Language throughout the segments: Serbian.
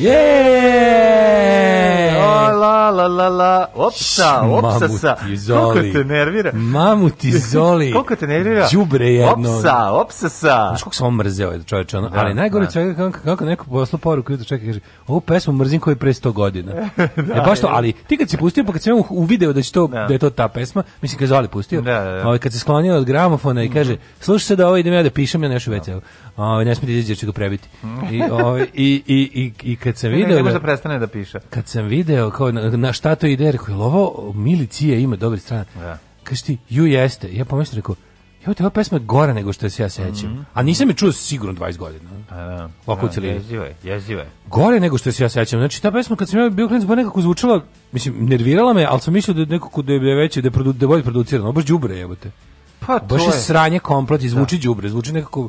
Je! La la la la. Opsa, opsa sa. Kako te nervira? Mamu ti zoli. Kako te nervira? Đubre jedno. Opsa, opsa sa. Znaš kako sam on mrzeo je čoveče, da, Ali najgore da. čovjek kako, kako neko posla poruku jutro čeka kaže: "Ovu pesmu mrzim koji pre 100 godina." E, da, e baš to, ali ti kad si pustio pa kad sam video da će to da. da, je to ta pesma, mislim kad Zoli pustio. Da, da, da. Ovaj kad se sklonio od gramofona i mhm. kaže: "Slušaj se da ovo idem ja da pišem ja nešto veće." Da. Ovaj ne smije da izaći jer će ga prebiti. I, ovaj, i, i, i, i kad sam video... Ne, ne da prestane da piše. Kad sam video kao na, na šta to ide, rekao, jel ovo milicije ima dobri strana? Da. Kaži ti, ju jeste. Ja pomišljam, rekao, Jo, te ova pesma je gora nego što se ja sećam. Mm -hmm. A nisam je čuo sigurno 20 godina. A pa da. Ovako u da, celini. Jezivo je, jezivo je. Gore nego što se ja sećam. Znači, ta pesma kad sam ja bio klinac, bar nekako zvučala, mislim, nervirala me, ali sam mislio da je nekako da je veće, da je, produ, da je bolje producirano. Baš đubre jebote. Pa to Baš je sranje komplet, zvuči da. đubre, zvuči nekako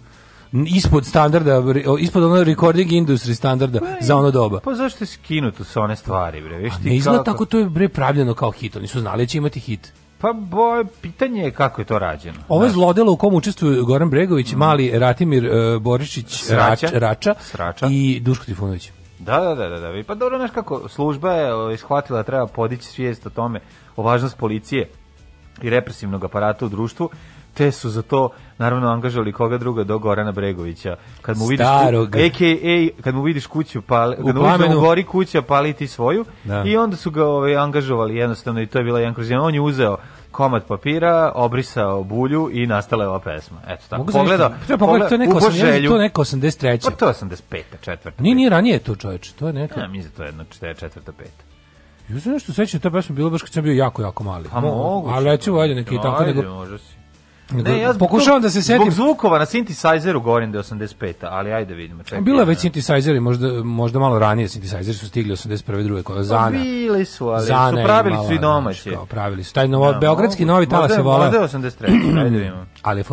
ispod standarda, ispod onog recording industry standarda pa, za ono doba. Pa zašto je skinuto sa one stvari, bre? Vi ste kako... tako, to je bre pravljeno kao hit, oni su znali da će imati hit. Pa bo, pitanje je kako je to rađeno. Ovo je zlodelo u kom učestvuju Goran Bregović, mm. mali Ratimir uh, Borišić Sraća, Rač, Rača, Srača i Duško Tifunović. Da, da, da, da, da. Pa dobro, znaš kako, služba je ishvatila, ovaj, da treba podići svijest o tome, o važnost policije i represivnog aparata u društvu te su za to naravno angažovali koga druga do Gorana Bregovića. Kad mu vidiš Starog. AKA kad mu vidiš kuću pali, u kad mu da gori kuća paliti svoju da. i onda su ga ovaj angažovali jednostavno i to je bila jedan kroz jedan. On je uzeo komad papira, obrisao bulju i nastala je ova pesma. Eto tako. Mogu pogledao. Treba pogledati to neko 80, to neko 83. Pa to je 85. Pa četvrta. Ni ni ranije to čoveče, to je neka. Ja mislim da to je jedno 44. 5. Ja se nešto sećam, ta pesma bila baš kad sam bio jako, jako mali. Pa mogu. Ali ja da. ću, ajde, neki tako nego... Ajde, može si. Ne, ja pokušavam da se setim. Zbog zvukova na synthesizeru govorim da je 85 ali ajde vidimo. Čekaj, Bilo je već synthesizeri, možda, možda malo ranije synthesizeri su stigli 81. druge koja pa Zana. Bili su, ali Zana su pravili su i domaće. Kao, pravili su. Taj novo, ja, da, beogradski novi tala se vola. Možda je 83, ajde vidimo. Ali je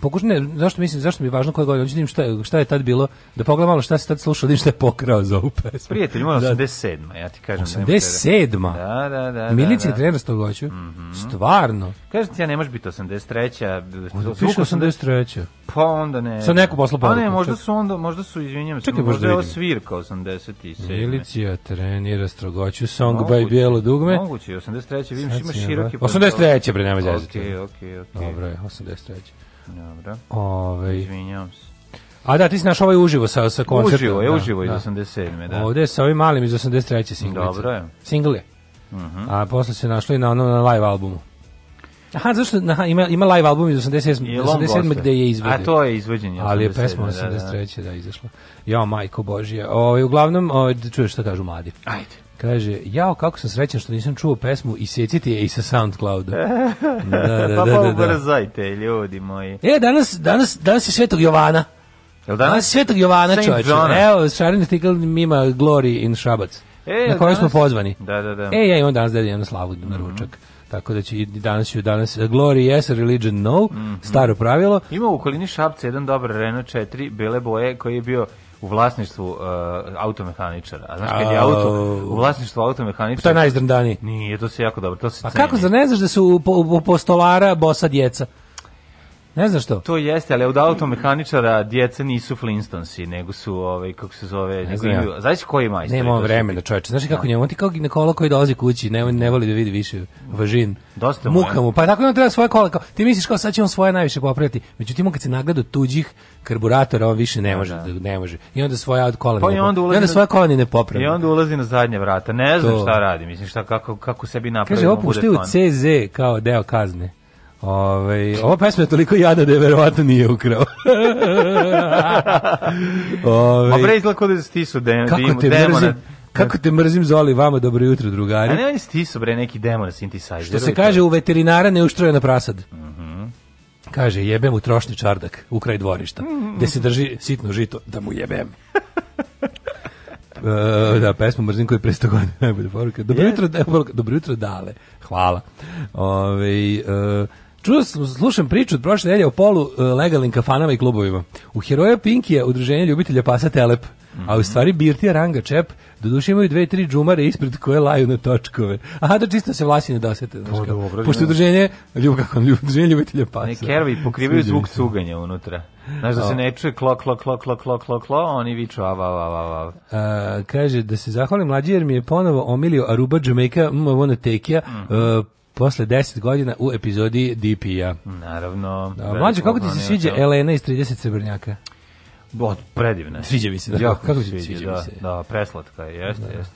pokušam, ne, zašto mislim, zašto mi je važno koje godine, hoću šta, šta je tad bilo, da pogledam malo šta se tad slušalo da šta je pokrao za ovu pesmu. Prijatelj, ima 87. ja ti kažem. 87. Da, da, da. Milici da, da. trener stogoću. Mm -hmm. Stvarno. Kažem ti, ja ne može biti 83. Zvuk 83. Pa onda ne. Sa neku poslu Pa ne, možda su onda, možda su, izvinjavam se, možda, možda je ovo svirka 87. Milicija trenira strogoću, song moguće, by bijelo dugme. Moguće, 83. vidim, ima široki... 83. bre, nema veze. Okej, okej, okej. Dobro je, 83. Dobro. Ove, ovaj. Izvinjam se. A da, ti si naš ovaj uživo sa, sa koncertom. Uživo je, da, uživo iz da. 87. Da. Ovde sa ovim malim iz 83. singlice. Dobro je. Single je. Uh mhm. -huh. A posle se našli na onom na live albumu. Aha, zašto aha, ima, ima live album iz 87. I 87 gde je izvodio. A to je izvođenje. Ali je pesma 83. Da, da. da izašla. Jo, majko Božija. O, ovaj, uglavnom, o, ovaj, čuješ šta kažu mladi. Ajde. Kaže, jao, kako sam srećan što nisam čuo pesmu i sjeciti je i sa Soundclouda. Da, da, da, pa da, da, ubrzajte, ljudi moji. E, danas, danas, danas je Svetog Jovana. Jel danas? Danas je Svetog Jovana, čovječe. Evo, Šarin Stikl ima Glory in Šabac. E, na koju smo pozvani. Da, da, da. E, ja imam danas dedinu na slavu na mhm. ručak. Mm -hmm. Tako da će i danas ću danas e, Glory yes, religion no, mm -hmm. staro pravilo. Ima u okolini Šabca jedan dobar Renault 4 bele boje koji je bio u vlasništvu uh, automehaničara. A znaš kad je auto u vlasništvu automehaničara? Pa to je najzdrndani. Nije, to se jako dobro. To se A ceni. kako znaš da su u po, postolara bosa djeca? Ne znam što. To jeste, ali od automehaničara djeca nisu Flintstonsi, nego su, ovaj, kako se zove, ne znam. Imaju, znaš koji majstor? Nema vremena, čoveče. Znaš da. kako njemu, ti kao ginekolog koji dolazi kući, ne, ne voli da vidi više važin. Dosta mu. Muka mu, pa tako on treba svoje kola. ti misliš kao sad će on svoje najviše popraviti. Međutim, on kad se nagleda tuđih karburatora, on više ne da, može, da. da. ne može. I onda svoje od kola. Pa ne i onda, onda svoje kola ne popravi. I onda ulazi na zadnje vrata. Ne znam to. šta radi, mislim šta kako kako sebi napravi. Kaže, opuštaju CZ kao deo kazne. Ove, ova pesma je toliko jada da je verovatno nije ukrao. Ove, Ma bre izgleda da stisu de, kako te demona. Mrzim, kako te mrzim, Zoli, vama dobro jutro, drugari. A ne, on je stisu, bre, neki demon synthesizer. Što se kaže, u veterinara ne uštrojena prasad. Mm -hmm. Kaže, jebem u trošni čardak, u kraj dvorišta, mm -hmm. gde se drži sitno žito, da mu jebem. Uh, da, pesma mrzim koji je pre 100 godina najbolja poruka. Dobro, yes. jutro, e, dobro jutro, dale. Hvala. Ove, uh, Čuo slušam priču od prošle nedelje o polu e, legalnim kafanama i klubovima. U heroja Pinkija udruženje ljubitelja pasa Telep. A u stvari Birtija Ranga Čep do doduše imaju dve, tri džumare ispred koje laju na točkove. Aha, da čisto se vlasine dosete. Znaš, to dobro, Pošto da. udruženje, ljub, kako, udruženje ljubitelja pasa. Ne, kervi pokrivaju zvuk cuganja unutra. Znaš da se ne čuje klo, klo, klo, klo, klo, klo, klo, oni viču av, av, av, av, av. kaže, da se zahvalim mlađi jer mi je ponovo omilio Aruba, Jamaica, mm, ovo na tekija, mm. Uh, posle 10 godina u epizodi DP-a. Naravno. Da, mlađe, kako ti se sviđa to... Elena iz 30 srebrnjaka? Bo, predivna. Sviđa mi se, da. Jako kako sviđa, sviđa da, mi se. Da, preslatka je, jeste, da. jeste.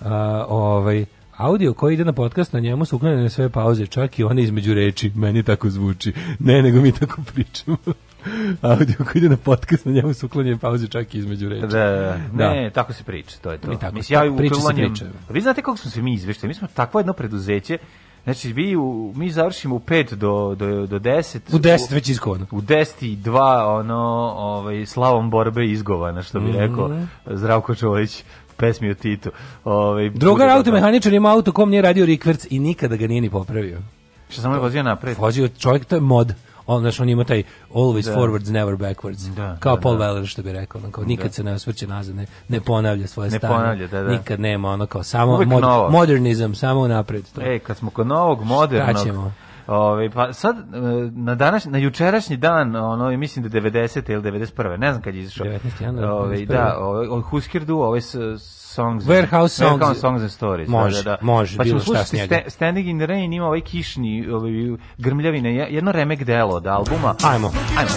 A, ovaj, audio koji ide na podcast, na njemu su uklonjene sve pauze, čak i one između reči, meni tako zvuči. Ne, nego mi tako pričamo. audio koji ide na podcast, na njemu su uklonjene pauze, čak i između reči. Da da, da, da, Ne, tako se priča, to je to. Mi tako, Mislim, ja priča uklanjam, se priča. Vi znate kako smo se mi izveštali, mi smo takvo jedno preduzeće Znači, vi u, mi završimo u 5 do, do, do 10. U 10 već izgovano. U 10 i 2, ono, ovaj, slavom borbe izgovana, što bi mhm. rekao mm -hmm. Zdravko Čolić pesmi o Titu. Ovaj Drugar automehaničar ima auto kom nije radio rikverc i nikada ga nije ni popravio. Što samo ovaj je vozio napred? Vozio čovjek, to je mod on znaš on ima taj always da. forwards never backwards da, kao da, Paul da. Weller što bi rekao on kao nikad da. se ne osvrće nazad ne, ne ponavlja svoje ne stanje ponavlja, da, da. nikad nema ono kao samo mod, modernizam samo napred to. ej e, kad smo kod novog modernog Ove, ovaj, pa sad, e, na, danas, na jučerašnji dan, ono, mislim da 90. ili 91. Ne znam kad je izašao. 19. januar. Ove, ovaj, da, ove, ovaj, Husker Du, ove songs. Warehouse songs. Warehouse songs and stories. Može, da, da. može, da. pa bilo šta s njega. Standing in the Rain ima ovaj kišni, ovaj, grmljavine, jedno remek delo od albuma. Ajmo. Ajmo.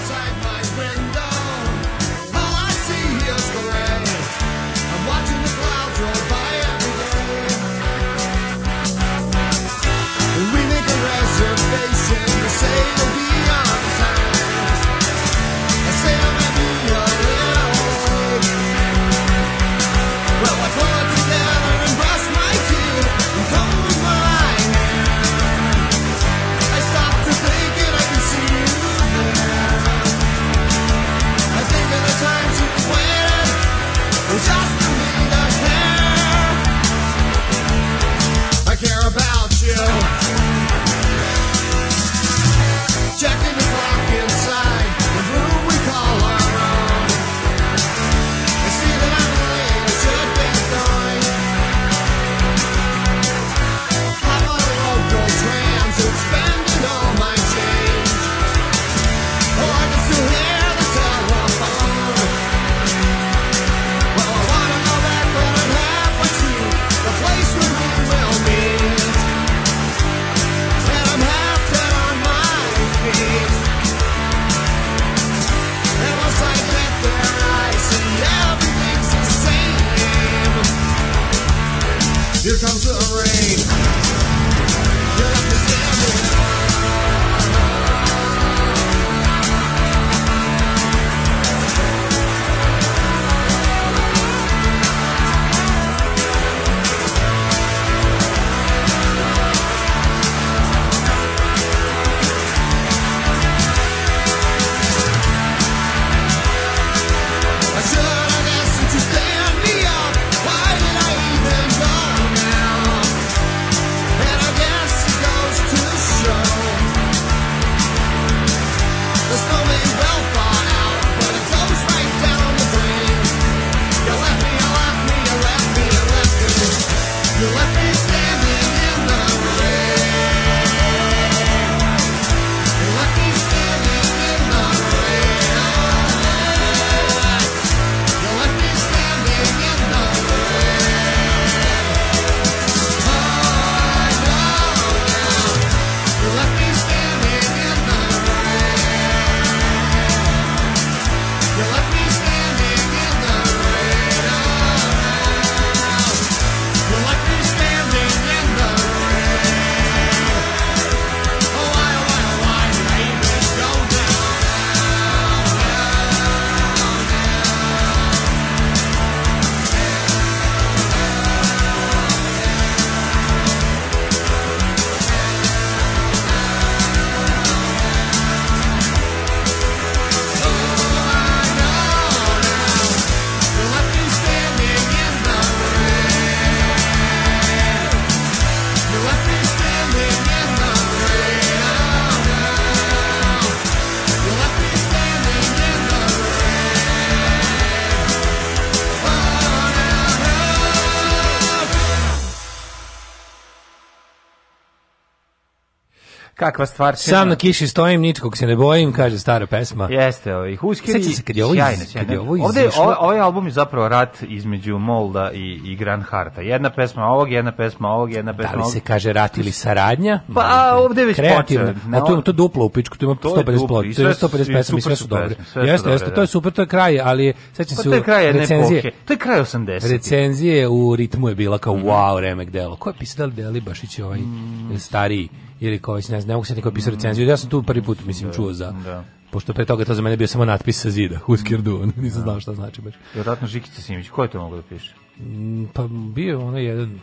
Kakva stvar. Sam na kiši stojim, ničkog se ne bojim, kaže stara pesma. Jeste, ovaj Huskeri. Sećam se kad je ovo, sjajne, sjajne. Kad je ovo Ovde ovaj, ovaj album je zapravo rat između Molda i i Grand Harta. Jedna pesma ovog, jedna pesma ovog, jedna da pesma. ovog. Da li se kaže rat ili saradnja? Pa ovde je već kreativno. Na no, to to duplo u pičku, to ima 150 plot, 150 pesama, sve su dobre. Jeste, jeste, to je da. super, to je kraj, ali sećam pa se recenzije. To je kraj 80. Recenzije u ritmu je bila kao mhm. wow remek delo. Ko je pisao da li Delibašić ovaj mm. stariji? ili Kovač, ne znam, ne mogu se niko pisao mm. recenziju, ja sam tu prvi put, mislim, da, čuo za... Da. Pošto pre toga to za mene bio samo natpis sa zida, Husker Du, nisam da. znao šta znači baš. Vjerojatno Žikica Simić, ko je to mogao da piše? Mm, pa bio ono jedan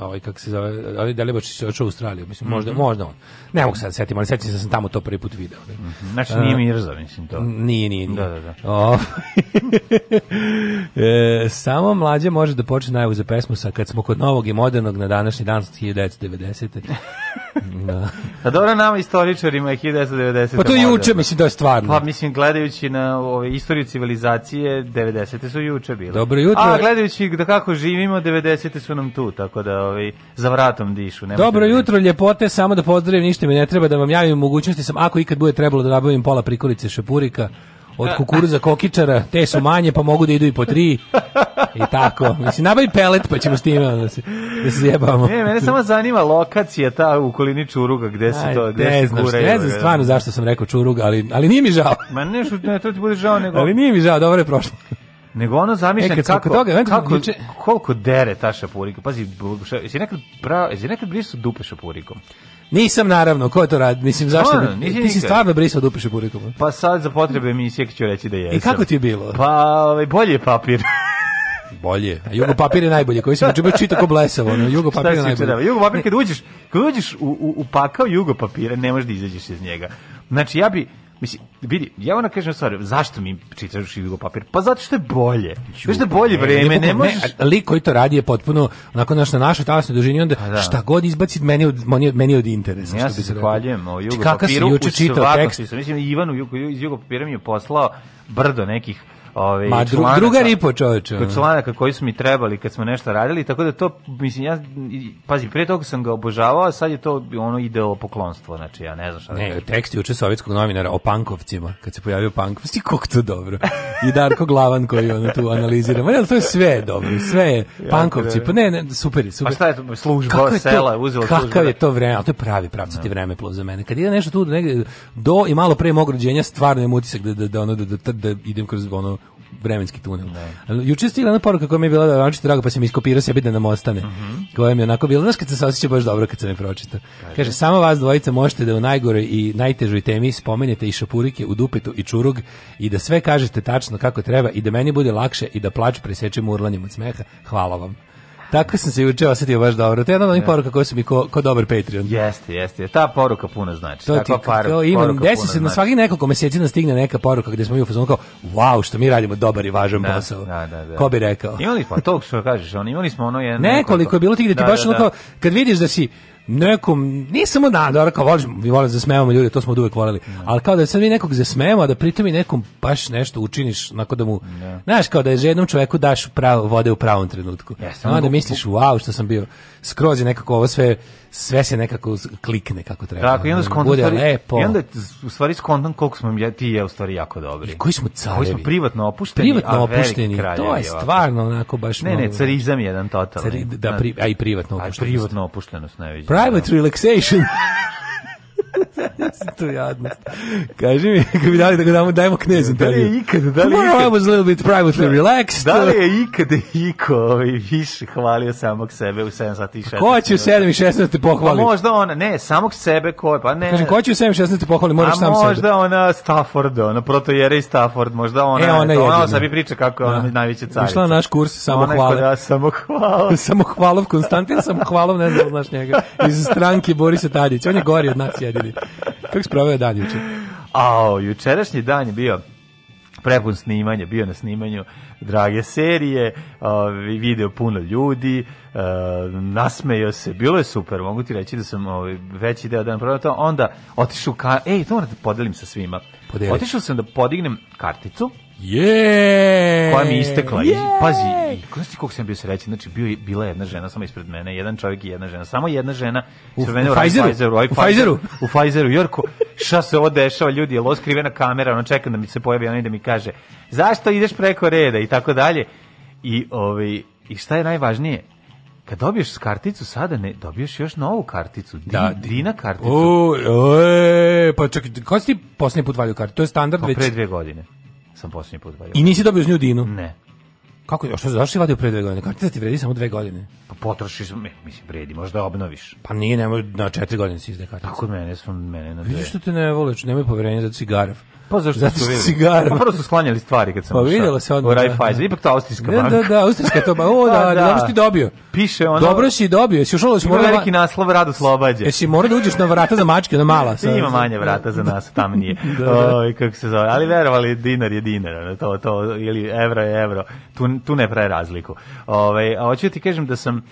ovaj kako se zove, ali Delibačić je otišao u Australiju, mislim mhm. možda mm -hmm. možda on. Ne mogu sad setiti, ali sećam se da sam tamo to prvi put video. Ne? Mm -hmm. Znači nije Mirza, mislim to. Nije, nije, nije. Da, da, da. O, e, samo mlađe može da počne najavu za pesmu sa kad smo kod novog i modernog na današnji dan 1990. da. A pa dobro nama istoričarima je 1990. Pa to je juče, mislim, da je stvarno. Pa mislim, gledajući na ove, istoriju civilizacije, 90. su juče bile. Dobro jutro. A gledajući da kako živimo, 90. su nam tu, tako da ovaj za vratom dišu. Nemojte Dobro da jutro, ljepote, samo da pozdravim, ništa mi ne treba da vam javim mogućnosti sam ako ikad bude trebalo da nabavim pola prikolice šepurika od kukuruza kokičara, te su manje pa mogu da idu i po tri i tako. Mislim, nabavi pelet pa ćemo s time da se, da se zjebamo. Ne, mene samo zanima lokacija ta u kolini Čuruga, gde se to, gde ne se znaš, kure. Ne znam stvarno zašto sam rekao Čuruga, ali, ali nije mi žao. Ma ne, ne, to ti bude žao nego... Ali nije mi žao, dobro je prošlo. Nego ono zamišljam e, kako, toga, kako, liče... koliko dere ta šapurika. Pazi, jesi nekad, pra, jesi nekad brisao dupe šapurikom? Nisam naravno, ko je to radi? Mislim zašto? No, bi, ti si stvarno brisao dupe šapurikom. Pa sad za potrebe mi sjek ću reći da jesam. I kako ti je bilo? Pa ovaj bolje papir. bolje. A jugo papir je najbolje. Koji se znači baš čita blesavo, no jugo papir je najbolje. Da, jugo papir kad uđeš, kad uđeš u, u, u pakao jugo papira, ne možeš da izađeš iz njega. Znači ja bi Mislim, vidi, ja vam kažem stvar, zašto mi čitaš i papir? Pa zato što je bolje. Zato što je bolje vreme, ne, ne možeš... lik koji to radi je potpuno, onako naš na našoj talasnoj dužini, onda pa da. šta god izbaci meni od, meni, meni od interesa. Ja se zahvaljujem o jugo papiru. Kaka si juče čitao tekst? Mislim, Ivan u jugo, iz jugo papira mi je poslao brdo nekih ovaj Ma, dru, druga ripo čoveče. Kod članaka koji su mi trebali kad smo nešto radili, tako da to mislim ja pazi pre toga sam ga obožavao, a sad je to ono ideo poklonstvo, znači ja ne znam šta. Da ne, da tekst juče sovjetskog novinara o pankovcima, kad se pojavio pankov, sti kako to dobro. I Darko Glavan koji ono tu analizira. Ma to je sve dobro, sve je pankovci. Pa ne, ne, super, super. Pa šta je to služba kako je to, sela, uzeo Kakav služba. je da? to vreme, ali to je pravi pravcati da. vreme plus za mene. Kad ide nešto tu negde do i malo pre mog rođenja, stvarno je mutisak da da da ono da, da, da idem kroz ono vremenski tunel. Ne. Juče stigla jedna poruka koja mi je bila da drago, pa sam iskopirao sebi da nam ostane. Mm -hmm. Koja mi je onako bila, znaš kad se osjeća baš dobro kad sam je pročitao. Kaže. samo vas dvojica možete da u najgore i najtežoj temi spomenete i šapurike u dupetu i čurug i da sve kažete tačno kako treba i da meni bude lakše i da plač presečem urlanjem od smeha. Hvala vam. Tako sam se juče osetio baš dobro. To je jedna od onih da. poruka koje su mi ko, ko dobar Patreon. Jeste, jeste. Ta poruka puno znači. To ti, par, to imam. Desi se znači. na svakih nekoliko meseci da stigne neka poruka gde smo mi u fazonu kao, wow, što mi radimo dobar i važan da, posao. Da, da, da. Ko bi rekao? Imali smo, pa to što kažeš, on imali smo ono jedno. Nekoliko je bilo ti gde ti da, baš da, da. Ono kao, kad vidiš da si nekom, nisam od nadora, kao volim, mi volim da zasmevamo ljudi, to smo od uvek voleli, ne. ali kao da sad mi nekog zasmevamo, da pritom i nekom baš nešto učiniš, onako da mu, da. znaš, kao da je jednom čoveku daš pravo, vode u pravom trenutku. Yes, onda da misliš, wow, što sam bio, skroz je nekako ovo sve sve se nekako klikne kako treba. Tako, i onda skontam, I onda u stvari skontam koliko smo ja, ti i ja u stvari jako dobri. I koji smo carevi. Koji smo privatno opušteni, privatno a opušteni, kraljevi, To je stvarno onako baš... Ne, ne, carizam jedan totalni. Cari, da, pri, a i privatno opuštenost. A privatno opuštenost najveće. Private da. relaxation. tu jadnost. Kaži mi, kako bi dali da ga damo, dajmo knezu. intervju. Da li je ikad, da li je ikad? Tomorrow I was a little bit privately da, relaxed. Da li je ikad Iko ovaj, više hvalio samog sebe u 7 sati i 16? Ko će u 7 i 16 te pohvali? A pa možda ona, ne, samog sebe ko je, pa ne. Kažem, ko će u 7 i 16 te pohvali, moraš sam sebe. A možda ona Stafford, ona protojere i Stafford, možda ona, e, ona, to, ona, ona sebi priča kako je da. ona najveća carica. Ušla na naš kurs samo ona hvale. Da, samo hvala. samo hvalov, Konstantin, samo hvalov, ne znam, znaš njega. Iz stranke Borisa Tadića. On je gori od nas, jedini. Kako si proveo dan juče? Ao, jučerašnji dan je bio prepun snimanja, bio na snimanju drage serije, video puno ljudi, e, nasmejao se, bilo je super, mogu ti reći da sam ovaj, veći deo dan proveo to, onda otišao, ka... ej, to moram da podelim sa svima. Podeliš. Otišao sam da podignem karticu, Je! Koja mi je istekla. Je! I, pazi, i, znaš ti koliko sam bio srećen? Znači, bio, je, bila je jedna žena samo ispred mene, jedan čovjek i jedna žena. Samo jedna žena u, u, u Pfizeru. Pfizeru, u Pfizeru. U Pfizeru, Jorko, šta se ovo dešava, ljudi, je oskrivena kamera, ono čekam da mi se pojavi, ona i da mi kaže, zašto ideš preko reda i tako dalje. I, ovaj, I šta je najvažnije? Kad dobiješ karticu sada ne, dobiješ još novu karticu, din, da, dina karticu. O, o, e, pa čekaj, kada si ti posljednji put valio kartu? To je standard pa, već... Pre dve godine sam posljednji put vadio. I nisi dobio uz dinu? Ne. Kako je, što zašto si vadio pre dve godine? Kartica da ti vredi samo dve godine. Pa potrošiš, mislim, vredi, možda obnoviš. Pa nije, nemoj, na četiri godine si izde kartica. Tako mene, sam mene pa na dve. Vidiš što te ne voliš, nemoj poverenja za cigarav. Pa zašto Zato što cigara. Pa prvo su sklanjali stvari kad sam Pa vidjela se onda. U da. Raiffeisen, ipak to austrijska da, banka. Da, da, austrijska to, o pa da, da, dobro ti dobio. Piše ono. Dobro si dobio, jesi ušao da morala... veliki naslov Rado Slobađe. Jesi morao da uđeš na vrata za mačke, na mala. Sa... Ima manje vrata za nas, tam nije. Da, Oj, kako se zove. Ali verovali, dinar je dinar, to, to, ili evro je evro. Tu, tu ne pravi razliku. Ove, ovaj, a hoću ti kažem da sam...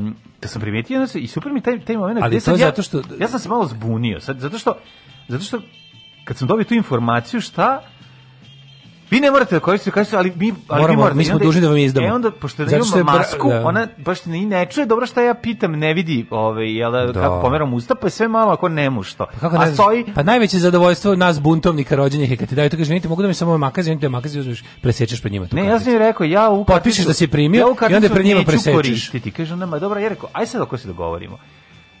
Um, da sam primetio i super mi taj, taj moment. Ali to je zato što... Ja sam se malo zbunio, sad, zato što zato što kad sam dobio tu informaciju, šta vi ne morate da koristite, koristite, ali mi, ali Moramo, mi morate. Mi smo dužni da vam e, izdamo. E onda, pošto da imamo masku, da. ona baš ni ne čuje, dobro šta ja pitam, ne vidi, ovaj, jel, da. kako pomeram usta, pa je sve malo ako nemušto. Pa kako A ne, Pa najveće zadovoljstvo nas buntovnika rođenih je kad ti daju to, kaže, niti mogu da mi samo ovaj makazi, oni te makazi uzmeš, presečeš pred njima. Tu ne, karticu. ja sam joj rekao, ja u karticu... Potpišeš da si primio ja i onda da pred njima presečeš. Koristiti. Kaže, ona, dobro, ja rekao, aj sad ako se dogovorimo. Da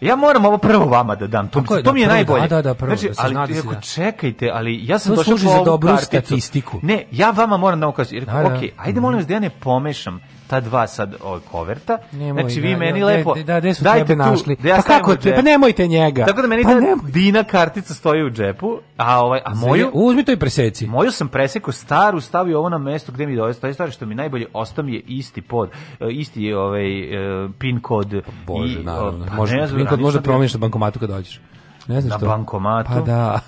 Ja moram ovo prvo vama da dam. To, je, to da mi je prvo, najbolje. Da, da, da prvo, znači, da ali ti da. čekajte, ali ja sam to došao za dobru karticu. statistiku. Ne, ja vama moram da vam kažem. Da, da, okej, ajde molim vas da ja ne pomešam ta dva sad ovaj koverta. Nemoj, znači vi da, meni da, lepo da, da, su dajte tu, našli. Da ja pa kako te, pa nemojte njega. Tako da meni pa nemoj. Dina kartica stoji u džepu, a ovaj a moju uzmi to i preseci. Moju sam presekao staru, stavio ovo na mesto gde mi dođe, taj stari što mi najbolje ostao je isti pod e, isti je ovaj e, pin kod pa Bože, i, pa naravno. Pa, može, pin kod može promeniš na bankomatu kad dođeš. Ne znaš na što? bankomatu. Pa da.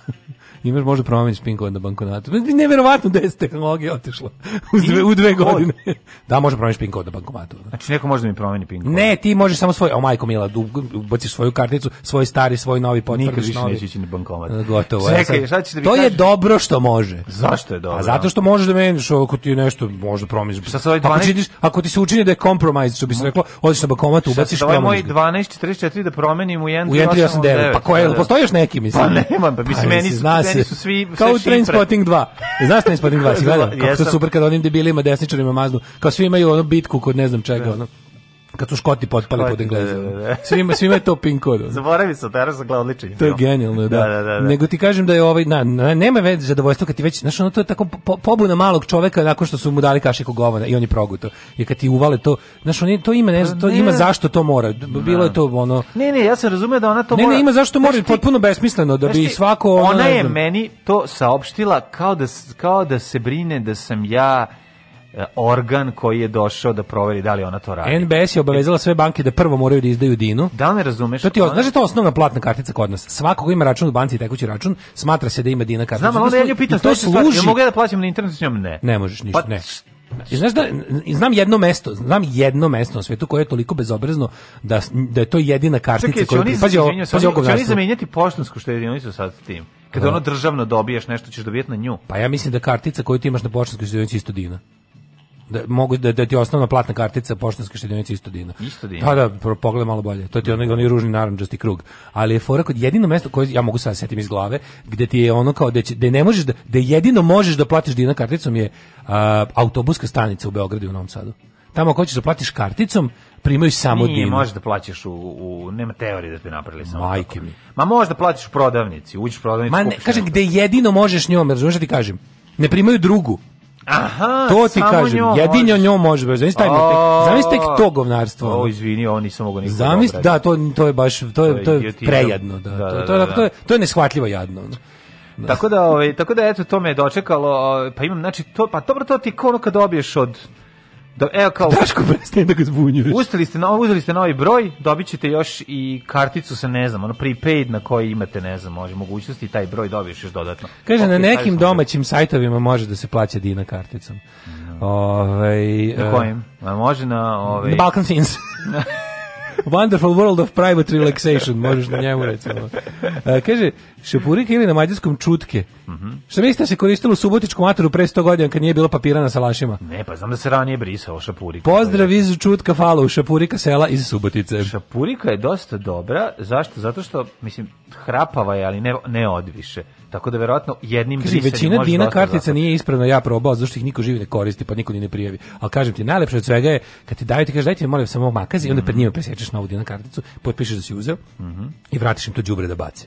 imaš možda promeniš pin kod na bankomatu. Neverovatno da je tehnologija otišla u dve, u dve godine. da, može promeniš pin kod na bankomatu. Da. Znači neko može da mi promeni pin kod. Ne, ti možeš samo svoj, o majko mila, ubaciš svoju karticu, svoj stari, svoj novi potvrdiš Nikad više neće ići na bankomat. Da, gotovo. Čekaj, šta ćete da mi To kaži? je dobro što može. Zašto je dobro? A zato što možeš da menjaš ako ti nešto možda promeniš. Šta sa ovaj 12? Ako, čitiš, ako ti se učini da je compromise, što bi se reklo, odeš na bankomat, ubaciš promeniš. Šta sa ovaj moj 12.44 da promenim u 1.389? Pa koje, postoji još neki, mislim? Pa nema, pa mislim, pa meni, zna meni su svi sve Kao u Trainspotting 2. Znaš Trainspotting 2, si gledao? Kako to super kad onim debilima, desničarima maznu. Kao svi imaju ono bitku kod ne znam čega, da. ono kad su Škoti potpali pod Englezima. Da, da, da, svima, svima je to pin kod. Zaboravi se, da za glavo ličenje. To je genijalno, da. Da, da, da. Nego ti kažem da je ovaj, na, na nema već zadovoljstvo kad ti već, znaš, ono to je tako po, pobuna malog čoveka nakon što su mu dali kašiku govana i on je proguto. I kad ti uvale to, znaš, on je, to ima, ne, znam, pa to ne. ima zašto to mora. Bilo je to ono... Ne, ne, ja sam razumio da ona to ne, mora. Ne, ne, ima zašto mora, potpuno besmisleno, da bi svako... Ona, ona je meni to saopštila kao da, kao da se brine da sam ja E, organ koji je došao da proveri da li ona to radi. NBS je obavezala sve banke da prvo moraju da izdaju dinu. Da li ne razumeš? To ti, ona... znaš je to osnovna platna kartica kod nas. Svako ko ima račun u banci i tekući račun, smatra se da ima dina karticu. Znam, ali onda ja nju pitam, to služi... Ja mogu ja da plaćam na internetu s njom? Ne. Ne možeš ništa, pa, ne. I znaš da znam jedno mesto, znam jedno mesto na svetu koje je toliko bezobrazno da da je to jedina kartica Čekaj, koju oni pađe pađe oni zamenjati poštansku štedionicu da su sad tim. Kad da. ono državno dobiješ nešto ćeš dobijeti na nju. Pa ja mislim da kartica koju ti imaš na poštanskoj štedionici isto divna da mogu da, da ti osnovna platna kartica poštanske štedionice isto dina. Isto dina. Pa da, da pogledaj malo bolje. To ti je onaj onaj ružni narandžasti krug. Ali je fora kod jedino mesto koje ja mogu sad da setim iz glave, gde ti je ono kao da će, da ne možeš da da jedino možeš da platiš dina karticom je a, autobuska stanica u Beogradu i u Novom Sadu. Tamo ako hoćeš da platiš karticom, primaju samo Nije, možeš da plaćaš u, u nema teorije da bi napravili samo. Majke tako. mi. Ma možeš da plaćaš u prodavnici, uđeš u prodavnicu. Ma ne, kažem gde jedino možeš njom, razumeš šta ti kažem? Ne primaju drugu. Aha, to ti kažem, njom jedinjo možeš. njom može baš. Zamisli taj zamisli tek to govnarstvo. O, izvini, ovo nisam mogao nikako. Zamisli, da, to to je baš to je to je prejadno, da. da, da, da to, to, da, to je da, da. to je neshvatljivo jadno. Da. Tako da, ovaj, tako da eto to me je dočekalo, pa imam znači to pa dobro to ti kao ono kad dobiješ od Da, evo kao Daško prestani da ga zbunjuješ. Ustali ste na uzeli ste novi broj, dobićete još i karticu sa ne znam, ono prepaid na koji imate ne znam, može mogućnosti taj broj dobiješ još dodatno. Kaže okay, na nekim domaćim sajtovima može da se plaća Dina karticom. Mm. Ovaj na e, kojim? A može na ovaj Na Balkan Sins. Wonderful World of Private Relaxation, možeš na njemu recimo. A, kaže, šepurike ili na mađarskom čutke. Mm -hmm. Šta mislite da se koristilo u subotičkom materu pre 100 godina kad nije bilo papira na salašima? Ne, pa znam da se ranije brisao šapurika. Pozdrav iz čutka falu, u šapurika sela iz Subotice. Šapurika je dosta dobra, zašto? Zato što, mislim, hrapava je, ali ne, ne odviše. Tako da verovatno jednim Kaži, brisanjem većina dina kartica nije ispravno ja probao, zašto ih niko živi ne koristi, pa niko ni ne prijavi. Al kažem ti najlepše od svega je kad ti daju ti kažeš dajte mi molim samo makazi mm -hmm. i onda pred njima presečeš novu dina karticu, potpišeš da si uzeo mm -hmm. i vratiš im to đubre da bace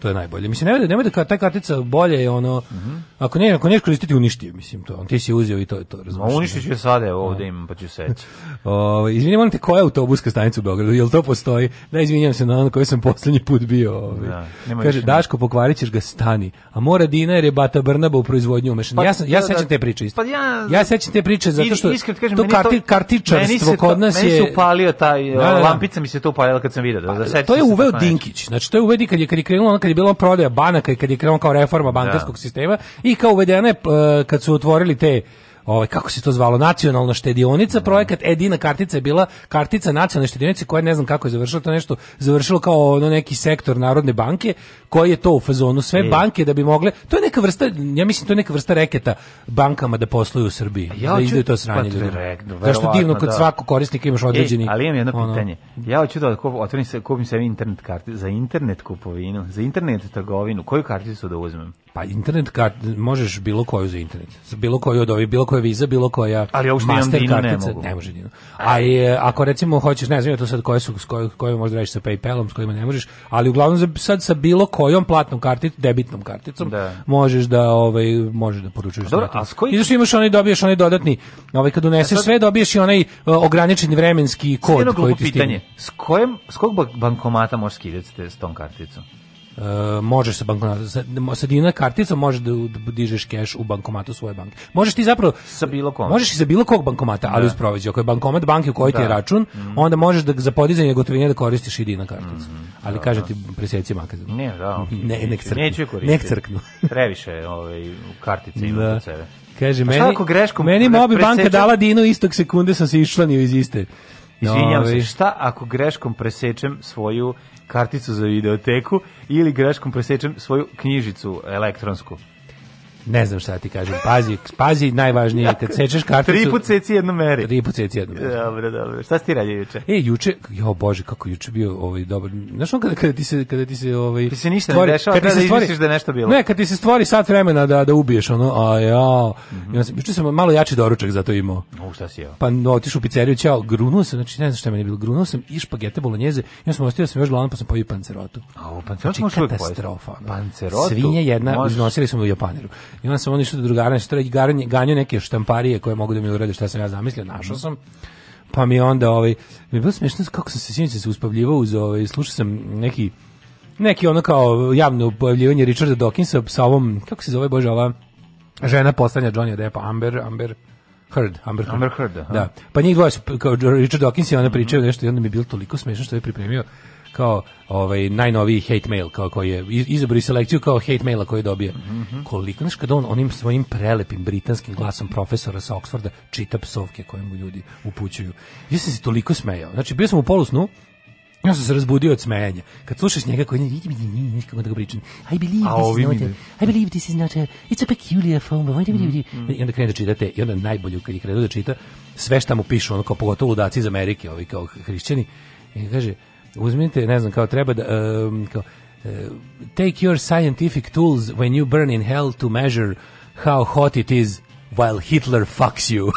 to je najbolje. Mislim, ne, da, nemoj da ta kartica bolje je ono, mm -hmm. ako ne, ako neš koristiti, uništio, mislim, to, on ti si uzeo i to je to, razumiješ. No, uništit sada, evo ovdje da. imam, pa će seći. Ovaj izvinjam, molim te, koja je autobuska stanica u Beogradu, jel to postoji? Da, izvinjam se na ono koji sam poslednji put bio. Ovaj. Da, Kaže, Daško, pokvarit ga stani, a mora Dina jer je Bata Brnaba u proizvodnju umešan. Pa, ja, sam, ja da, da, sećam te priče isto. Pa ja, ja sećam te priče zato što iskret, kažem, to karti, kartičarstvo kod nas je... Meni se upalio taj, lampica mi se to upalila kad sam video. Da, da, pa, to je uveo Dinkić, znači to je uveo kad je, kad je krenulo, kad je bilo prodaja banaka i kad je krenuo kao reforma bankarskog ja. Da. sistema i kao uvedena je e, kad su otvorili te ovaj kako se to zvalo nacionalna štedionica da. projekat Edina kartica je bila kartica nacionalne štedionice koja ne znam kako je završila to nešto završilo kao ono neki sektor Narodne banke koji je to u fazonu sve mm. banke da bi mogle to je neka vrsta ja mislim to je neka vrsta reketa bankama da posluju u Srbiji pa da ja da izdaju to pa sranje zašto divno kod da. svakog korisnika imaš e, određeni Ej, ali imam jedno ono, pitanje ja hoću da otvorim se kupim se internet karticu za internet kupovinu za internet trgovinu koju karticu da uzmem Pa internet kad možeš bilo koju za internet. Za Bilo koju od ovih, bilo koja Visa, bilo koja Ali ovo master kartica, ne, mogu. ne može dinu. A i, e, ako recimo hoćeš, ne znam to sad koje su, s koje, koje možda radiš sa Paypalom, s kojima ne možeš, ali uglavnom za sad sa bilo kojom platnom karticom, debitnom karticom, da. možeš da ovaj možeš da poručuješ. Dobro, a s kojim? Ideš da imaš onaj dobiješ onaj dodatni, ovaj kad uneseš e sad... sve dobiješ i onaj uh, ograničeni vremenski kod koji ti pitanje. S kojim s kog bankomata možeš skidati s tom karticom? Uh, možeš sa bankomata sa, sa divna karticom možeš da, da dižeš keš u bankomatu svoje banke. Možeš ti zapravo sa bilo kog. Možeš i sa bilo kog bankomata, ali da. uz proveđaj. Ako je bankomat banke u kojoj da. ti je da. račun, mm onda možeš da za podizanje gotovine da koristiš i divna karticu. Mm -hmm. Ali da, kaže da. ti preseci makaz. Ne, da. Ne, nek crknu. Neću koristiti. Nek crknu. Previše ovaj kartice ima da. kod sebe. Kaže pa meni, ako greškom, meni Mobi presečem... banka dala dinu istog sekunde sam se išlanio iz iste. Izvinjam no, se, ovaj. šta ako greškom presečem svoju karticu za videoteku ili greškom presečem svoju knjižicu elektronsku. Ne znam šta ti kažem. Pazi, pazi najvažnije je kad sečeš karticu. Tri put seci jedno meri. Tri put seci jedno meri. Dobro, dobro. Šta si ti radio juče? E, juče, jo bože, kako juče bio ovaj dobar. Znaš on kada, kada ti se kada ti se ovaj Ti se ništa stvori, ne dešava, kada, kada stvori, da nešto bilo. Ne, kad ti se stvori sat vremena da da ubiješ ono, a ja. Mm -hmm. Juče sam malo jači doručak zato imao. U šta si jeo? Pa no, otišao u pizzeriju, ćao, grunuo sam, znači ne znam šta meni bilo, grunuo sam i špagete bolonjeze, i sam ostao sam još gladan pa sam pojeo pancerotu. A, o, pancerotu znači, katastrofa. Ono. Pancerotu. Svinje jedna, možeš... iznosili smo u Japaneru. I onda sam onda išao do drugara, ganjao neke štamparije koje mogu da mi urade šta sam ja zamislio, našao sam pa mi onda ovaj mi je bilo smiješno kako sam se sinoć se uspavljivao uz ovaj slušao sam neki neki ono kao javno pojavljivanje Richarda Dawkinsa sa ovom kako se zove bože ova žena postanja Johnny Deppa Amber Amber Heard, Amber Heard. Amber Heard da. Pa njih dvoje su, kao Richard Dawkins i ona pričaju mm -hmm. nešto i onda mi je bilo toliko smiješno što je pripremio kao ovaj najnoviji hate mail kao koji je izabrao selekciju kao hate maila koji dobije. Mm -hmm. Koliko znači kad on onim svojim prelepim britanskim glasom profesora sa Oxforda čita psovke koje mu ljudi upućuju. Ja sam se toliko smejao. Znači bio sam u polusnu, ja sam se razbudio od smejanja. Kad slušaš njega koji nije, nije, kako da ga pričam. I believe this is not a, I believe this is not a, it's a peculiar phone, but why do you I onda krene da čitate, i onda najbolje kad je krenuo da čita, sve šta mu pišu, ono kao pogotovo ludaci iz Amerike, ovi kao hrišćani, i kaže, uzmite, ne znam, kao treba da, um, kao, uh, take your scientific tools when you burn in hell to measure how hot it is while Hitler fucks you.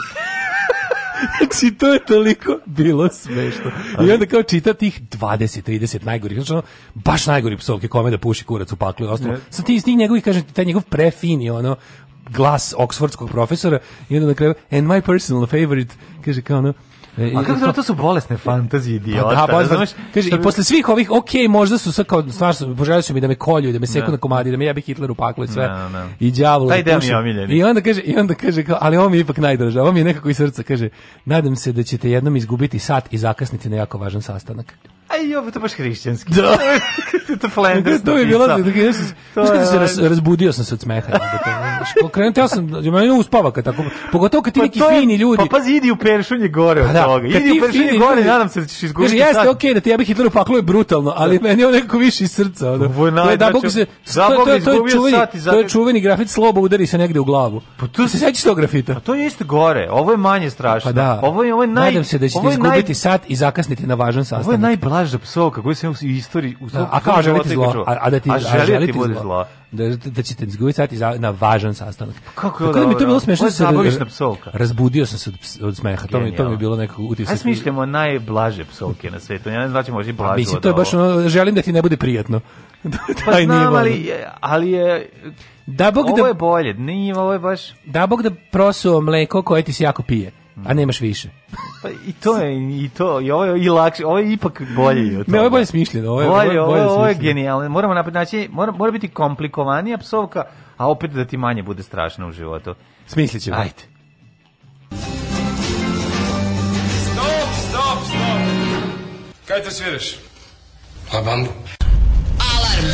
Znači, to je toliko bilo smešno. I onda kao čita tih 20, 30 najgorih, znači ono, baš najgori psovke kome da puši kurac u paklu i ostalo. Sad ti iz tih njegovih, kažem, taj njegov prefini, ono, glas oksfordskog profesora i onda na kraju, and my personal favorite, kaže kao ono, E, A kako to, to su bolesne fantazije pa idiota. Da, bolesne, znaš, kaže, i posle svih ovih, ok, možda su sve kao, stvarno, poželjali su mi da me kolju, da me seku da. na komadi, da me jabi Hitler u paklu i sve. Ne, da, ne. Da. I đavo. Taj deo mi je omiljen. I onda kaže, i onda kaže kao, ali ovo mi je ipak najdraže. Ovo mi je nekako iz srca kaže, nadam se da ćete jednom izgubiti sat i zakasniti na jako važan sastanak. Aj, ovo to baš hrišćanski. Da. to Flanders to je bilo, da je, to je, da se raz, razbudio sam se od smeha. Krenuo, ja sam, ja me uspava kad tako, pogotovo kad ti pa neki fini ljudi. Pa pazi, idi u peršunje gore od pa da, toga. Idi u peršunje gore, ljudi, nadam se da ćeš izgubiti. Kaže, jeste, okej, okay, da ti ja bih Hitleru upaklo je brutalno, ali da. meni je on nekako više iz srca. Ono. Vojna, da, Bog se, da, to, to, to, je da, čuveni, to je čuveni grafit, slobo udari se negde u glavu. Pa tu se sećaš tog grafita? Pa to je isto gore, ovo je manje pa strašno. Pa da. Ovo je, ovo je naj... Nadam se da ćete izgubiti sat i zakasniti na važan sastanak. Ovo je laž za psovka koju sam u istoriji u da, a kao želite zlo, a, a da ti a želite, ti želite zlo, zlo, da, da, da ćete izgubiti za, na važan sastanak. Pa kako je Tako da mi to bilo smešno da se da, psovka. Razbudio sam se od, od smeha. To mi to mi bilo nekako utisak. Aj smišljamo najblaže psovke na svetu. Ja ne znam da ćemo i blaže. Pa mislim to je baš ono, želim da ti ne bude prijatno. Da, pa znam, ali, ali je da bog da ovo je bolje, nije ovo je baš da bog da prosuo mleko koje ti se jako pije a nemaš više. Pa i to je i to i ovo je i lakše, ovo je ipak bolje od toga. Ne, ovo je bolje smišljeno, ovo je bolje, bolje, bolje ovo, je genijalno. Moramo napred naći, mora, mora biti komplikovanija psovka, a opet da ti manje bude strašno u životu. Smislit ćemo. Stop, stop, stop. Kaj to sviraš? La pa bandu. Alarm.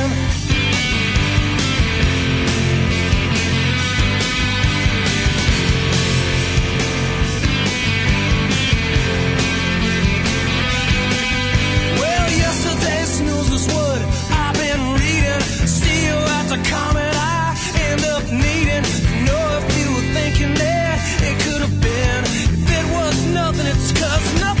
looking at. It could have been, if it was nothing, it's cause nothing.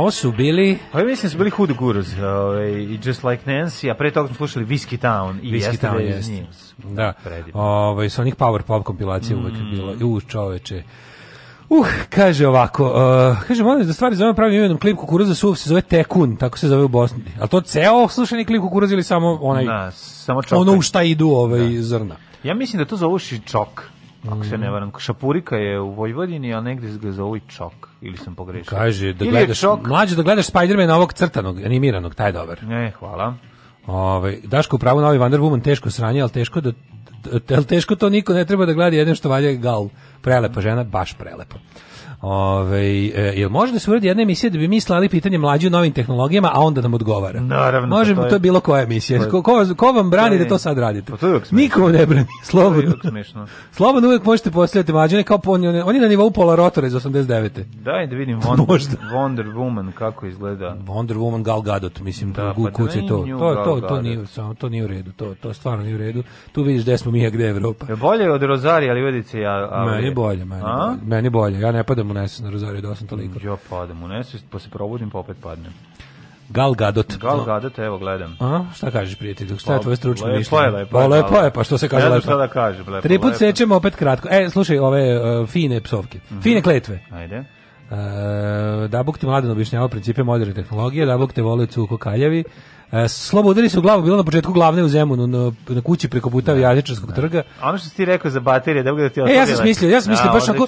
Ovo su bili... Ovo mislim da su bili Hood Gurus ovaj, i Just Like Nancy, a pre toga smo slušali Whiskey Town i Whiskey da Town je yes. Da, ovaj, sa onih power pop kompilacija mm. uvek je mm. bilo. U, čoveče. Uh, kaže ovako, uh, kaže, molim da stvari zovem pravim imenom klip kukuruza suv se zove Tekun, tako se zove u Bosni. Ali to ceo slušani klip kukuruza ili samo onaj, da, samo čokolj. ono u šta idu ovaj, da. zrna? Ja mislim da to zovuši čok. Ako se ne mm. varam, Šapurika je u Vojvodini, a negdje ga zovu Čok, ili sam pogrešio. Kaže, da ili gledaš, čok... mlađe da gledaš Spider-Man ovog crtanog, animiranog, taj je dobar. Ne, hvala. Ove, ovaj, Daško na novi ovaj Wonder Woman, teško sranje, ali teško da, da, da teško to niko ne treba da gleda, jedin što valje gal. Prelepa žena, baš prelepa. Ove, e, jel može da se uradi jedna emisija da bi mi slali pitanje mlađi o novim tehnologijama, a onda nam odgovara? Naravno. Može, pa to, je... to je bilo koja emisija. Ko, ko, ko vam brani da to sad radite? Pa to je Niko ne brani, slobodno. slobodno uvek možete postavljati mlađe, kao po, on, on je na nivou pola rotora iz 89. Daj da vidim Wonder, Wonder Woman kako izgleda. Wonder Woman Gal Gadot, mislim, da, pa kuci to. To, to, to, to, nije, samo, to nije u redu, to, to stvarno nije u redu. Tu vidiš gde smo mi, a gde Evropa. Je bolje od Rozari, ali vedice ja... Ali... Meni bolje, meni bolje, meni bolje. Ja ne padam padnem u nesvest na Rozariju da sam toliko. Ja padem u nesvest, pa se probudim, pa opet padnem. Gal Gadot. Gal Gadot, evo gledam. A, šta kažeš prijatelju? Šta je pa, tvoje stručno lepo mišljenje? Je, lepo je, pa lepo je, pa što se kaže lepo. Ne da kažem, lepo. Tri put sećemo opet kratko. E, slušaj, ove uh, fine psovke. Mm -hmm. Fine kletve. Ajde. Uh, da Bog ti mladen objašnjava principe moderne tehnologije, da Bog te vole cuko kaljavi, E, Slobodari su glavu bilo na početku glavne u Zemunu na, na kući preko puta da. Jadičarskog da. trga. Ono što si ti rekao za baterije, da da ti oslabile. E, ja sam smislio, ja sam mislio da, baš ako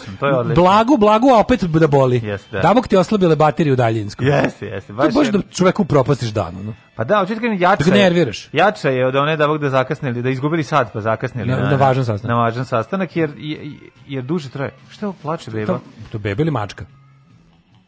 blagu, blagu, a opet da boli. Yes, da. Dabog ti oslabile baterije u daljinskom. Jeste, jeste. Baš, to baš da čoveku propastiš danu. No? Pa da, očito kažem jača. Da nerviraš. Jača je od one da bog da zakasnili, da izgubili sat pa zakasnili. Na, na, na važan sastanak. Na važan sastanak jer jer, jer duže traje. Šta plače beba? To, to beba ili mačka?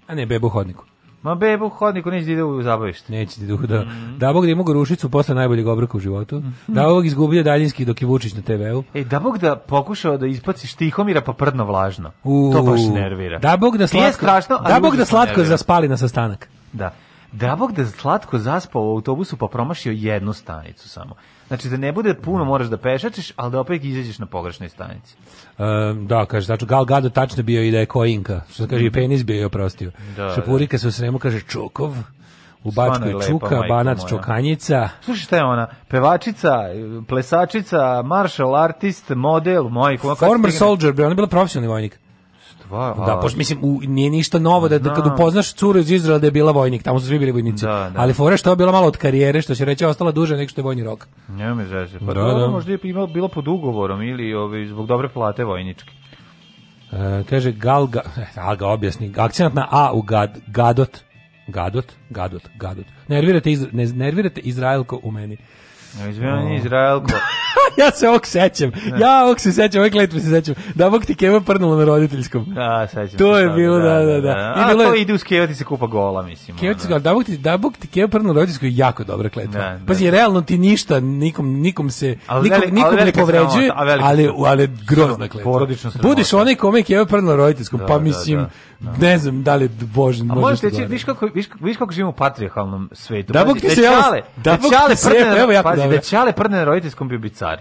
A ne, beba u hodniku. Ma beba u hodniku neće da ide u zabavište. Neće da ide da. Mm. Da Bog da ima gorušicu posle najboljeg obroka u životu. Mhm. Da ovog izgubio daljinski dok je Vučić na TV-u. E, da Bog da pokušao da ispaci Štihomira pa prdno vlažno. U, to baš nervira. Da Bog da slatko, strašno, da Bog da slatko zaspali na sastanak. Da. Da Bog da slatko zaspao u autobusu pa promašio jednu stanicu samo. Znači da ne bude puno moraš da pešačiš, ali da opet izađeš na pogrešnoj stanici. Um, da, kaže, znači Gal Gadot tačno bio i da je koinka, što kaže i penis bio je oprostio. Da, da. Šapurika da. se u sremu kaže Čokov, u Bačkoj lepa, Čuka, majko, Banac moja. Čokanjica. Slušaj šta je ona, pevačica, plesačica, martial artist, model, moj... Former stigne... soldier, ona je bila profesionalni vojnik. Tva, da, a... Da, pošto mislim u, nije ništa novo da, da kad da. upoznaš curu iz Izraela da je bila vojnik, tamo su svi bili vojnici. Da, da. Ali fore što je bila malo od karijere, što se reče ostala duže nego što je vojni rok. Ne mi znači. Pa da, da. da možda je bilo, bilo pod ugovorom ili ovaj, zbog dobre plate vojnički. E, kaže Galga, e, Alga objasni, akcent na A u gad, Gadot. Gadot, Gadot, Gadot. Nervirate, iz, ne, nervirate Izraelko u meni. Izvinjam, oh. Izraelko. ja se ok sećam. Ja ok se sećam, ovaj kletve se sećam. Da bog ti keva prdnulo na roditeljskom. Da, sećam To je bilo, da, da, da. da. da. da. I bilo je... to ide uz keva ti se kupa gola, mislim. Keva ti, da bog ti, da bog ti keva prdnulo na roditeljskom je jako dobra kletva. Da, da. Pazi, realno ti ništa, nikom, nikom se, ali nikom, nikom ne povređuje, ali, ali grozna kletva. Porodično se. Budiš onaj kome keva prdnulo na roditeljskom, da, pa mislim, da, ne znam da li Božin može. A možeš teći, viš kako, viš, viš kako živimo u patrijarhalnom svetu. Da bog ti se, jale. da bog ti se, jale. evo jako I da Ćale prdne na roditeljskom bio bi car.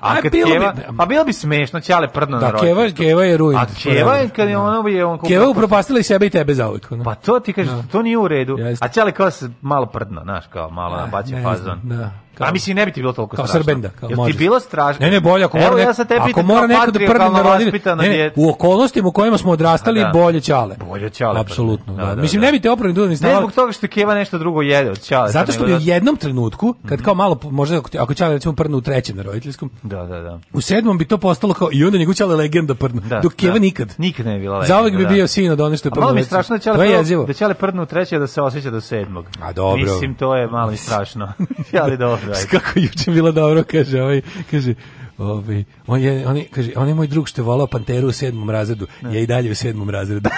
A, a kad bilo keva, bi, pa bilo bi smešno, ćale prdno da, na roditelju. Keva, keva je ruin. A keva je kad je no. Da. ono je on kupa, Keva upropastila i sebe i tebe za uvijek. No? Pa to ti kažeš, no. Da. to nije u redu. Jeste. A ćale kao se malo prdno, znaš, kao malo nabaci da, fazon. Da. Kao, A mislim ne bi ti bilo toliko kao strašno. Srbenda, kao Jel ti bilo strašno? Ne, ne, bolje ako mora, Evo, ja ako mora kao neko da prdne na patrijarhalno rodine. vaspitano Ne, ne, u okolnostima u kojima smo odrastali Da. da. bolje ćale. Bolje ćale. Pa Apsolutno, da, da. da mislim da. ne bi te opravni dudan Ne zbog toga što Keva nešto drugo jede od ćale. Zato što bi u jednom trenutku, kad mhm. kao malo, možda ako, ćale recimo prdne u trećem na roditeljskom, Da, da, da. u sedmom bi to postalo kao i onda njegov ćale legenda prdne. Da, dok Keva da. nikad. Nikad ne bi bila legenda, Zauvek bi bio sin od one što je malo mi strašno da će To je jezivo. da ćale prdnu u treće da se osjeća do sedmog. A dobro. Mislim to je malo i strašno. ali dobro. Znači, kako juče bilo dobro, kaže, ovaj, kaže, ovaj, on je, oni kaže, on je moj drug što je volao Panteru u sedmom razredu, ne. je i dalje u sedmom razredu.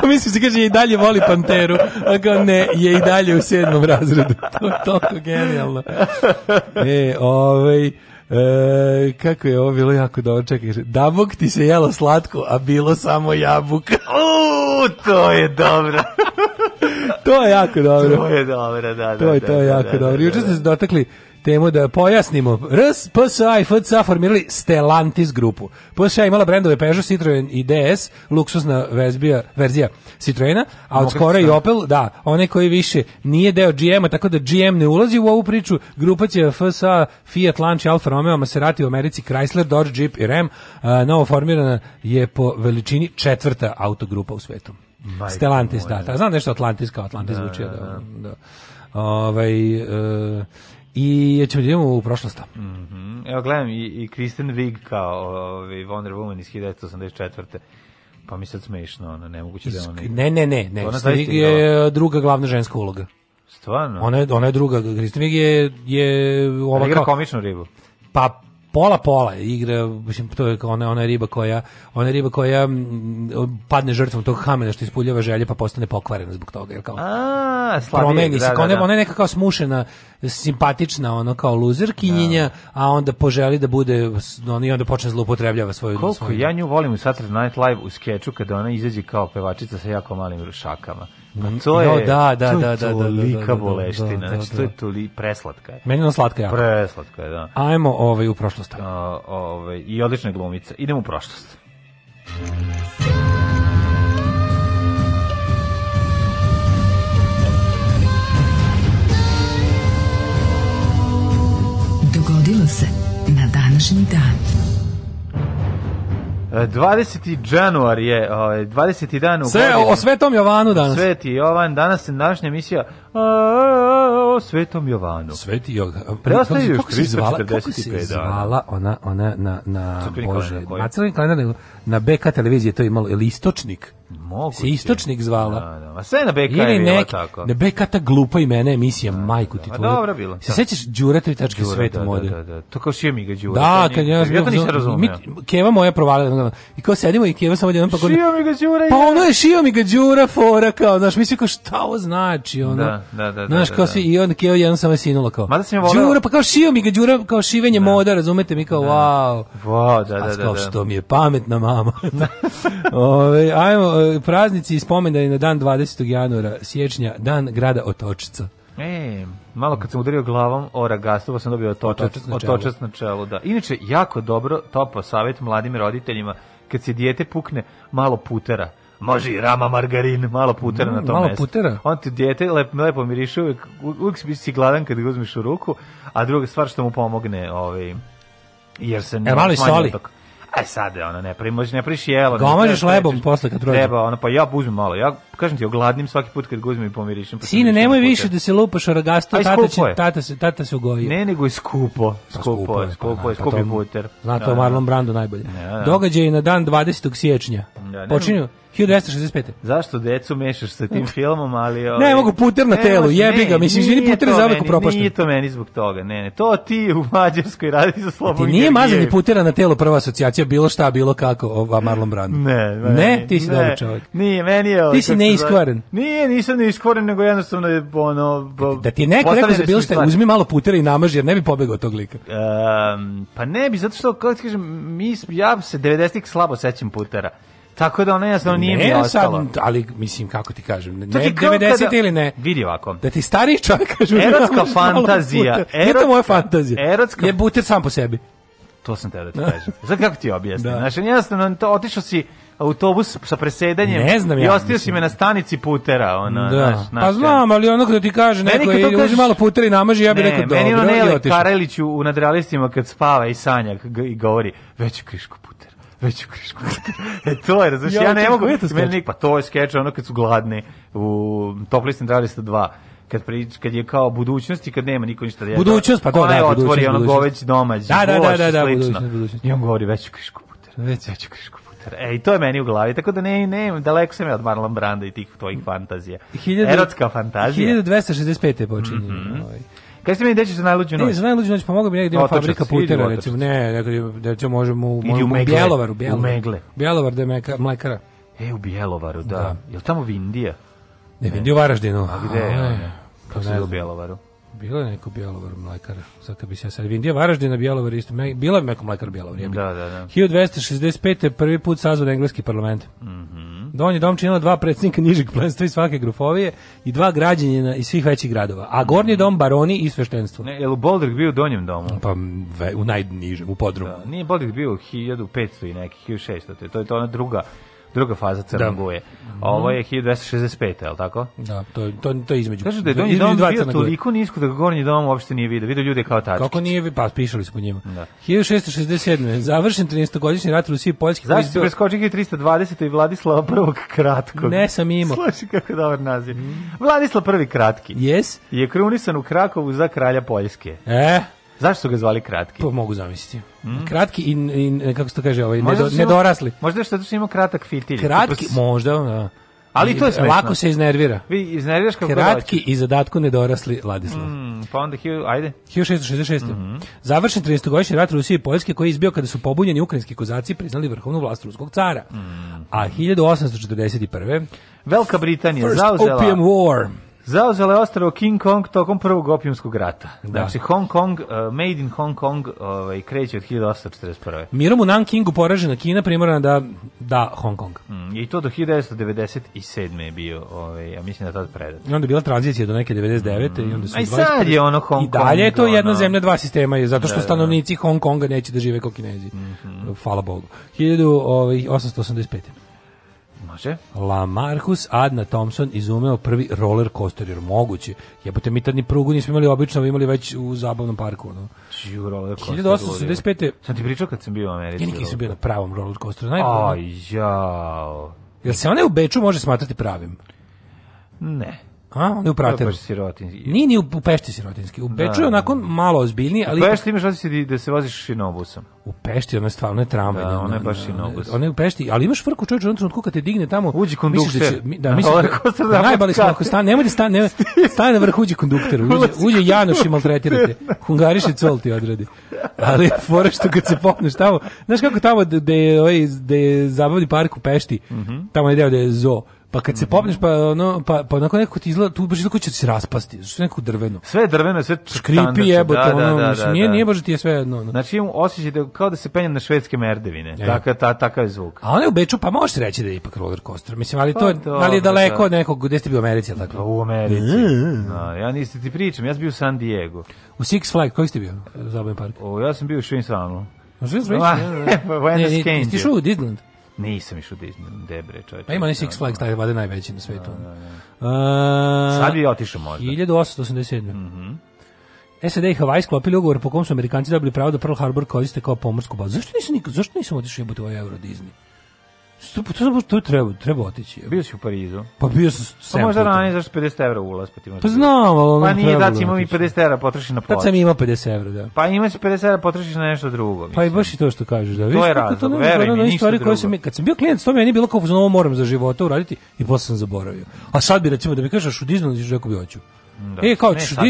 Ko misli se da kaže je i dalje voli Panteru, a kao ne, je i dalje u sedmom razredu. To je toliko genijalno. E, ovaj, E, kako je ovo bilo jako dobro, čekaj, dabog ti se jelo slatko, a bilo samo jabuka. Uuu, to je dobro. to je jako dobro. To je dobro, da, da. To je, da, to je da, jako da, da dobro. Juče da, ste se dotakli temu da pojasnimo. RS, PSA i FCA formirali Stellantis grupu. PSA imala brendove Peugeot, Citroen i DS, luksuzna vezbija, verzija Citroena, a od skora i Opel, da, one koji više nije deo GM-a, tako da GM ne ulazi u ovu priču, grupa će FSA, Fiat, Lancia, Alfa Romeo, Maserati u Americi, Chrysler, Dodge, Jeep i Ram, a, novo formirana je po veličini četvrta autogrupa u svetu. Majka Stellantis, da, da, znam nešto da Atlantis, kao Atlantis da, zvuči, da, da. da. da. Ovaj, e, I ćemo da idemo u prošlost. Mm -hmm. Evo gledam i, i Kristen Wiig kao ovaj, Wonder Woman iz 1984. Pa mi sad smešno, ono, nemoguće da ona... Ne, ne, ne, ne. Ona Wiig je druga glavna ženska uloga. Stvarno? Ona je, ona je druga. Kristen Wiig je, je... Ova igra kao... komičnu ribu. Pa pola pola igra, mislim to je ona ona riba koja, ona riba koja padne žrtvom tog kamena što ispuljava želje pa postane pokvarena zbog toga, jer kao. A, promeni se, da, da, ona, da. ona je neka kao smušena, simpatična, ono kao loser luzerkinjenja, a onda poželi da bude, ona i onda počne zloupotrebljava svoju Koliko svoju... ja nju volim u Saturday Night Live u skeču kada ona izađe kao pevačica sa jako malim rušakama to je, no, da, da, to da, je da da da, da, da, da, boleština, da, znači to je toli preslatka. Je. Meni je slatka jako. Preslatka je, da. Ajmo ovaj, u prošlost. Uh, ovaj, I odlična glumica. Idemo u prošlost. Dogodilo se na današnji dan. 20. E, januar je, ovaj 20. dan u sve, godini. Sve o Svetom Jovanu danas. Sveti Jovan, danas je današnja emisija o Svetom Jovanu. Sveti Jovan. Preostaje još 345 kako se zvala ona, ona na, na Bože, na crveni kalendar, na BK televiziji to imalo, ili istočnik? Moguće. Se istočnik zvala. Da, da. A sve na BK ili je bilo tako. Na BK ta glupa imena emisija da, Majku ti da, tvoju. Dobro bilo. Se da. sećaš Đure tri tačke sveta mode? Da, da, da, da. To kao šijemi ga Đure. Da, kad ja, ja to nisam razumeo. Keva moja provalila. I kao sedimo i Keva samo jedan pa gore. Šijemi ga Đure. Pa ono je šijemi ga Đure fora kao, znaš, mislim kao šta ovo znači, ono. Da. Da, da, da, Znaš, da, kao da. svi, i onda Keo jedan sam je sinula kao. Mada sam je voleo... Đura, pa kao šio mi ga, Đura, kao šivenje moda, razumete mi, kao, wow. Wow, da, da, da. da, što mi je pametna mama. Ove, ajmo, e, praznici i spomendani na dan 20. januara, siječnja, dan grada Otočica. E, malo kad sam udario glavom o ragastu, pa sam dobio otočac, otočac na čelu. na čelu da. Inače, jako dobro topao savjet mladim roditeljima kad se dijete pukne malo putera. Može i rama margarin, malo putera mm, na tom malo mestu. putera? On ti djete lep, lepo miriše, uvijek, uvijek si gladan kad ga uzmiš u ruku, a druga stvar što mu pomogne, ovaj, jer se ne... E, mali soli? Tako. Aj e, sad, ono, ne pravi, može ne priši jelo. Gomažeš lebom posle kad prođe. Treba, ono, pa ja uzmem malo. Ja, kažem ti, ogladnim svaki put kad ga uzmem i pomirišem. Pa Sine, nemoj više puter. da se lupaš o ragastu, tata, će, tata, se, tata se ugoji. Ne, nego je skupo. Pa, skupo je, skupo je, pa da, pa skupi pa, pa, puter. Zna to da, Marlon da. Brando najbolje. Ja, ja. Događaj na dan 20. siječnja. Ja, Počinju, 1265. Zašto decu mešaš sa tim filmom, ali... Ovaj, ne, mogu puter na telu, jebi ga, mislim, izvini, puter je zaveku propašten. Nije to meni zbog toga, ne, ne, to ti u Mađarskoj radi za slobom. Ti nije mazanje putera na telu prva asocijacija, bilo šta, bilo kako, ova Marlon Brando. Ne, meni, ne, ti si ne, dobar čovjek. Nije, meni je... Ti si neiskvaren. Nije, nisam neiskvaren, nego jednostavno je, ono... Bo, da, da ti je neko rekao za bilo šta, uzmi malo putera i namaži, jer ne bi pobegao tog lika. Um, pa ne bi, zato što, kako ti kažem, mi, ja se 90-ih slabo sećam putera. Tako da ono jasno nije ne, mi ostalo. ali mislim kako ti kažem, ne, ti 90 kada, ili ne. Vidi ovako. Da ti stari čovjek kaže erotska fantazija. Erot, moja fantazija. Erotska. Je buter sam po sebi. To sam te da ti da. kažem. Sad kako ti objasnim? Da. Znači, jednostavno, to, otišao si autobus sa presedanjem ne znam ja, i ostio mislim. si me na stanici putera. Ona, da. Naš, naš, pa znam, ali ono kada ti kaže neko je kažeš, uzi malo putera i namaži, ja bih rekao dobro. Meni ono Nele Karelić u nadrealistima kad spava i sanja i govori, veću krišku puter već u krišku. e to je, razumiješ, ja, ja ne mogu, meni, pa to je skeč, ono kad su gladni u Top List Centralista 2 kad prič, kad je kao budućnost i kad nema niko ništa da je. Budućnost, pa to da, budućnost. otvori ono goveći domać. Da, da, da, da, da, budućnost, budućnost. I on govori veću krišku puter. Već veću krišku puter. E, i to je meni u glavi, tako da ne, ne, daleko sam ja od Marlon Branda i tih tvojih fantazija. Erotska fantazija. 1265. počinje. Mm -hmm. ovaj. Kaj mi gde ćeš za najluđu noć? Ne, za najluđu noć pomogao pa bi negdje da ima fabrika putera, recimo, ne, recimo da možemo u, možemo u, Bjelovaru, Bjelovar. U Megle. Bjelovar da meka, mlekara. E, u Bjelovaru, da. da. Je tamo Vindija? Ne, Vindija u Varaždinu. A gde Kako se zove Bjelovaru? Bilo je neko Bjelovar mlekara. Sad kad bi se ja sad Indija Varaždina Bjelovar isto. Bila je neko mlekar Bjelovar. Je da, da, da. 1265. prvi put sazvan engleski parlament. Mm -hmm. Donji dom činila dva predsjednika nižeg plenstva i svake grofovije i dva građanjena iz svih većih gradova. A gornji mm -hmm. dom baroni i sveštenstvo. Ne, je li Boldrik bio u donjem domu? Pa ve, u najnižem, u podrumu. Da, nije Boldrik bio u 1500 i neki, 1600. To je to ona druga druga faza Crnoguje. Da. Mhm. Ovo je 1265, je li tako? Da, to, to, to je između. Kažu da je Donji dom bio toliko nisko da ga Gornji dom uopšte nije vidio. Vidio ljude kao tačkić. Kako nije, pa pišali smo njima. Da. 1667. Završen 13-godišnji rat Rusije i Poljske. Zašto se preskočili 320. i Vladislava prvog kratkog? Ne sam imao. Slušaj kako dobar naziv. Vladislav prvi kratki. Yes. Je krunisan u Krakovu za kralja Poljske. E? Zašto su ga zvali kratki? To pa, mogu zamisliti. Mm. Kratki i, i kako se to kaže, ovaj, možda nedo, nedorasli. Možda što što ima kratak fitilj. Kratki, s... možda, da. Ali to je smešno. Lako se iznervira. Vi iznerviraš kako Kratki i zadatku nedorasli Ladislav. Mm, pa onda, hiu, ajde. 1666. Mm -hmm. Završen 30-godišnji rat Rusije i Poljske koji je izbio kada su pobunjeni ukrajinski kozaci priznali vrhovnu vlast ruskog cara. Mm. A 1841. Velika Britanija First zauzela... First Opium War. Zauzela je ostravo King Kong tokom prvog opijumskog rata. Da. Znači, Hong Kong, uh, made in Hong Kong ovaj, kreće od 1841. Mirom u Nankingu poražena Kina primorana da da Hong Kong. Mm, I to do 1997. je bio, ovaj, ja mislim da tad predat. I onda je bila tranzicija do neke 99. Mm. I onda su A i sad je ono Hong Kong. I dalje je to jedna zemlja, dva sistema, je, zato što da, da, da, stanovnici Hong Konga neće da žive kao kinezi. Mm -hmm. Hvala Bogu. 1885. Može. Lamarcus Adna Thompson izumeo prvi roller coaster, jer moguće. Jebote, mi tad ni prugu nismo imali obično, imali već u zabavnom parku. No. Čiju znači, roller coaster? 1885. Sam ti pričao kad sam bio u Americi. Ja nikad nisam bio na pravom roller coasteru. Najbolj. Aj, jao. Jel se onaj u Beču može smatrati pravim? Ne. A, on je u Prateru. Baš sirotinski. Nije ni u, u Pešti sirotinski. U Beču je da, da, onako da. malo ozbiljniji, ali... U Pešti imaš osjećaj da se voziš šinobusom. U Pešti je stvarno je tramvaj. Da, ona je baš šinobus. Ona je u Pešti, ali imaš vrku čovjek u jednom trenutku kad te digne tamo... Uđi kondukter. Da, će, da, misliš da... Najbali smo ako stane, nemojte stane, ne, stane na vrh, uđi kondukter. Uđe, uđe Janoš i maltretira te. Hungariši col ti odredi. Ali fora što kad se popneš tamo... Znaš kako tamo da je, da ovaj, je zabavni park u Pešti, mhm. tamo je deo da je zoo Pa kad se mhm. popneš pa ono pa pa na nekako ti izgleda tu baš izgleda će se raspasti, što neko drveno. Sve je drveno, sve škripi jebote, da, da, ono, da, da, da, nije da. nije baš da ti je sve jedno. Ono. Znači imam osjećaj da kao da se penjem na švedske merdevine. E. Taka ta takav zvuk. A oni u Beču pa možeš reći da je ipak roller coaster. Mislim, ali pa to, to ali je daleko od nekog gde ste bio u Americi, al tako. U Americi. No, e. ja nisi ti pričam, ja sam bio u San Diego. U Six Flags, koji ste bio? Zabavni park. O, ja sam bio u Švinsanu. U Švinsanu? Buenos Aires. Ti u Disneyland? Nisam išao Disney, da debre, čovječe. Pa ima ne da, Six da. Flags, taj vade najveći na svetu. Da, da, da. Uh, Sad bi otišao možda. 1887. Mhm. Mm -hmm. SAD i Havaj sklopili ugovor po kom su Amerikanci dobili pravo da Pearl Harbor koriste kao pomorsku bazu. Zašto nisam nikad, zašto nisam otišao jebote u Euro Disney? Stup, pa To, to, to treba, treba otići. Bio si u Parizu? Pa bio sam pa sam. Pa možda ranije zašto 50 evra ulaz, pa Pa znam, ali... Pa nije da ti da imam i 50 evra potroši na pot. Tad sam imao 50 evra, da. Pa imaš 50 evra potrošiš na nešto drugo. Mislim. Pa i baš i to što kažeš, da. To Viš, je razlog, to veruj mi, ništa stvari drugo. sam, kad sam bio klijent, to meni je bilo kao za novo moram za života uraditi i posle sam zaboravio. A sad bi, recimo, da mi kažeš u Disneylandu, rekao bi hoću. Da. E, kao, ćeš da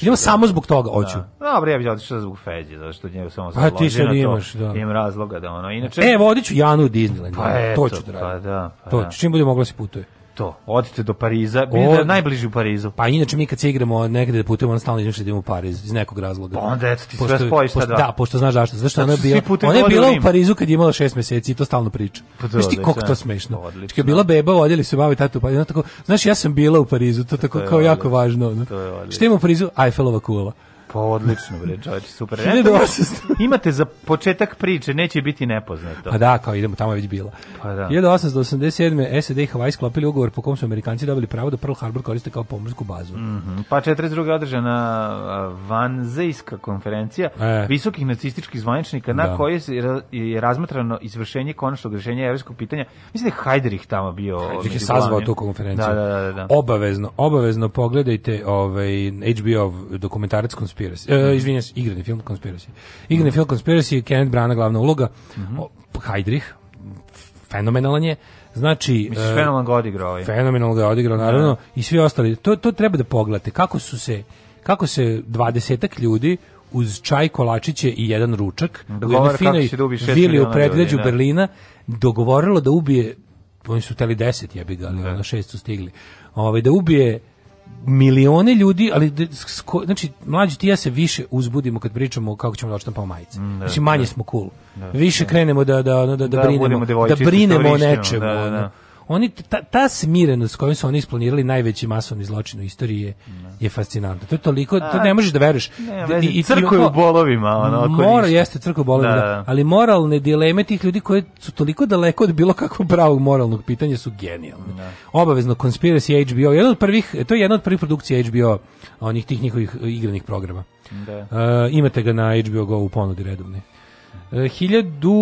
idemo samo zbog toga, da. hoću. Da. Dobro, ja bih otišao zbog Feđe, zato što njega samo sad pa, ti se imaš, da. imam razloga da ono, inače... E, vodiću Janu u Disneyland, pa da. eto, to ću da pa radim. Pa da, pa to ću, čim bude mogla se putuje to. Odite do Pariza, bili da najbliži u Parizu. Pa inače mi kad se igramo negde da putujemo, on stalno da idemo u Pariz iz nekog razloga. Pa onda eto ti sve spojiš ta dva. Da, pošto znaš zašto. Zašto ona je bila? Ona je bila u Parizu kad je imala 6 meseci i to stalno priča. Pa znaš ti kako to smešno. Znači, kad je bila beba, vodili se bavi tatu, pa tako, znaš ja sam bila u Parizu, to tako kao jako važno. Šta ima u Parizu? Eiffelova kula. Pa odlično, bre, čoveče, super. Imate za početak priče, neće biti nepoznato. Pa da, kao idemo, tamo je već bila. Pa da. 1887. SED i Hawaii sklopili ugovor po kom su Amerikanci dobili pravo da Pearl Harbor koriste kao pomorsku bazu. Mm -hmm. Pa 42. održana Vanzejska konferencija e. visokih nacističkih zvaničnika da. na kojoj je razmatrano izvršenje konačnog rešenja evropskog pitanja. Mislim da je Hajderih tamo bio. Hajderih je sazvao tu konferenciju. Da, da, da, da. Obavezno, obavezno pogledajte ovaj HBO dokumentarac Conspiracy. E, mhm. izvinjam se, igrani film Conspiracy. Igrani mm -hmm. film Conspiracy, Kenneth Branagh glavna uloga. Mm -hmm. Heidrich, fenomenalan je. Znači, Misliš, e, fenomenalno ga odigrao ovaj. Fenomenalno ga odigrao, da. naravno, i svi ostali. To, to treba da pogledate, kako su se, kako se dvadesetak ljudi uz čaj, kolačiće i jedan ručak da u jednoj finoj da vili u predgrađu ljudi, da. Berlina dogovorilo da ubije, oni su teli deset, ja bi ga, ali na šest su stigli, ovaj, da ubije milione ljudi, ali sko, znači mlađi ti ja se više uzbudimo kad pričamo kako ćemo da odštampamo majice. Mm, da, znači manje da, smo cool. Da, više da. krenemo da da da, da, da brinemo, da brinemo o nečemu. Da, da oni ta, ta smirenost kojom su oni isplanirali najveći masovni zločin u istoriji je, ne. Da. je fascinantno. To je toliko, to ne možeš da veruješ. Ne, I, i u bolovima, ono, ako mora, ništa. jeste crkve u bolovima, da, da. da. ali moralne dileme tih ljudi koji su toliko daleko od bilo kakvog pravog moralnog pitanja su genijalne. Ne. Da. Obavezno Conspiracy HBO, jedan od prvih, to je jedna od prvih produkcija HBO, onih tih njihovih e, igranih programa. Da. Uh, imate ga na HBO Go u ponudi redovni. Uh, e, hiljadu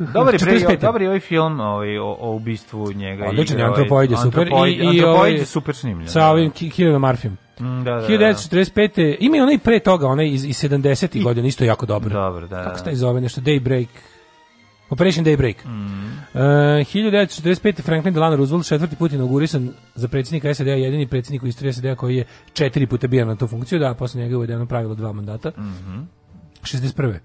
dobar je pre, dobar je ovaj film ovaj, o, o ubistvu njega. Odličan je, Antropoid je super. I, i Antropoid je super snimljen. Sa ovim Kievanom Arfim. Da, da, 1945. Ima i onaj pre toga, onaj iz, iz 70. godina, isto jako dobro. Dobro, da. Kako se taj zove, nešto Daybreak. Operation Daybreak. Mm. Uh, 1945. Franklin Delano Roosevelt četvrti put inaugurisan za predsjednika SAD-a, jedini predsjednik u istoriji SAD-a koji je četiri puta bijan na tu funkciju, da, posle njega je uvedeno pravilo dva mandata. Mm -hmm. 61.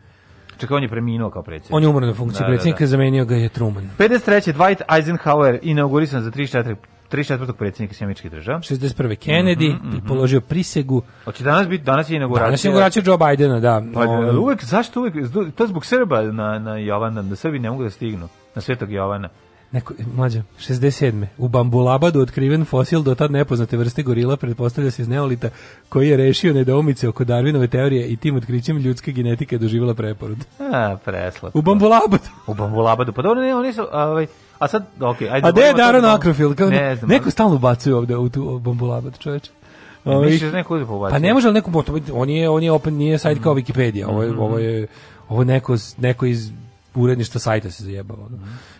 Čekaj, on je preminuo kao predsjednik. On je umro na funkciji da, da predsjednika, da, da. zamenio ga je Truman. 53. Dwight Eisenhower inaugurisan za 34 34. predsjednika Sjemičkih država. 61. Mhm, Kennedy mm -hmm, mm -hmm. položio prisegu. Hoće danas biti danas je inauguracija. Danas je inauguracija Joe Bidena, da. Pa, um, uvek zašto uvek to zbog Srba na na Jovana, da Srbi ne mogu da stignu na Svetog Jovana. Neko, mlađa, 67. U Bambulabadu otkriven fosil do tad nepoznate vrste gorila pretpostavlja se iz neolita koji je rešio nedoumice oko Darwinove teorije i tim otkrićem ljudske genetike je doživjela preporod. A, preslatko. U Bambulabadu. U Bambulabadu. Pa dobro, ne, oni su... Ovaj, a sad, okej, okay, ajde. A gde je Daron Akrofil? ne znam, neko stalno ubacuje ovde u tu Bambulabad, čoveče. Misliš da neko ubacuje? Pa ne može, ali neko, on je, on je open, nije sajt kao mhm. Wikipedia, ovo je, ovo mhm. je, ovo neko, neko iz uredništva sajta se zajebalo. Mm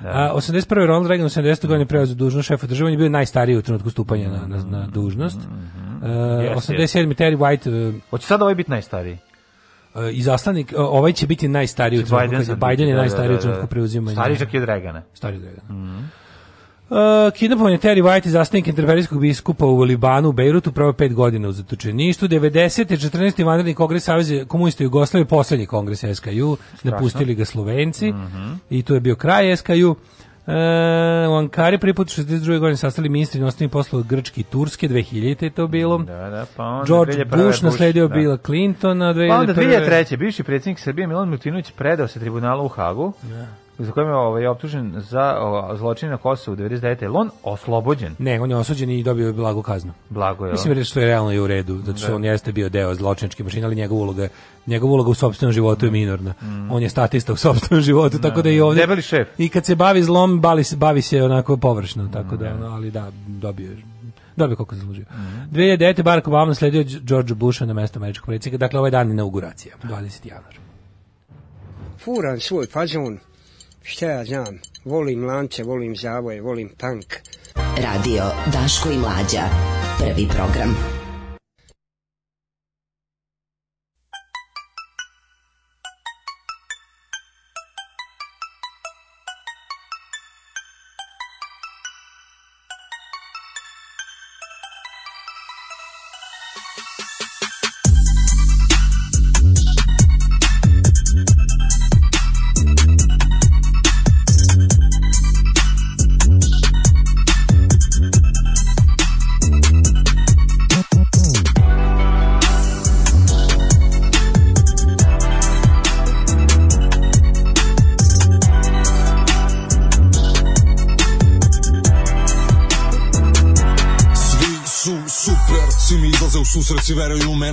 Da. A, 81. Ronald Reagan u 70. godini preuzeo dužnost šefa države, on je bio najstariji u trenutku stupanja na, na, na mm-hmm. dužnost. Mm -hmm. uh, yes, 87. Yes. Terry White... Uh, Hoće sad ovaj biti najstariji? Uh, izaslanik, uh, ovaj će biti najstariji u trenutku. Biden, Biden je da, da, najstariji u da, trenutku preuzimanja. Stariji čak i od Reagana. Stariji od Reagana. Mm -hmm. Uh, kidnapovanje Terry White i zastavnik interferijskog biskupa u Libanu u Bejrutu prvo pet godina u zatočeništu. 90. 14. vanredni kongres Savjeza komunista Jugoslavije, poslednji kongres SKU, napustili ga Slovenci uh mhm. -huh. i tu je bio kraj SKU. Uh, u Ankari prvi put 62. godine sastali ministri inostranih poslova Grčke i Turske, 2000 je to bilo. Da, da, pa onda George Bush nasledio da. Bila Clintona. Pa onda 2003. bivši predsjednik Srbije Milan Mutinović predao se tribunalu u Hagu. Da za kojim je ovaj, optužen za zločine na Kosovu 99. Je on oslobođen? Ne, on je osuđen i dobio je blagu kaznu. Blago da je. Mislim što je realno i u redu, zato da da. što da. on jeste bio deo zločinačke mašine, ali njegova uloga, njegova uloga u sopstvenom životu mm. je minorna. Mm. On je statista u sopstvenom životu, mm. tako da i ovdje... Debeli šef. I kad se bavi zlom, bavi se, bavi se onako površno, mm, tako da, ono, ali da, dobio je dobio koliko zaslužio. Mm -hmm. 2009. Barack Obama sledio George Busha na mesto američkog predsjednika, dakle ovaj dan inauguracija, 20. januar. Furan svoj fazon šta ja znam, volim lance, volim zavoje, volim punk. Radio Daško i Mlađa, prvi program.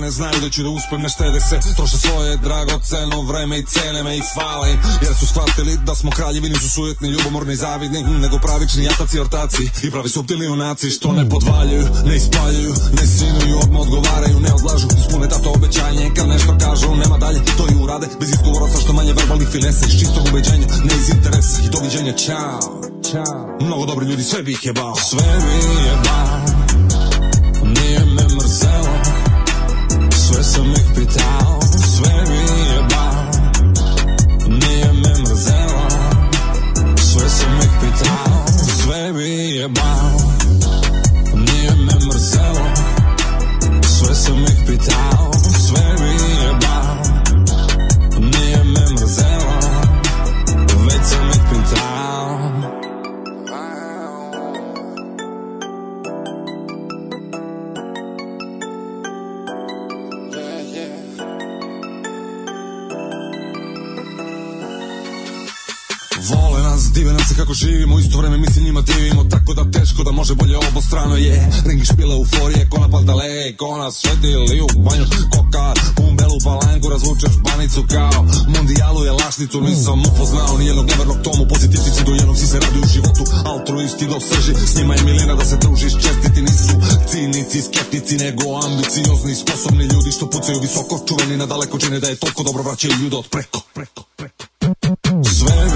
mene znaju da ću da uspem ne štede se Troše svoje dragoceno vreme i cene me i hvale Jer su shvatili da smo kraljevi nisu sujetni, ljubomorni, i zavidni Nego pravični jataci, ortaci i pravi subtilni junaci Što ne podvaljuju, ne ispaljuju, ne sinuju, odmah odgovaraju, ne odlažu Ispune dato obećanje kad nešto kažu, nema dalje To i urade bez izgovora sa što manje verbalnih finesa Iz čistog ubeđenja, ne iz interesa i doviđenja, čao Ćao. Mnogo dobri ljudi, sve bih jebao Sve bih jebao down, sve mi je bao Nije me mrzelo, sve sam ih pitao Sve mi je bao, nije me mrzelo Sve sam ih pitao, sve mi kako živimo, isto vreme mislim njima divimo Tako da teško da može bolje obostrano je Ringi špile euforije, kona paldale, kona svetili u banju Koka, umbelu palanku, razvučeš banicu kao Mondijalu je lašnicu, nisam upoznao nijednog nevernog tomu Pozitivci do jednog si se radi u životu, altruisti do srži S njima je milina da se družiš, čestiti nisu Cinici, skeptici, nego ambiciozni, sposobni ljudi Što pucaju visoko, čuveni na daleko čine da je toliko dobro vraćaju ljuda od preko, preko, preko Sve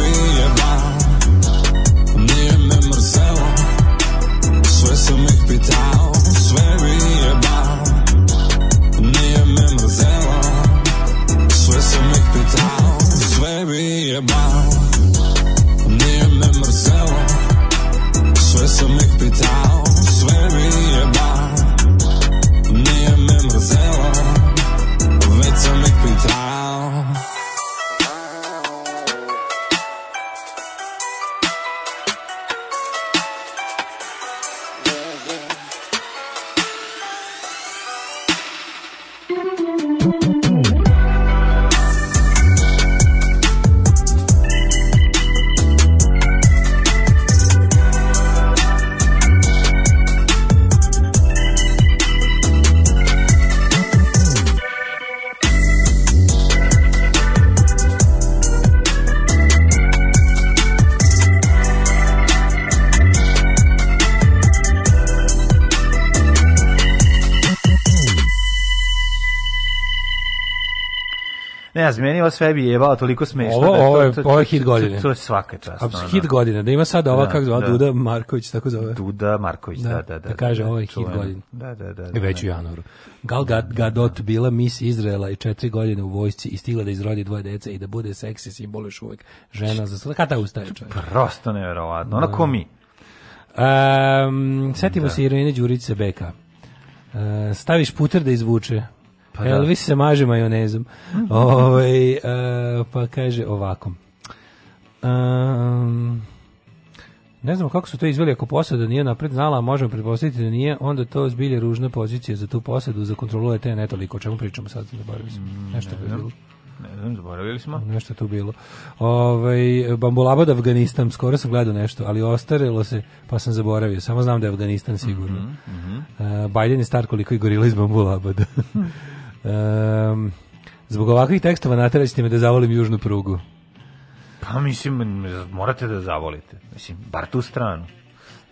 ne znam, meni ovo sve bi jebao toliko smešno. Ovo, da ovo, je, to, to, ovo je hit godine. To, to je svaka čast. Abs, hit godine, da ima sad ova, da, kako zove, da. Duda Marković, tako zove. Duda Marković, da, da, da. Da, da kaže, da, ovo je hit godine. Da, da, da. da Već u da. januaru. Gal Gadot bila mis Izraela i četiri godine u vojsci i stigla da izrodi dvoje dece i da bude seksi simbol još uvek žena za sve. Kada ustaje čovjek? Prosto nevjerovatno. Ona ko mi? Um, setimo da. se Irene Đurice Beka. Uh, staviš puter da izvuče Pa da. Elvis se maže majonezom. Ove, ovaj, uh, pa kaže ovako. Um, ne znam kako su to izveli ako posada nije napred znala, a možemo pretpostaviti da nije, onda to zbilje ružna pozicija za tu posadu, za kontrolu ET ne toliko. O čemu pričamo sad? Zaboravili smo. Mm, nešto ne bilo. Ne znam, zaboravili smo. Nešto tu bilo. Ovaj Bambulaba Afganistan, skoro sam gledao nešto, ali ostarilo se, pa sam zaboravio. Samo znam da je Afganistan sigurno. Mm -hmm, mm -hmm. Uh, Biden je star koliko i gorila iz Bambulabada. Um, zbog ovakvih tekstova nateraćete me da zavolim južnu prugu. Pa mislim, morate da zavolite. Mislim, bar tu stranu.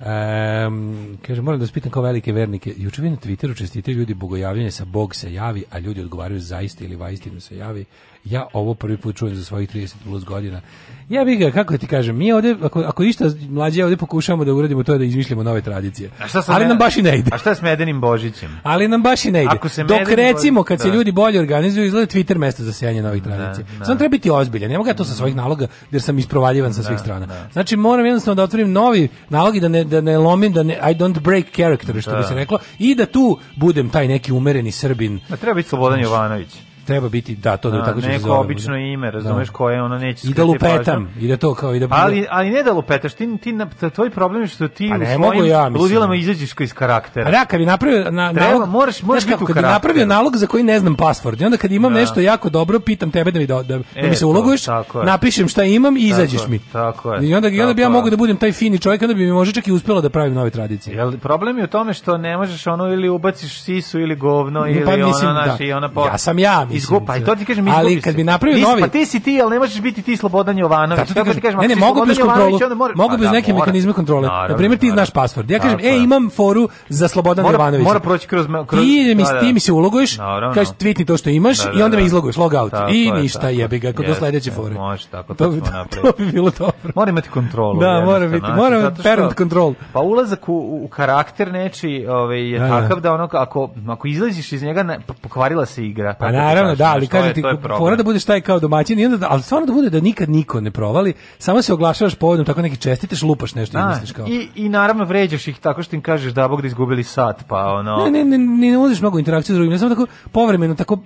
Um, kaže, moram da vas pitam kao velike vernike, juče vi na Twitteru čestite ljudi bogojavljanje sa Bog se javi, a ljudi odgovaraju zaista ili vaistinu se javi. Ja ovo prvi put čujem za svojih 30 plus godina. Ja bih ga, kako da ti kažem, mi ovde, ako, ako išta mlađe ovde pokušamo da uradimo to je da izmišljamo nove tradicije. A šta Ali med... nam baš i ne ide. A šta s Medenim Božićem? Ali nam baš i ne ide. Ako se Dok recimo, kad da. se ljudi bolje organizuju, izgleda Twitter mesto za sejanje novih da, tradicija. Da, da. Samo treba biti ozbiljan. Ne mogu ja to sa svojih naloga, jer sam isprovaljivan sa da, svih strana. Znači, moram jednostavno da otvorim novi nalog i da ne, da ne lomim, da ne, I don't break character, što da. bi se reklo, i da tu budem taj neki umereni Srbin. Ma treba biti Slobodan Jovanović treba biti da to da, da tako se neko obično da. ime da. razumeš da. koje ona neće i da lupetam pažnju. i to kao i da bude... ali ali ne da lupetaš ti ti na tvoj problem je što ti pa ne, u svojim ja, ludilama izađeš iz karaktera pa da, kad bi napravio na, treba, nalog moraš moraš biti kad bi napravio nalog za koji ne znam password i onda kad imam da. nešto jako dobro pitam tebe da mi da, da, e, mi se uloguješ napišem šta imam i izađeš mi tako je i onda i onda bi ja mogao da budem taj fini čovjek onda bi mi može čak i uspelo da pravim nove tradicije jel problem je u tome što ne možeš ono ili ubaciš sisu ili govno pa ili ona naši ona ja sam ja Izgubi, pa i to ti kažem, izgubi Ali kad bi napravio novi... Pa ti si ti, ali ne možeš biti ti Slobodan Jovanović. Zato ti kažem, kažem ne, ne, mogu bi uz kontrolu, mogu bi uz pa da, neke mehanizme kontrole. Na primjer, ti znaš password. Ja kažem, e, imam foru za Slobodan Jovanović. Mora proći kroz... Ti mi, da, da, ti mi se uloguješ, kažeš, tweetni to što imaš i onda me izloguješ, logout. I ništa jebi ga, kod do sledeće fore. Može, tako, tako smo napravili. To bi bilo dobro. Mora imati kontrolu. Da, mora biti, znači, mora parent control. Pa ulazak u karakter nečiji ovaj, je takav da ono, ako izlaziš iz njega, pokvarila se igra. Pa naravno, naravno, da, ali kažem ti, fora da budeš taj kao domaćin, i onda, da, ali stvarno da bude da nikad niko ne provali, samo se oglašavaš povodom, tako neki čestiteš, lupaš nešto da, i misliš kao. I, i naravno vređaš ih tako što im kažeš da bog da izgubili sat, pa ono. Ne, ne, ne, ne, ne mnogo interakciju s drugim, ne samo tako povremeno, tako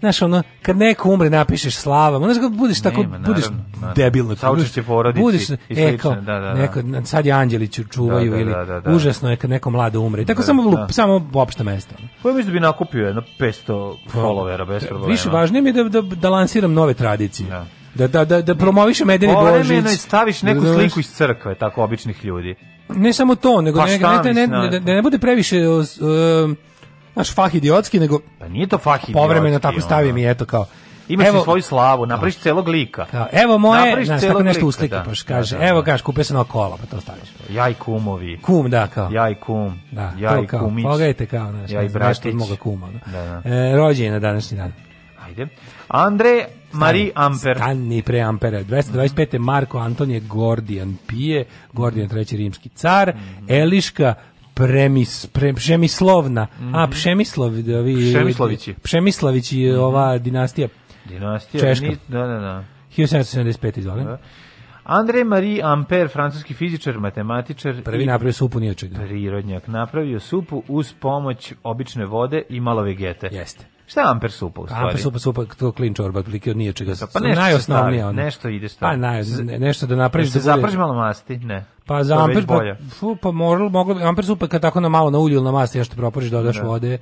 znaš, ono, kad neko umre, napišeš slava, znaš, kad budeš tako, Nema, naravno, budiš naravno. debilno. Saučešće porodici budiš, i slične, e, kao, da, da, da, Neko, sad je anđeliću čuvaju, da, da, ili da, da, da, užasno je kad neko mlado umre. Tako da, samo, lup, samo opšte mesto. Koje pa mislim da bi nakupio jedno 500 followera, bez pa, problema. Više važnije mi je da, da, da lansiram nove tradicije. Da da da da da promoviše medeni božić. Ne, staviš neku sliku iz crkve tako običnih ljudi. Ne samo to, nego pa ne, ne, ne, ne, ne bude previše uh, naš fah idiotski, nego pa nije to fah idiotski. Povremeno tako stavim i eto kao imaš evo, svoju slavu, da. napraviš celog lika. Kao, evo moje, napraviš znaš, celog tako nešto uslikaš, da, da, kaže, da, da, evo kaže, kupe se na kola, pa to staviš. Jaj kumovi. Kum, da, kao. Jaj kum. Da, jaj kao, kumić. Pogledajte kao, znaš, jaj bratić. Nešto od moga kuma. Da, da. da. E, rođen je na današnji dan. Ajde. Andre Mari Amper. Stani pre Ampera. 225. Marko Antonije Gordijan Pije, Gordijan treći rimski car, mm -hmm. Eliška premis, pre, Pšemislovna, mm -hmm. a mhm. Pšemislov, ovi, da, Pšemislovići Pšemislavići je mhm. ova dinastija. Dinastija, Češka. Ni, da, da, da. 1775, izvolim. Da. André Marie Ampère, francuski fizičar, matematičar prvi napravio supu ni Prirodnjak napravio supu uz pomoć obične vode i malo vegete. Jeste. Šta je amper supa u stvari? Amper supa, supa, to klin čorba, otprilike od nije čega. Pa nešto najosnovnije ono. Nešto ide staviti. Pa naj, nešto da napraviš. Da, da zapraš malo masti, ne. Pa za amper, pa, fu, pa moralo, moglo, amper su pa kad tako na malo na ulju ili na masli nešto proporiš, dodaš da. vode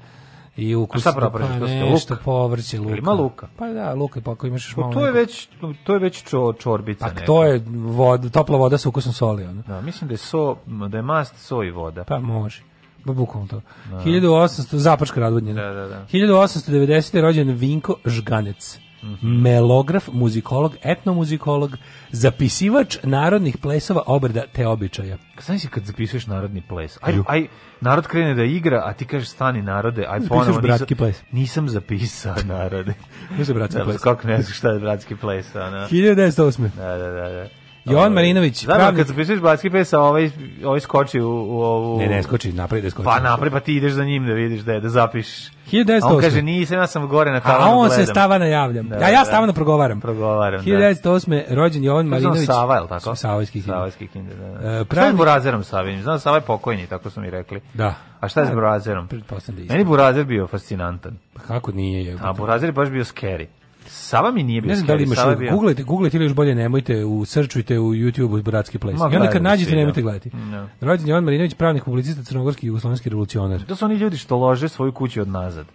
i ukus. A šta proporiš? Pa nešto, luk? povrće, luka. ima luka? Pa da, luka, pa ako imaš još pa malo... To je već, to je već čo, čorbica. Pa to je voda, topla voda sa ukusom soli. Ono. Da, mislim da je, so, da je mast, so i voda. Pa može. Ba bukvalno to. Da. 1800, zapačka radvodnjena. Da, da, da. 1890. rođen Vinko Žganec melograf, muzikolog, etnomuzikolog, zapisivač narodnih plesova, obreda te običaja. Znaš li kad zapisuješ narodni ples? Aj, aj, narod krene da igra, a ti kažeš stani narode, aj ponovo bratski nisam, ples. nisam zapisao narode. Nisam bratski da, ples. Kako ne znaš šta je bratski ples? Ona. 1908. Da, da, da. da. Jovan ovaj, Marinović. Znam, pravnik... kad zapišeš baski pesa, ovaj, ovaj skoči u, u ovu... Ne, ne, skoči, napred da skoči. Pa napred, pa ti ideš za njim da vidiš da je, da zapiš. 1908. A on kaže, nisam, ja sam gore na tavanu gledam. A on gledam. se stavana javljam. Da, ja, ja da. stavano progovaram. Progovaram, 1908. da. rođen Jovan Marinović. Znam Sava, je li tako? Savajski kinder. Savajski kinder, da. da. E, pravnik... Šta je Burazerom Savinim? Znam, Sava je pokojni, tako su mi rekli. Da. A šta je s e, Burazerom? Pretpostavljam da isto. Meni Burazer bio fascinantan. Pa kako nije? Je, A Burazer je baš bio scary. Sava mi nije bio. Ne znam da li imaš, googlajte, googlajte ili još bolje nemojte, u srčujte u YouTubeu Bratski Place. Ma, I onda kad nađete da. nemojte gledati. No. Da. Rođen Jovan Marinović, pravnik publicista crnogorski jugoslovenski revolucionar. To su oni ljudi što lože svoju kuću od nazad.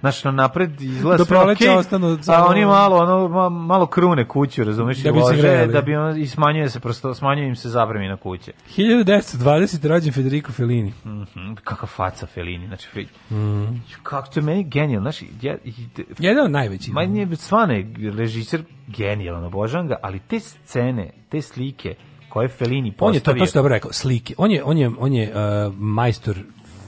Znaš, na napred izlaze Do proleća okay, ostanu A oni malo, ono, malo krune kuću, razumiješ, da bi lože, grejali. da bi on, i smanjuje se, prosto, smanjuje im se zapremi na kuće. 1920. rođen Federico Fellini. Mm -hmm, kaka faca Fellini, znači, fe... mm. kako to je meni genijalno, znaš, ja, Jedan od najvećih. Ma, da. nije, Svane je režiser genijalan, obožavam ga, ali te scene, te slike koje Fellini postavio... On je to, to dobro rekao, slike. On je, on je, on je uh, majstor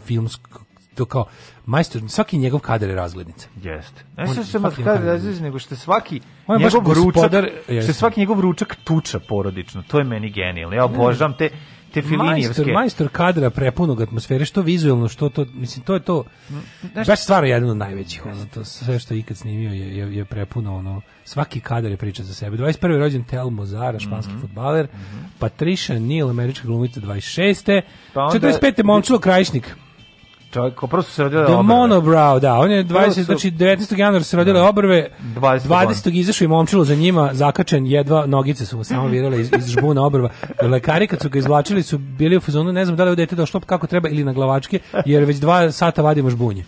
filmskog to kao majstor, svaki njegov kadar je razglednica. Jeste. Ne sve se kadar razglednica, nego što svaki on je njegov gospodar, ručak, što svaki njegov ručak tuča porodično. To je meni genijalno. Ja obožavam te tefilinijevske. Majstor, majstor kadra prepunog atmosfere, što vizuelno, što to, mislim, to je to, Znaš, baš stvarno jedan od najvećih, ono, to sve što je ikad snimio je, je, je prepuno, ono, svaki kadar je priča za sebe. 21. rođen Tel Mozara, španski mm -hmm. futbaler, mm -hmm. Patricia Neal, američka glumica 26. Pa onda, 45. Momčilo Krajišnik čovjek, prvo su se rodile The Monobrow, da, on je 20, su... znači 19. januara se rodile da. obrve, 20. 20. izašao i momčilo za njima, zakačen, jedva nogice su mu samo virale iz, iz žbuna obrva. Lekari kad su ga izvlačili su bili u fazonu, ne znam da li je dete došlo kako treba ili na glavačke, jer već dva sata vadimo žbunje.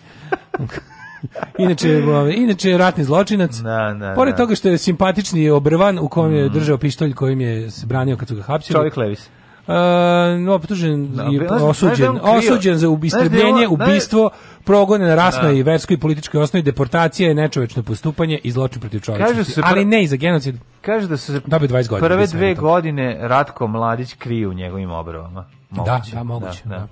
inače, ovaj, inače ratni zločinac. Na, da, na, da, Pored na. toga što je simpatični obrvan u kom je mhm. držao pištolj kojim je se branio kad su ga hapsili. Čovjek Levis uh, optužen da, i osuđen, da osuđen za da ubistrbljenje, ubistvo, progone na rasnoj i da. verskoj i političkoj osnovi, deportacija deportacije, nečovečno postupanje i zločin protiv čovječnosti. Ali ne i za genocid. Kaže da su se prve godine, dve godine Ratko Mladić kriju u njegovim obrovama. Moguće. Da, da, moguće. Da, da.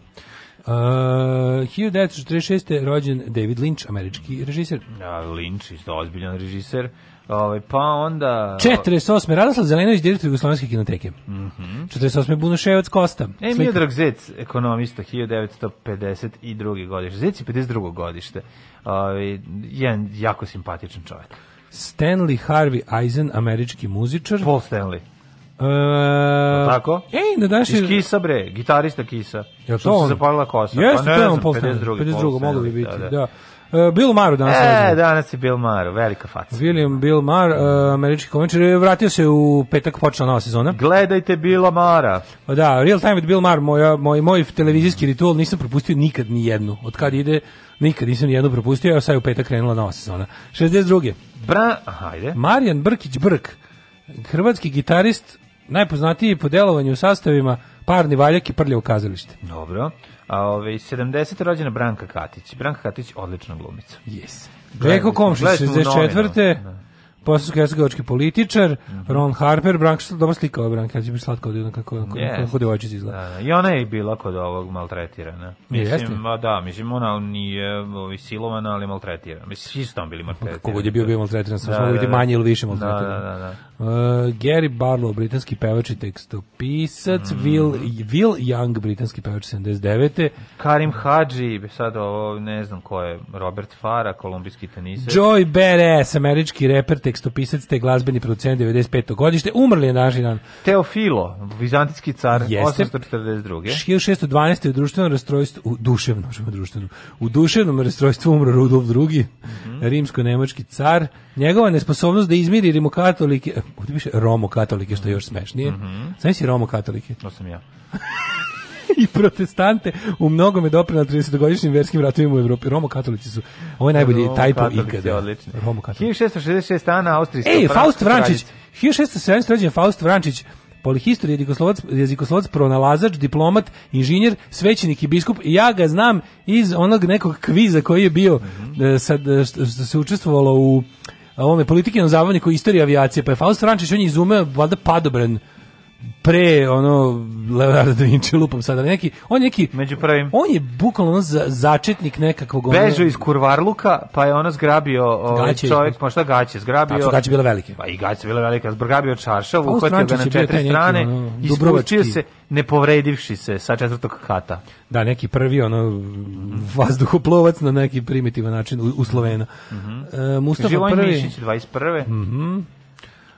Uh, 1946. rođen David Lynch, američki režiser. Da, Lynch, isto ozbiljan režiser. Ovaj pa onda 48. Radoslav Zelenović direktor Jugoslovenske kinoteke. Mhm. Mm 48. Bunoševac Kosta. E Miodrag Zec, ekonomista 1952. godište. Zec je 52. godište. Ovaj jedan jako simpatičan čovjek. Stanley Harvey Eisen, američki muzičar. Paul Stanley. E, tako? Ej, na daš Iz Kisa bre, gitarista Kisa. Jel to Što se zapalila kosa. Jeste, pa ne to je on 52. 52. mogli biti, da. da. da. Uh, Bill Maru danas. E, danas je Bill Maru, velika faca. William Bill Mar, uh, e, američki komičar, vratio se u petak počela nova sezona. Gledajte Bill Mara. Pa da, Real Time with Bill Mar, moj, moj, moj televizijski ritual, nisam propustio nikad ni jednu. Od kad ide, nikad nisam ni jednu propustio, a sad je u petak krenula nova sezona. 62. Bra, ajde. Marijan Brkić Brk, hrvatski gitarist, najpoznatiji po delovanju u sastavima Parni valjak i prljavo kazalište. Dobro. A ove 70. rođena Branka Katić. Branka Katić odlična glumica. Yes. Greko Komšić 64. Da. Posle hercegovački političar, mhm. Ron Harper, Branka dobro slikao Branka, ja bi slatko od kako kako yes. kako devojčica izgleda. Da, da, I ona je bila kod ovog maltretirana. Mislim, Jeste? da, mislim ona nije ovi, ovaj, silovana, ali maltretirana. Mislim svi su tamo bili maltretirani. Kako god je bio bio maltretiran, samo da, da, da, manje ili više maltretiran. Da, da, da. da. Uh, Gary Barlow, britanski pevač i tekstopisac, mm. Will, Will Young, britanski pevač 79. Karim Hadži, sad ovo ne znam ko je, Robert Fara, kolumbijski teniser. Joy Beres, američki reper, tekstopisac te glazbeni producent 95. godište, umrli je naši dan. Teofilo, vizantijski car, Jeste, 842. 1612. u društvenom rastrojstvu, u duševnom, društvenom, u duševnom rastrojstvu umro Rudolf II, mm -hmm. rimsko-nemački car, njegova nesposobnost da izmiri rimokatolike, ovdje piše Romo što je još smešnije. Mm -hmm. Znaš si Romo To sam ja. i protestante u mnogome doprinali 30-godišnjim verskim ratovima u Evropi. Romo-katolici su, ovo je najbolji taj po ikada. Odlični. Romo-katolici. 1666 Ana Austrijska. Ej, Faust Vrančić. 1670 rođen Faust Vrančić polihistor, jezikoslovac, jezikoslovac, pronalazač, diplomat, inženjer, svećenik i biskup. Ja ga znam iz onog nekog kviza koji je bio mm -hmm. sad, e, što se učestvovalo u ovome politike na zabavnje koji istorija avijacije, pa je Faust Rančić, on je izumeo, valjda padobran, pre ono Leonardo da Vinci lupam sada neki on je neki među prvim on je bukvalno ono za, začetnik nekakvog ono bežao iz kurvarluka pa je ono zgrabio ovaj čovjek pa šta gaće zgrabio pa gaće bile velike pa i gaće bile velike zgrabio čaršav pa uhvatio ga na četiri strane i ispučio se ne povredivši se sa četvrtog kata da neki prvi ono vazduhoplovac na neki primitivan način u, u Slovena mm -hmm. uh, Mustafa Živoj prvi Mišić 21. Mhm mm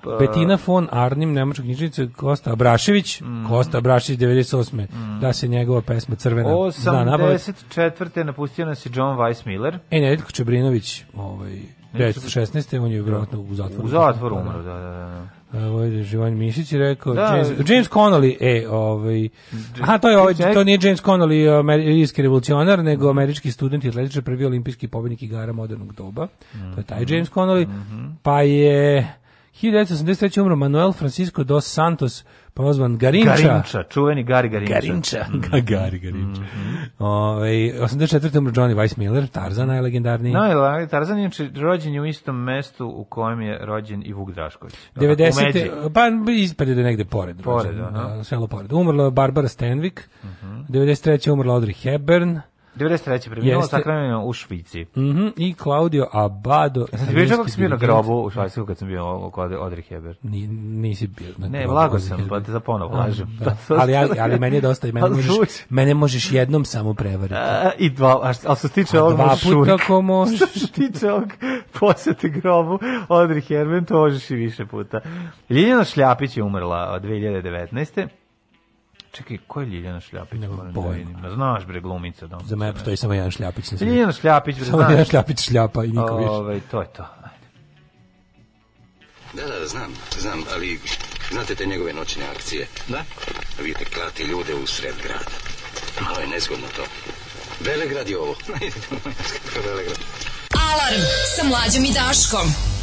Betina pa- von Arnim, nemačka knjižnica, Kosta Abrašević, mm. Kosta Abrašević 98. Mm. Da se njegova pesma Crvena 84. zna nabaviti. 84. napustio nas je John Weissmiller. E, Nedeljko Čebrinović, ovaj, 1916. on je vjerojatno u zatvoru. U zatvoru da, da, umro, da, da, da. da. Ovo ovaj, je Živan Mišić je rekao da, James, James Connolly, e, ovaj Aha, to je ovaj, to nije James Connolly američki revolucionar, nego američki student i atletičar, prvi olimpijski pobednik igara modernog doba. Mm -hmm. To je taj mm-hmm. James Connolly. Mm -hmm. Pa je 1983. umro Manuel Francisco dos Santos, prozvan pa Garinča. Garinča, čuveni Gari Garinča. Garinča, mm. Gari Garinča. Mm -hmm. Ove, 84. umro Johnny Weissmiller, Tarzan najlegendarniji. No, Tarzan je rođen je u istom mestu u kojem je rođen i Vuk Drašković. 90. Pa ispred je negde pored. Pored, rođen, Selo pored. Umrla Barbara Stenvik, mm -hmm. 93. umrla Audrey Hepburn, 93. preminuo sahranjeno u Švici. Mhm, mm i Claudio Abado. Jeste bio kako si bio na grobu u Švajcarsku kad sam bio kod Odri Heber? Ni, nisi bio. Na ne, blago sam, pa te za ponovo da, lažem. Da. ali, ali, ali meni je dosta i mene možeš, mene možeš jednom samo prevariti. I dva, a, a što se tiče ovog možeš šurik. Dva možeš. što se tiče ovog posete grobu Odri Heber, to možeš i više puta. Ljiljana Šljapić je umrla od 2019. Čekaj, ko je Ljiljana Šljapić? Nema da pojma. Znaš bre glumica. Da Za mene to je samo jedan Šljapić. Ne Ljiljana Šljapić, bre, znaš. Samo jedan Šljapić šljapa i niko više. Ove, ovaj, to je to. Ajde. Da, da, da, znam, znam, ali znate te njegove noćne akcije? Da? Vidite, klati ljude u sred grada. Malo je nezgodno to. Velegrad je ovo. Velegrad. Alarm sa mlađom i Daškom.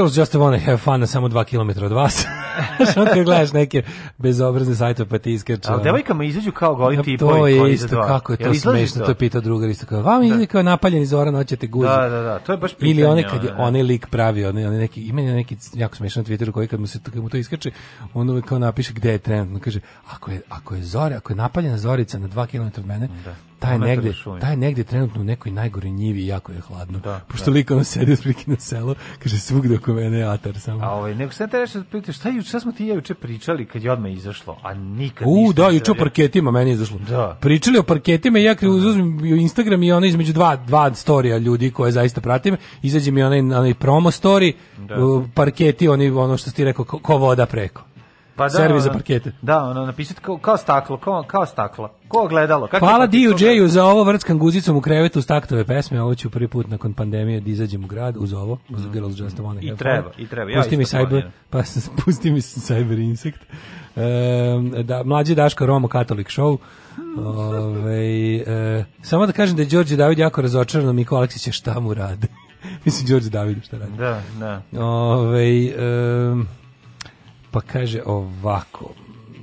girls just want to have fun na samo dva kilometra od vas. Što kad gledaš neke bezobrazne sajtove pa ti iskače. Ali devojkama izađu kao goli tipovi. To je isto, kako je to smešno, to? to pitao drugar isto kao, vam da. izgleda kao napaljeni Zoran, hoćete guzi. Da, da, da, to je baš pitanje. Ili one kad je da. onaj lik pravi, onaj, onaj neki, ima neki jako smešan Twitter koji kad mu, se, kad mu to iskače, on uvek kao napiše gde je trenutno, kaže, ako je, ako je Zora, ako je napaljena Zorica na 2 km od mene, da taj negde, taj negde trenutno u nekoj najgore njivi jako je hladno. Da, Pošto da. lik ono sedi u na selo, kaže svugde oko mene je atar samo. A ovaj, nego sad te nešto da pitaš, šta, ju, šta smo ti ja juče pričali kad je odmah parketima izašlo, a nikad U, da, juče o parketima meni izašlo. Da. Pričali o parketima i ja kri da. uzmem Instagram i ona između dva dva storija ljudi koje zaista pratim, izađe mi onaj onaj promo story, da. parketi, oni ono što ti rekao ko, ko voda preko pa da, servis za parkete. Da, ono, napisati kao, kao staklo, kao, kao staklo. Ko gledalo? Kako Hvala DJ-u za ovo vrckan guzicom u krevetu staktove pesme. Ovo ću prvi put nakon pandemije da izađem u grad uz ovo. Uz mm. Girls Just Wanna I treba, i treba. Ja mi cyber, pa, pusti mi Cyber Insect. E, da, mlađi Daško Romo Catholic Show. Ove, e, samo da kažem da je Đorđe David jako razočaran, Miko Aleksića šta mu rade. Mislim, Đorđe David šta radi. Da, da. Ove, e, Pa kaže ovako,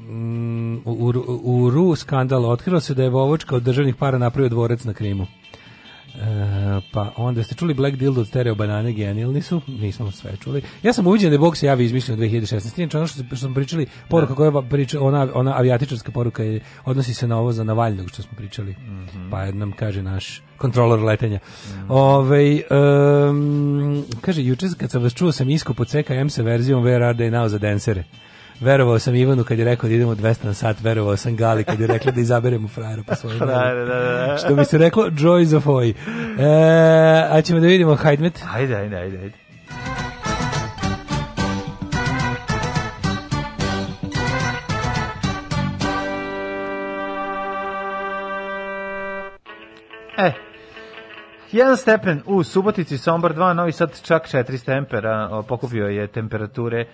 mm, u, u, u, Ru skandal otkrilo se da je Vovočka od državnih para napravio dvorec na Krimu. E, pa onda ste čuli Black Dildo od Stereo Banane, genijalni su, nismo sve čuli. Ja sam uviđen da je Bog se javi izmišljen 2016. Inače, ono što, što smo pričali, poruka da. koja priča, ona, ona avijatičarska poruka je, odnosi se na ovo za Navalnog što smo pričali. Mm -hmm. Pa nam kaže naš kontroler letenja. Mm. Ove, um, kaže, juče kad sam vas čuo sam iskop od CKM sa verzijom Where Are They Now za dansere. Verovao sam Ivanu kad je rekao da idemo 200 na sat, verovao sam Gali kad je rekla da izaberemo frajera po svojoj da, da da, da, da. Što bi se reklo, Joy za foj. E, a ćemo da vidimo Hajdmet. Hajde, ajde, ajde, ajde. E, Jedan stepen u Subotici, Sombar 2, Novi Sad čak 4 stempera, pokupio je temperature e,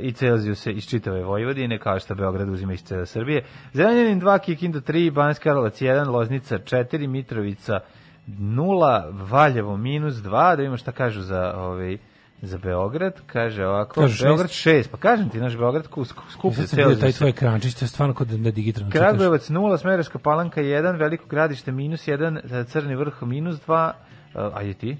i se iz čitave Vojvodine, kao što Beograd uzima iz cele Srbije. Zelenjanin 2, Kikindo 3, Banjska Karolac 1, Loznica 4, Mitrovica 0, Valjevo minus 2, da vidimo šta kažu za ovaj, za Beograd, kaže ovako, kaže Beograd 6, pa kažem ti, naš Beograd skupo se celo. Taj tvoj ekrančić, to je stvarno kod da digitalno čitaš. Kragujevac 0, Smederevska palanka 1, Veliko gradište minus 1, Crni vrh minus 2, ajde ti.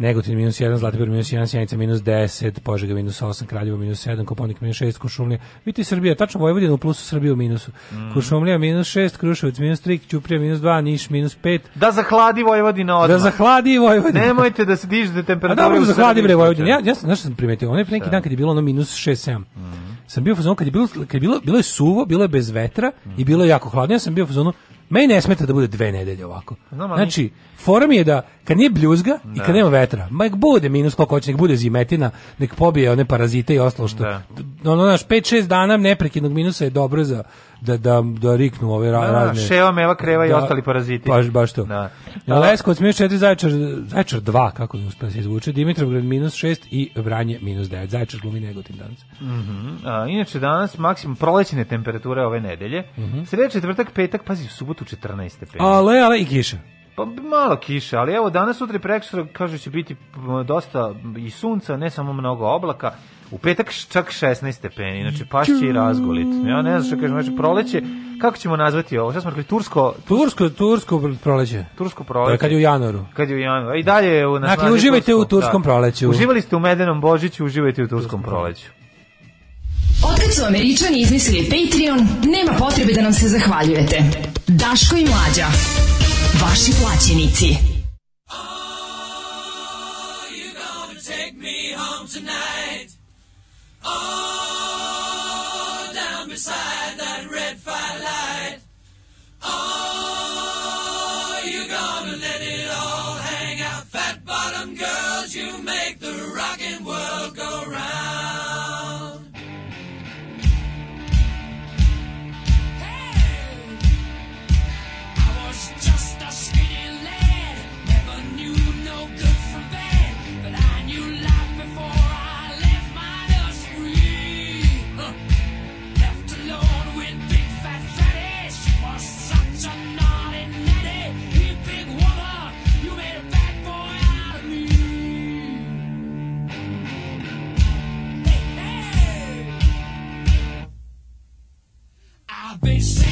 Negotin minus 1, Zlatibor minus 1, Sjenica minus 10, Požega minus 8, Kraljevo minus 7, Koponik minus 6, Košumlija. Vidite Srbija, tačno Vojvodina u plusu, Srbija u minusu. Mm. Košumlija minus 6, Kruševac minus 3, Ćuprija minus 2, Niš minus 5. Da zahladi Vojvodina odmah. Da zahladi Vojvodina. Nemojte da se dižete temperaturu. A dobro, zahladi bre Vojvodina. Ja, ja znaš što sam primetio, onaj pre neki dan kad je bilo ono minus 6, 7. Mm. Sam bio u fazonu kad je bilo, kad je bilo, bilo je suvo, bilo je bez vetra mm. i bilo je jako hladno. Ja sam bio u fazonu, meni ne smeta da bude dve nedelje ovako. Znam, znači, Fora mi je da kad nije bljuzga i kad da. nema vetra, ma bude minus koliko hoće, nek bude zimetina, nek pobije one parazite i ostalo što. Da. Ono naš 5-6 dana neprekidnog minusa je dobro za da da da riknu ove ra, da, da razne. Ševa, meva, kreva da, i ostali paraziti. Baš baš to. Da. da. Leskovac minus 4, Zaječar, Zaječar 2, kako mi uspeo da se izvuče, Dimitrovgrad minus 6 i Vranje minus 9. Zaječar glumi Negotin danas. Mhm. Mm A, inače danas maksimum prolećne temperature ove nedelje. Mm -hmm. Sreda, četvrtak, petak, pazi, u subotu 14 Ale, ale i kiša. Pa malo kiše, ali evo danas, sutra i prekstra, kaže, će biti dosta i sunca, ne samo mnogo oblaka. U petak čak 16 stepeni, znači pašće i razgolit. Ja ne znam što kažem, znači proleće, kako ćemo nazvati ovo? Šta smo rekli? Tursko... Tursko, tursko proleće. Tursko proleće. kad je u januaru. Kad je u januaru. E, I dalje je u znači, nas Dakle, uživajte tursko, u turskom da. proleću. Uživali ste u Medenom Božiću, uživajte u turskom proleću. Otkad su Američani izmislili Patreon, nema potrebe da nam se zahvaljujete. Daško i Mlađa. Vaši plaćenici. Oh, bass.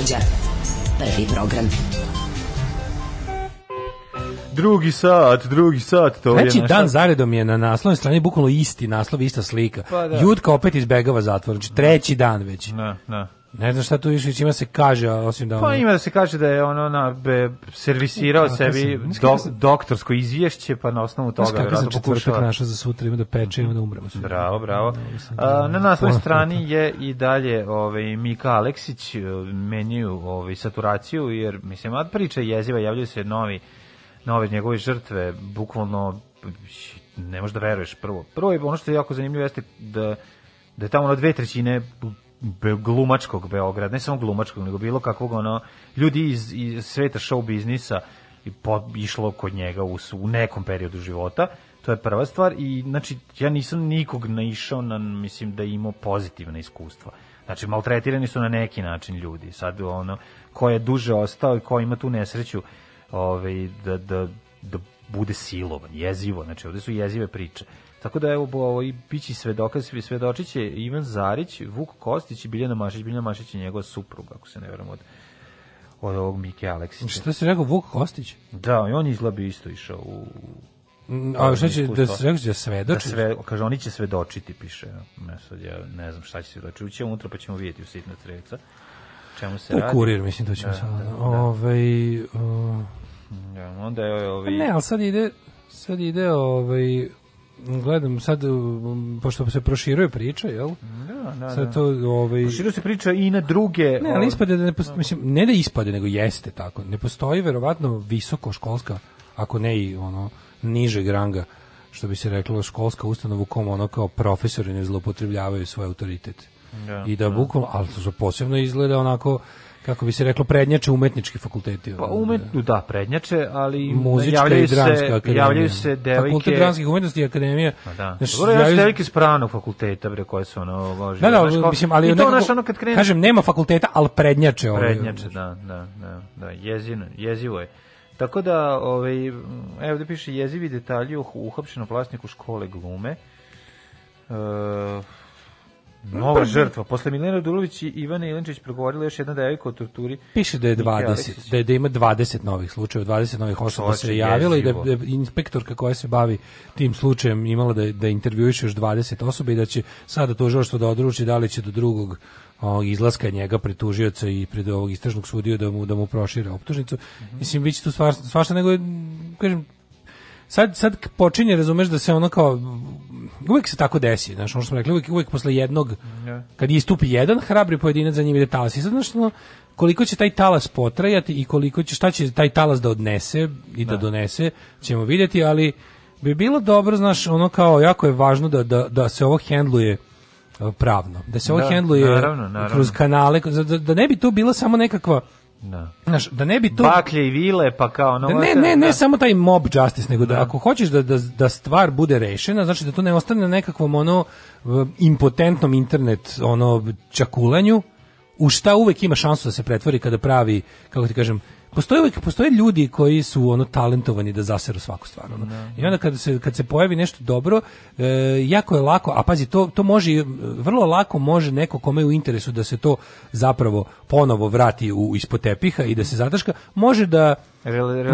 Mlađa. Prvi program. Drugi sat, drugi sat, to znači, je Znači, dan zaredom je na naslovnoj strani bukvalno isti naslov, ista slika. Pa, da. Jutka opet izbegava zatvor, znači treći dan već. Da, da. Ne znam šta tu više ima se kaže, osim da... Pa ono... ima da se kaže da je on ona be, servisirao kako sebi sam, do, sam, doktorsko izvješće, pa na osnovu toga... Kako sam četvrtak našao za sutra, ima da peče, ima da umremo. Bravo, bravo. A, da na naslovoj strani je i dalje ovaj, Mika Aleksić eh, menju ovaj, saturaciju, jer, mislim, od priče jeziva javljaju se novi nove njegove žrtve, bukvalno ne možeš da veruješ prvo. Prvo je ono što je jako zanimljivo jeste da da je tamo na dve trećine be, glumačkog Beograda, ne samo glumačkog, nego bilo kakvog ono, ljudi iz, iz sveta show biznisa i po, išlo kod njega u, u nekom periodu života, to je prva stvar i znači ja nisam nikog naišao na, mislim da imao pozitivna iskustva. Znači, maltretirani su na neki način ljudi. Sad, ono, ko je duže ostao i ko ima tu nesreću ovaj, da, da, da bude silovan, jezivo. Znači, ovde su jezive priče. Tako da evo ovo i bići svedoka, svi svedočiće Ivan Zarić, Vuk Kostić i Biljana Mašić, Biljana Mašić je njegova supruga, ako se ne veram od od ovog Mike Aleksića. Šta se rekao, Vuk Kostić? Da, i on izgleda isto išao u... Mm, a šta će, da se rekao, da svedoči? Da sve, kaže, oni će svedočiti, piše. Ne, sad ja ne znam šta će svedočiti. Uće unutra pa ćemo videti u sitna treca. Čemu se to pa radi? kurir, mislim, da ćemo da, sad. Da, da. da. Ove, ovaj, o... da, onda je ovaj... Ne, al sad ide, sad ide ovaj, gledam sad pošto se proširuje priča, jel? Da, da. Sad da. to ovaj Proširuje se priča i na druge. Ne, ali ovaj. ispade da ne postoji, mislim, ne da ispade, nego jeste tako. Ne postoji verovatno visokoškolska, ako ne i ono nižeg ranga što bi se reklo školska ustanova u kom ono kao profesori ne zloupotrebljavaju svoj autoritet. Da, I da, da. bukvalno, ali to posebno izgleda onako kako bi se reklo prednjače umetnički fakulteti. Pa da. umetnu da prednjače, ali Muzička i se akademija. javljaju se devojke Fakultet dramskih umetnosti i akademija. Pa da. Znaš, Dobro, javljaju... ja devojke iz pravnog fakulteta bre koje su ono lože. Da, da, znaš, kako... mislim, ali to nekako, naš ono kad krenu. Kažem nema fakulteta, al prednjače ovaj. Prednjače, da, da, da, da, jezino, jezivo je. Tako da, ovaj, evo da piše jezivi detalji o uhapšenom vlasniku škole glume. Uh, Nova žrtva. Posle Milena Dulović i Ivana Ilinčić progovorila još jedna devojka o torturi. Piše da je 20, da, je, da ima 20 novih slučajeva, 20 novih osoba se javilo i da, je da inspektorka koja se bavi tim slučajem imala da, da intervjuiše još 20 osoba i da će sada to tužilaštvo da odruči da li će do drugog o, izlaska njega pred i pred ovog istražnog sudiju da mu da mu prošire optužnicu. Mm -hmm. Mislim biće tu svašta, svašta nego kažem sad, sad počinje, razumeš, da se ono kao, uvek se tako desi, znaš, ono što smo rekli, uvek, uvijek posle jednog, yeah. kad istupi jedan hrabri pojedinac, za njim ide talas. I sad, znaš, ono, koliko će taj talas potrajati i koliko će, šta će taj talas da odnese i da, da donese, ćemo videti, ali bi bilo dobro, znaš, ono kao, jako je važno da, da, da se ovo hendluje, eh, pravno. Da se ovo da, hendluje naravno, naravno. kroz kanale, da, da ne bi to bila samo nekakva Da. Znaš, da ne bi to baklje i vile pa kao ono da ne ne ne da. samo taj mob justice nego da, da ako hoćeš da, da, da stvar bude rešena znači da to ne ostane na nekakvom ono impotentnom internet ono čakulanju u šta uvek ima šansu da se pretvori kada pravi kako ti kažem postoje uvijek, postoje ljudi koji su ono talentovani da zaseru svaku stvar. Ono. Da, da. I onda kad se, kad se pojavi nešto dobro, e, jako je lako, a pazi, to, to može, e, vrlo lako može neko kome je u interesu da se to zapravo ponovo vrati u, ispod tepiha i da se zadrška, može da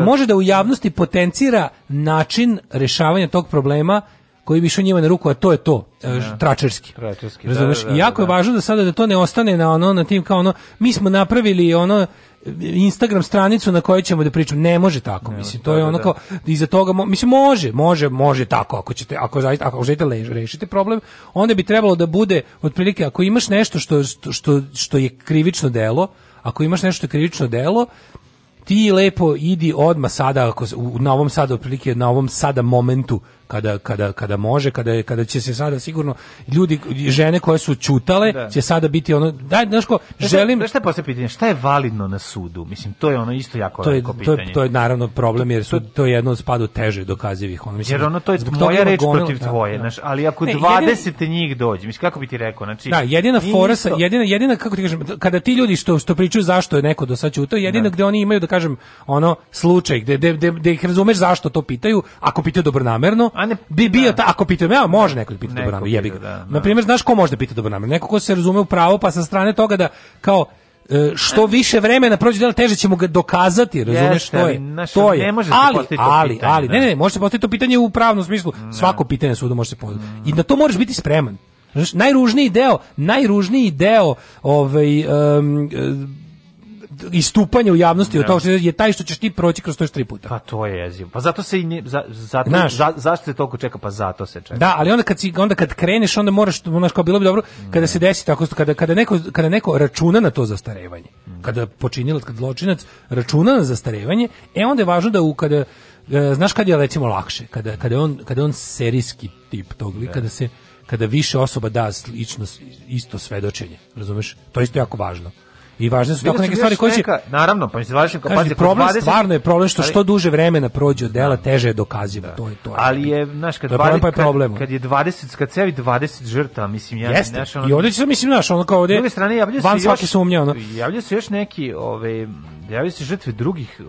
može da u javnosti potencira način rešavanja tog problema koji bi išao njima na ruku, a to je to, ja. E, da. tračerski. Tračerski, da, da, da, jako je važno da sada da to ne ostane na ono, na tim kao ono, mi smo napravili ono, Instagram stranicu na kojoj ćemo da pričamo. Ne može tako. Ne, mislim, to da, je da, ono kao da. iza toga mislim može, može, može tako ako ćete ako zaista ako želite lež, rešite problem, onda bi trebalo da bude otprilike ako imaš nešto što što što je krivično delo, ako imaš nešto što je krivično delo, ti lepo idi odma sada ako u, na ovom sada otprilike na ovom sada momentu kada, kada, kada može, kada, je, kada će se sada sigurno ljudi, žene koje su čutale da. će sada biti ono, daj, znaš ko, želim... Znaš šta je posle pitanje, šta je validno na sudu? Mislim, to je ono isto jako to je, veliko pitanje. To je, to je naravno problem, jer sud, to je jedno od spadu teže dokazivih. Ono, mislim, jer ono, to je moja reč gonil, protiv da, tvoje, da, znaš, ali ako ne, 20 jedina, njih dođe, mislim, kako bi ti rekao, znači... Da, jedina fora, sa, jedina, jedina, kako ti kažem, kada ti ljudi što, što pričaju zašto je neko do sad čutao, jedina da. gde oni imaju, da kažem, ono, slučaj, gde, gde, gde, gde ih razumeš zašto to pitaju, ako pitaju dobronamerno, A ne, bi bio da. ta, ako pitam ja, može neko da pita dobronamerno, jebi ga. Da, da. Na primjer, znaš ko može da pita dobro dobronamerno? Neko ko se razume u pravo, pa sa strane toga da kao e, što više vremena prođe delo teže ćemo ga dokazati, razumeš što je. Naš, to je. Ne može ali, ali, ali, ali, da. ne, ne, ne, može se postaviti to pitanje u pravnom smislu. Ne. Da. Svako pitanje sudu može se postaviti. I na to moraš biti spreman. Znaš, najružniji deo, najružniji deo ovaj um, istupanje u javnosti ne. od toga što je taj što ćeš ti proći kroz to tri puta. Pa to je jezivo. Pa zato se i ne, za, zato, za, zašto se toliko čeka? Pa zato se čeka. Da, ali onda kad, si, onda kad kreneš, onda moraš, znaš kao bilo bi dobro, ne. kada se desi tako, kada, kada, neko, kada neko računa na to zastarevanje, ne. kada počinilac, kada zločinac računa na zastarevanje, e onda je važno da u, kada, e, znaš kad je recimo lakše, kada, kada, on, kada on serijski tip tog lika, kada da se kada više osoba da slično isto svedočenje, razumeš? To je isto jako važno. I važne su tako neke stvari koje će naravno, pa mislim važno kao pazi problem 20... stvarno je problem što ali, što duže vremena prođe od dela da. teže je dokazivo, da. to je to. Ali je, znaš, kad 20 da, pa je problem. Kad, kad je 20 kad cevi 20 žrtava, mislim ja, Jeste. znaš, ono, I ovde će se, mislim, znaš, ono kao ovde. S druge strane javljaju se van svake sumnje, ono. Javljaju se još neki, ove, javljaju se žrtve drugih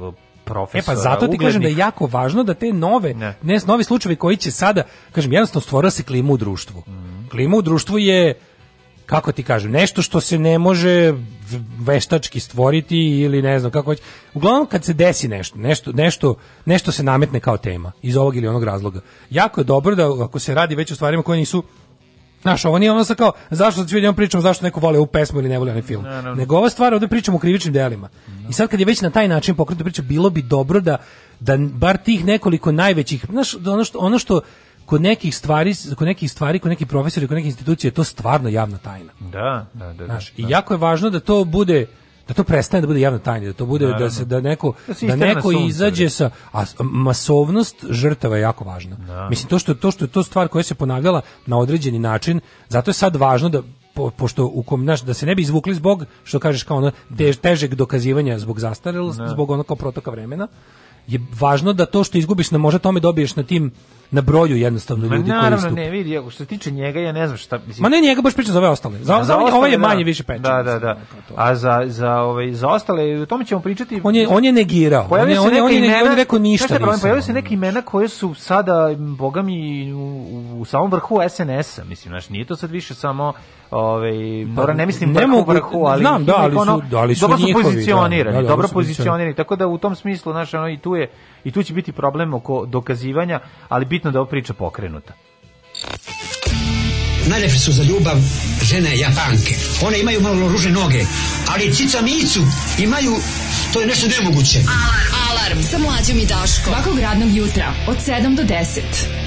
profesora. E pa zato ti uglednih. kažem da je jako važno da te nove, ne, ne novi slučajevi koji će sada, kažem, jednostavno stvora se klima u društvu. Mm. Klima u društvu je kako ti kažem, nešto što se ne može veštački stvoriti ili ne znam kako hoće. Uglavnom kad se desi nešto, nešto, nešto, nešto se nametne kao tema iz ovog ili onog razloga. Jako je dobro da ako se radi već o stvarima koje nisu Znaš, ovo nije ono sa kao, zašto ću jednom pričam, zašto neko vole ovu pesmu ili ne vole onaj film. No, no, no. Nego ova stvar, ovdje pričamo o krivičnim delima. I sad kad je već na taj način pokrenuta priča, bilo bi dobro da, da bar tih nekoliko najvećih, znaš, da ono što, ono što kod nekih stvari, kod nekih stvari, kod nekih profesora, i kod nekih institucija je to stvarno javna tajna. Da, da, da. Znaš, da, i jako je važno da to bude da to prestane da bude javna tajna, da to bude da Naravno. da se da neko da, da neko sunce, izađe sa a masovnost žrtava je jako važna. Da. Mislim to što to što je to stvar koja se ponavljala na određeni način, zato je sad važno da po, pošto u kom naš da se ne bi izvukli zbog što kažeš kao ono tež, težeg dokazivanja zbog zastarelosti, da. zbog onako protoka vremena je važno da to što izgubiš na možda tome dobiješ na tim na broju jednostavno ljudi koji istup. ne, vidi, ako što se tiče njega, ja ne znam šta... Mislim. Ma ne njega, baš pričam za ove ostale. Za, za ove, ovaj je da. manje da, više pečen. Da, da, da. A za, za, ove, ovaj, za ostale, o tome ćemo pričati... On je, on je negirao. On je, on je, on je, imena, on je rekao ništa. Šta problem, pojavili se neke imena koje su sada, boga mi, u, u samom vrhu SNS-a, mislim, znaš, nije to sad više samo ovaj mora ne mislim ne mogu vrhu, ali znam da ali ono, su da ali su dobro su da. pozicionirani, da, da, dobro pozicionirani. Tako da u tom smislu naš ono i tu je i tu će biti problem oko dokazivanja, ali bitno da ova priča pokrenuta. Najlepše su za ljubav žene japanke. One imaju malo ruže noge, ali cica micu imaju, to je nešto nemoguće. Alarm, alarm, sa mlađom i Daško. Svakog radnog jutra, od 7 do 10.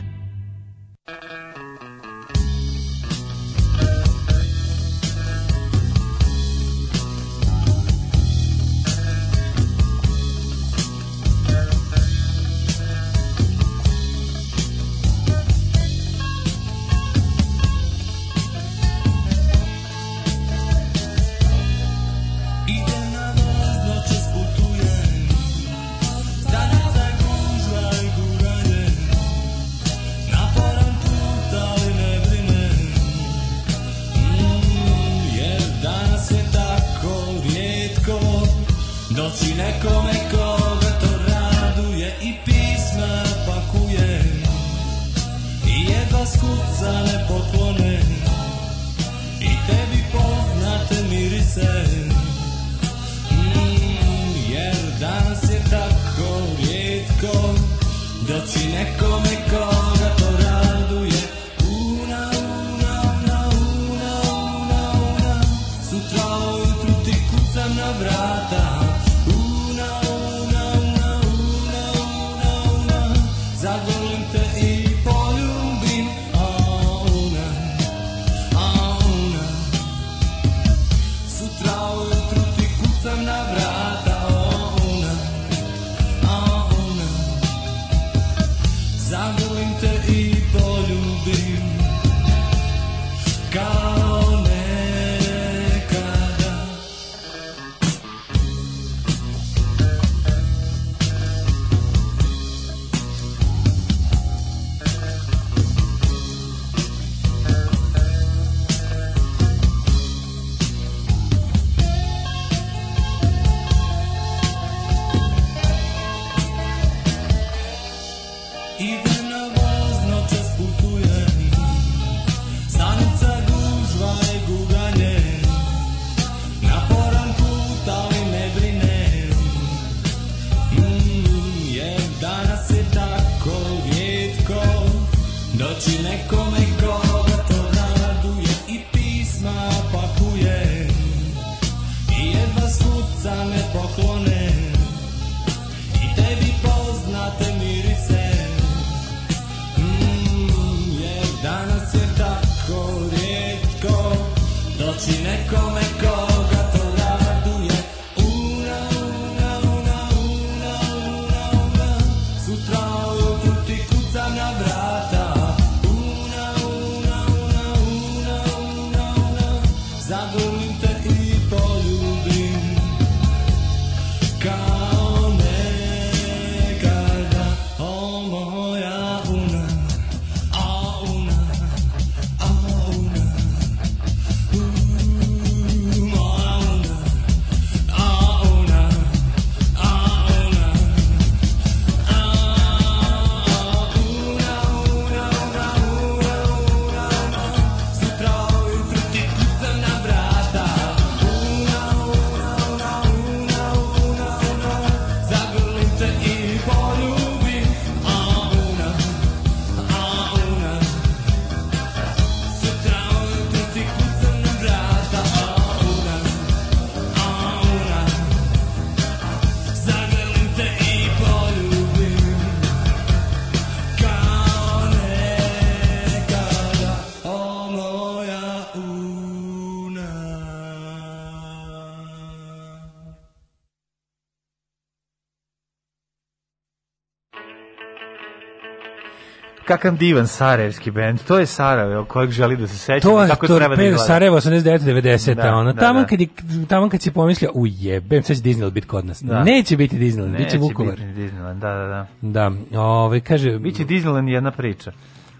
kakav divan sarajevski bend. To je Sarajevo kojeg želi da se seća tako kako to treba da je Sarajevo 89 90 da, ona. Da, tamo da. kad tamo kad se pomislio u jebem sad će Disneyland biti kod nas. Da. Neće biti Disneyland, biće Vukovar. Neće biti Disneyland, da, da, da. Da. Ovaj kaže biće Disneyland jedna priča.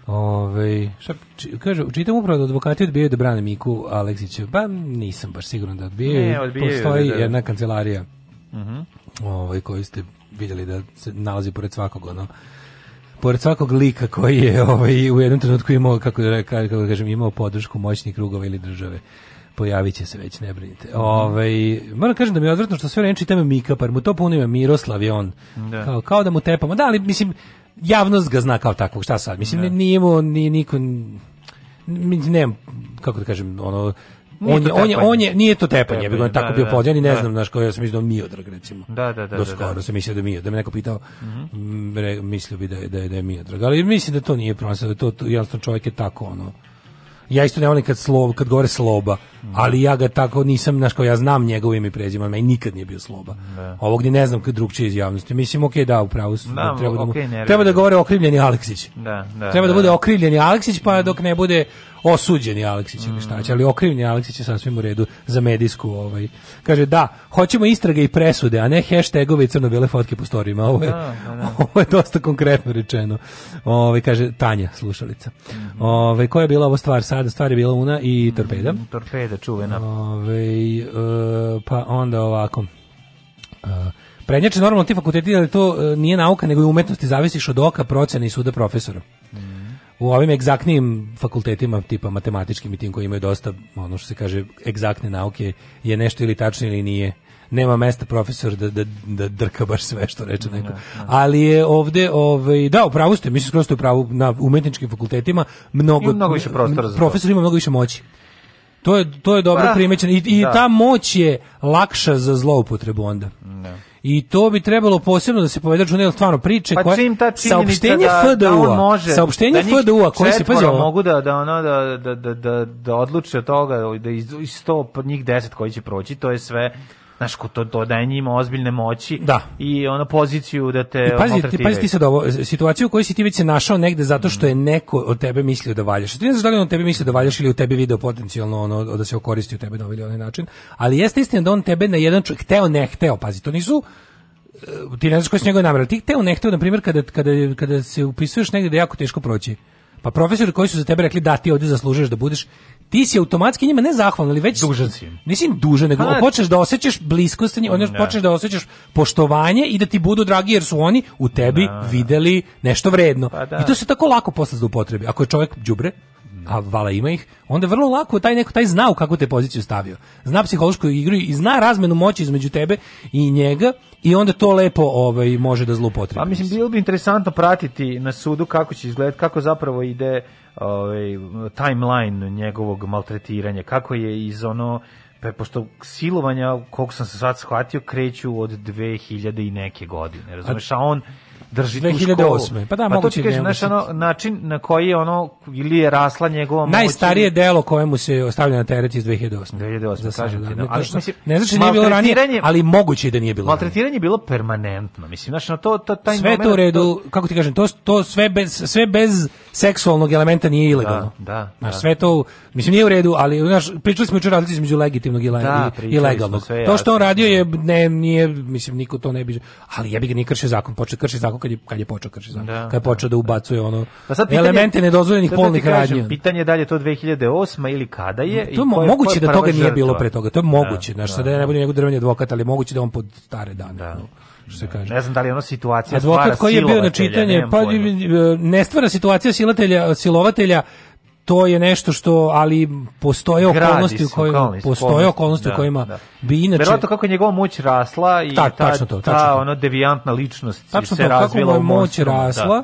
Ove, ovaj, šta, či, čitam upravo da advokati odbijaju da brane Miku Aleksića. Ba, pa, nisam baš siguran da odbijaju. Ne, odbijaju Postoji da, da. da. jedna kancelarija uh mhm. -huh. ovaj, koji ste videli da se nalazi pored svakog ono pored svakog lika koji je ovaj, u jednom trenutku imao, kako, da kako da kažem, imao podršku moćnih krugova ili države pojavit će se već, ne brinite. Ovaj, moram kažem da mi je odvratno što sve vreme čitam Mika, pa mu to puno ima Miroslav je on. Da. Kao, kao da mu tepamo. Da, ali mislim, javnost ga zna kao takvog, šta sad? Mislim, da. nije mu, nije niko, ne, kako da kažem, ono, on on je, on je, nije to tepanje, bi on da, tako da, bio da. pođen i ne znam, znaš, kao ja sam izdao Miodrag, recimo. Da, da, da. Do skoro sam mislio da je Miodrag, da me neko pitao, mhm. mm, mislio bi da je, da je, da je Miodrag, ali mislim da to nije problem, da to, to jednostavno čovjek je tako, ono, ja isto ne volim kad slob, kad govore sloba, mhm. ali ja ga tako nisam, znaš kao ja znam njegovo ime i prezime, meni nikad nije bio sloba. Da. Ovo ne znam kad drugčije iz javnosti. Mislim, ok, da, upravo su, da, treba, okay, da mu, treba da govore okrivljeni Aleksić. Da, da, treba da, bude okrivljeni Aleksić, pa dok ne bude osuđeni Aleksić ili šta će, ali okrivljeni Aleksić je sasvim u redu za medijsku ovaj. Kaže da, hoćemo istrage i presude, a ne heštegove i crno-bele fotke po storijima. Ovo je, da, da, da. ovo je dosta konkretno rečeno. Ovaj kaže Tanja, slušalica. Mhm. Ovaj koja je bila ovo stvar sada? Stvar je bila Una i Torpeda. Mhm, Torpeda čuvena. Ove, ovaj, e, pa onda ovako. E, Prednjače normalno ti fakulteti, ali to e, nije nauka, nego i umetnosti, zavisiš od oka, procena i suda profesora. Mm u ovim egzaktnim fakultetima tipa matematičkim i tim koji imaju dosta ono što se kaže egzaktne nauke je nešto ili tačno ili nije nema mesta profesor da, da, da drka baš sve što reče neko. Da, da. Ali je ovde, ovaj, da, upravo ste, mislim skroz ste u pravu, na umetničkim fakultetima mnogo, I mnogo više prostora za profesor ima mnogo više moći. To je, to je dobro pa, primećeno i, i da. ta moć je lakša za zloupotrebu onda. Ne. Da. I to bi trebalo posebno da se povede računa, jel stvarno priče pa koje saopštenje da- FDU-a, da saopštenje da FDU-a koji se pazi mogu da da ono da da da da odluče od toga da iz 100 njih 10 koji će proći, to je sve znaš, ko to dodaje njima ozbiljne moći da. i ono poziciju da te I pazi, ti, pazi ti sad ovo, situaciju u kojoj si ti već se našao negde zato što je mm. neko od tebe mislio da valjaš. Ti ne znaš da li on tebe mislio da valjaš ili u tebi video potencijalno ono, da se okoristi u tebe na ovaj način, ali jeste istina da on tebe na jedan čovjek, hteo ne hteo, pazi, to nisu e, ti ne znaš koji su njegove namere, ti hteo ne hteo, na primjer, kada, kada, kada se upisuješ negde da jako teško proći. Pa profesori koji su za tebe rekli da ti ovde zaslužuješ da budeš, ti si automatski njima ne zahvalan, ali već dužan si. Nisi dužan, nego A, pa počneš da osjećaš bliskost, onda počneš da osjećaš poštovanje i da ti budu dragi jer su oni u tebi da. videli nešto vredno. Pa da. I to se tako lako posle da upotrebi. Ako je čovjek đubre, a vala ima ih, onda vrlo lako taj neko taj zna u kakvu te poziciju stavio. Zna psihološku igru i zna razmenu moći između tebe i njega i onda to lepo ovaj može da zloupotrebi. Pa mislim bilo bi interesantno pratiti na sudu kako će izgledati, kako zapravo ide ovaj timeline njegovog maltretiranja kako je iz ono pošto silovanja koliko sam se sad shvatio kreću od 2000 i neke godine razumeš a on drži 2008. tu školu. Pa da, pa moguće to ti kažem, ono, način na koji je ono, ili je rasla njegova moć. Najstarije mogući... delo kojemu se ostavlja na teret iz 2008. 2008, kažem ti. Da. No, da. ali, mislim, ne znači da nije bilo ranije, ali moguće da nije bilo Maltretiranje ranije. je bilo permanentno. Mislim, znači, na to, to, taj sve moment, to u redu, to... kako ti kažem, to, to sve, bez, sve bez seksualnog elementa nije ilegalno. Da, da, znaš, da. sve to, mislim, nije u redu, ali znaš, pričali smo jučer razlici između legitimnog i, da, i legalnog. To što on radio je, ne, nije, mislim, niko to ne bi, ali ja jebi ga nije kršio zakon, počeo kršiti zakon kad je kad je počeo krši zakon. Da, kad je počeo da, da, da. ubacuje ono pa pitanje, elemente nedozvoljenih polnih radnji. Pitanje je da li je to 2008 ili kada je to i je koje, moguće koje da toga žrtva. nije bilo pre toga. To je moguće, znači da, da, da, ne da. bude njegov drveni advokat, ali je moguće da on pod stare dane. Da. No što se kaže. Ne znam da li je ono situacija Advokat koji je bio na čitanje, pa ne stvara situacija silatelja, silovatelja to je nešto što ali postoje Gradi okolnosti u kojima postoje okolnosti da, u kojima da. bi inače Verovatno kako je njegova moć rasla i ta, ta, tačno to, ta ono devijantna ličnost tačno se to, razvila kako u moć da. rasla da.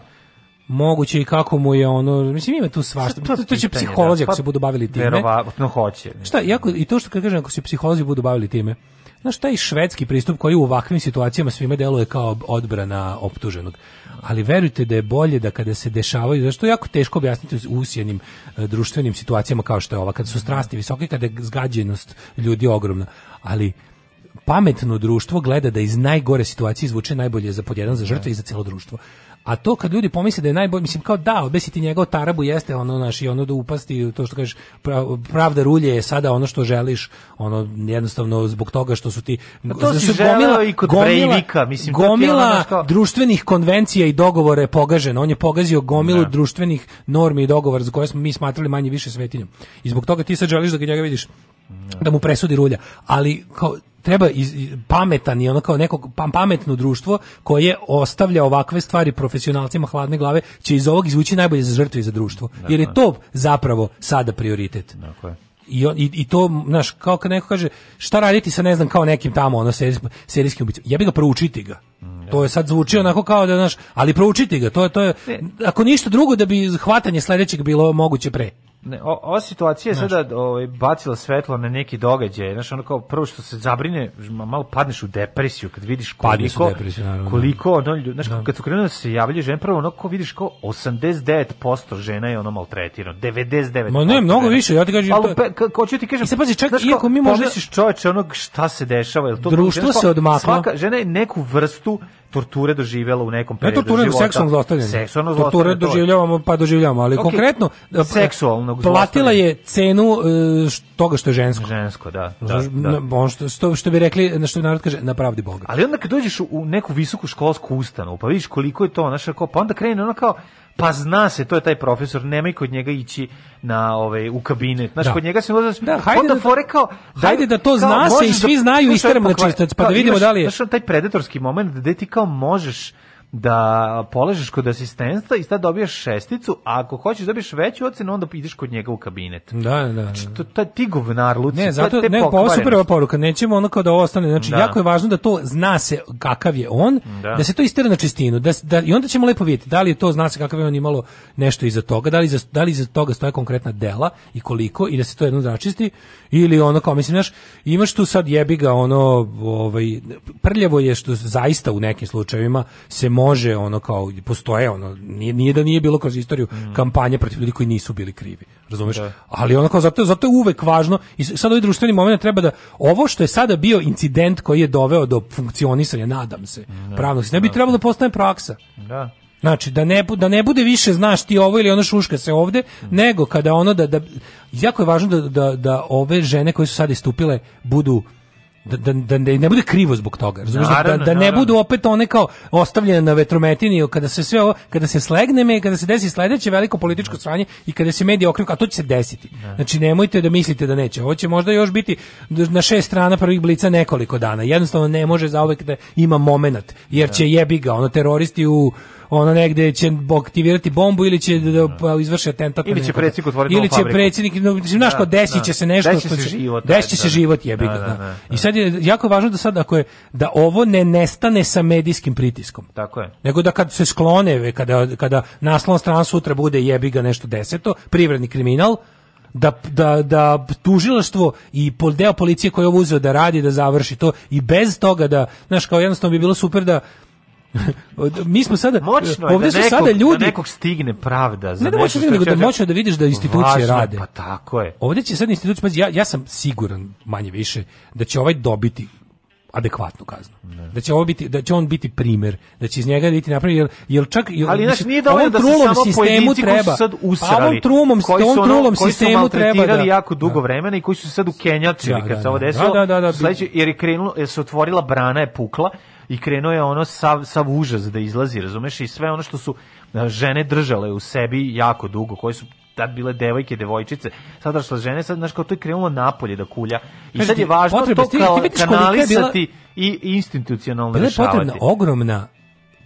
Moguće i kako mu je ono, mislim ima tu svašta. To, to, to će da. psiholozi da, pa, se budu bavili time. Verovatno hoće. Šta, jako, i to što kažem, ako se psiholozi budu bavili time Znaš, taj švedski pristup koji u ovakvim situacijama svime deluje kao odbrana optuženog. Ali verujte da je bolje da kada se dešavaju, zašto je jako teško objasniti u usjenim e, društvenim situacijama kao što je ova, kad su strasti visoke, kada je zgađenost ljudi ogromna. Ali pametno društvo gleda da iz najgore situacije izvuče najbolje za podjedan za žrtve da. i za celo društvo. A to kad ljudi pomisle da je najbolje, mislim kao da, obesiti njega od tarabu jeste ono naš i ono da upasti to što kažeš pravda rulje je sada ono što želiš, ono jednostavno zbog toga što su ti A pa to da su gomila i kod gomila, mislim gomila ono društvenih konvencija i dogovore pogažen, on je pogazio gomilu ne. Da. društvenih normi i dogovora za koje smo mi smatrali manje više svetinjom. I zbog toga ti sad želiš da ga njega vidiš Da. da mu presudi rulja, ali kao treba iz, pametan i ono kao neko pa, pametno društvo koje ostavlja ovakve stvari profesionalcima hladne glave će iz ovog izvući najbolje za žrtvu i za društvo. Dakle. Jer je to zapravo sada prioritet. Dakle. I, on, i, i, to, znaš, kao kad neko kaže šta raditi sa, ne znam, kao nekim tamo ono, serijs, serijskim ubicom, ja bih ga proučiti ga mm, to je sad zvuči onako kao da, znaš ali proučiti ga, to je, to je e. ako ništa drugo da bi hvatanje sledećeg bilo moguće pre Ne, o, ova situacija je sada ovaj, bacila svetlo na neki događaj. Znaš, ono kao, prvo što se zabrine, malo padneš u depresiju kad vidiš koliko, da. koliko ono, ljudi, znaš, da. kad su krenuli da se javljaju žene, prvo ono kao vidiš kao 89% žena je ono maltretirano, 99%. Ma ne, mnogo više, ja ti kažem. Ali, pa, ka, ko ću ti kažem, I e, se pazi, čak, znaš, iako mi možda... Pomisliš čoveče onog šta se dešava, je to... Društvo žena, se odmaklo. Svaka žena je neku vrstu torture doživela u nekom periodu ne torture, života. seksualno zlostavljanje. Seksualno zlostavljanje. Torture doživljavamo, pa doživljavamo, ali okay. konkretno e, pa, seksualnog platila je cenu e, toga što je žensko. Žensko, da. da, da. On što, što, što bi rekli, na što narod kaže, na pravdi Boga. Ali onda kad dođeš u neku visoku školsku ustanovu, pa vidiš koliko je to, naša, znaš, pa onda krene ona kao pa zna se, to je taj profesor, nemoj kod njega ići na ovaj u kabinet. znači da. kod njega se ulazi, da, hajde da, fore kao, hajde da to zna se i da svi da, znaju isterem na čistac, pa da vidimo imaš, da li je. Znaš, taj predatorski moment da ti kao možeš da polažeš kod asistenta i sad dobiješ šesticu, a ako hoćeš da dobiješ veću ocenu, onda ideš kod njega u kabinet. Da, da. da. Znači, to, ta, ti govnar, Luci, ne, zato, te ne, ovo su prva poruka, nećemo ono kao da ovo ostane, znači, da. jako je važno da to zna se kakav je on, da, da se to istira na čistinu, da, da, i onda ćemo lepo vidjeti da li je to zna se kakav je on imalo nešto iza toga, da li, za, da li iza toga stoje konkretna dela i koliko, i da se to jednom začisti, ili ono kao, mislim, znaš, imaš tu sad jebi ga ono, ovaj, prljavo je što zaista u nekim slučajevima se može ono kao postoje ono nije, nije da nije bilo kroz istoriju mm. kampanje protiv ljudi koji nisu bili krivi razumeš da. ali ono kao zato zato je uvek važno i sad ovaj društveni momenat treba da ovo što je sada bio incident koji je doveo do funkcionisanja nadam se da. pravnog ne bi da. trebalo da postane praksa da Znači, da ne, da ne bude više, znaš ti ovo ili ono šuška se ovde, mm. nego kada ono da, da... Jako je važno da, da, da ove žene koje su sad istupile budu da, da, da, da ne bude krivo zbog toga. Razumiješ? da, da, da ne budu opet one kao ostavljene na vetrometini kada se sve ovo, kada se slegne me, kada se desi sledeće veliko političko sranje i kada se mediji okrenu, a to će se desiti. Da. Znači nemojte da mislite da neće. Ovo će možda još biti na šest strana prvih blica nekoliko dana. Jednostavno ne može za da ima momenat, jer će jebi ga, ono teroristi u ono negde će aktivirati bombu ili će da, da pa izvrši atentat ili će predsednik otvoriti ili će predsednik no, mislim znaš da, kao desiće da, se nešto desi što će da, se život desi će život jebi ga da, da, i sad je jako važno da sad ako je da ovo ne nestane sa medijskim pritiskom tako je nego da kad se sklone kada kada naslovna stran sutra bude jebi ga nešto deseto privredni kriminal da, da, da tužilaštvo i pol deo policije koji je ovo uzeo da radi, da završi to i bez toga da, znaš, kao jednostavno bi bilo super da mi smo sada moćno ovdje da su nekog, sada da ljudi da nekog stigne pravda za ne da moćno nego da moćno da vidiš da institucije važno, rade. Pa tako je. ovde će sad institucije pa ja ja sam siguran manje više da će ovaj dobiti adekvatnu kaznu. Ne. Da će ovo biti da će on biti primer, da će iz njega biti da napravljen jer, jer čak jer, Ali znači nije dovoljno da se samo sistemu treba. Sad pa usrali, a ovom trumom, koji su ono, trulom koji sistemu su treba da jako dugo vremena i koji su sad u Kenjači kad se ovo desilo. Da, da, da, jer je krenulo, jer se otvorila brana, je pukla i krenuo je ono sav, sav užas da izlazi, razumeš, i sve ono što su žene držale u sebi jako dugo, koje su tad bile devojke, devojčice, sad došle žene, sad znaš kao to je krenulo napolje da kulja. I sad je važno Potrebe, to kao ti kanalisati bila... i institucionalno rešavati. Bila je potrebna ogromna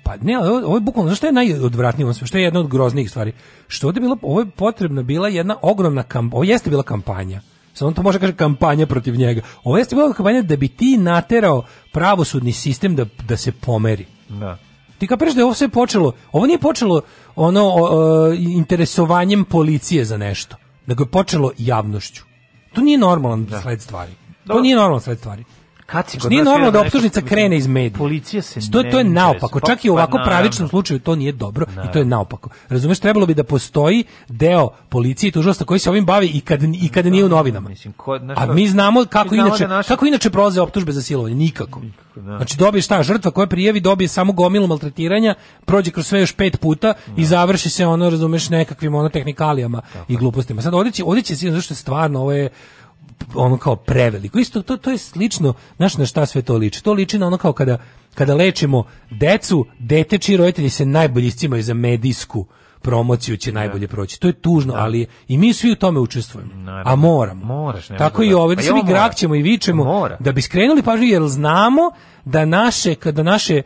pa ne, ovo je bukvalno, zašto je najodvratnije što je jedna od groznijih stvari? Što je bilo, ovo je potrebna bila jedna ogromna kampanja, ovo jeste bila kampanja Samo to može kaže kampanja protiv njega. Ovo jeste bila kampanja da bi ti naterao pravosudni sistem da, da se pomeri. Da. Ti kapiraš da je ovo sve počelo, ovo nije počelo ono o, o, interesovanjem policije za nešto, nego je počelo javnošću. To nije normalan da. sled stvari. To nije normalan sled stvari. Kad nije normalno da optužnica krene iz medija. Policija se to, to je naopako. Pa, Čak i u ovako pa, pravičnom slučaju to nije dobro i to je da. naopako. Razumeš, trebalo bi da postoji deo policije i tužilaštva koji se ovim bavi i kad i kad nije u da, novinama. Mislim, ko, A mi znamo kako da inače kako inače prolaze optužbe za silovanje nikako. Znači dobiješ ta žrtva koja prijavi dobije samo gomilu maltretiranja, prođe kroz sve još pet puta i završi se ono, razumeš, nekakvim ono tehnikalijama i glupostima. Sad ovdje će, ovdje će, zašto stvarno ovo je ono kao preveliko. Isto to, to je slično, znaš na šta sve to liči? To liči na ono kao kada, kada lečimo decu, deteči roditelji se najbolje iscimaju za medijsku promociju će najbolje da. proći. To je tužno, da. ali i mi svi u tome učestvujemo. Naravno. A moramo. Moraš, Tako i da- ovdje pa da svi grakćemo i vičemo da bi skrenuli pažnju jer znamo da naše kada naše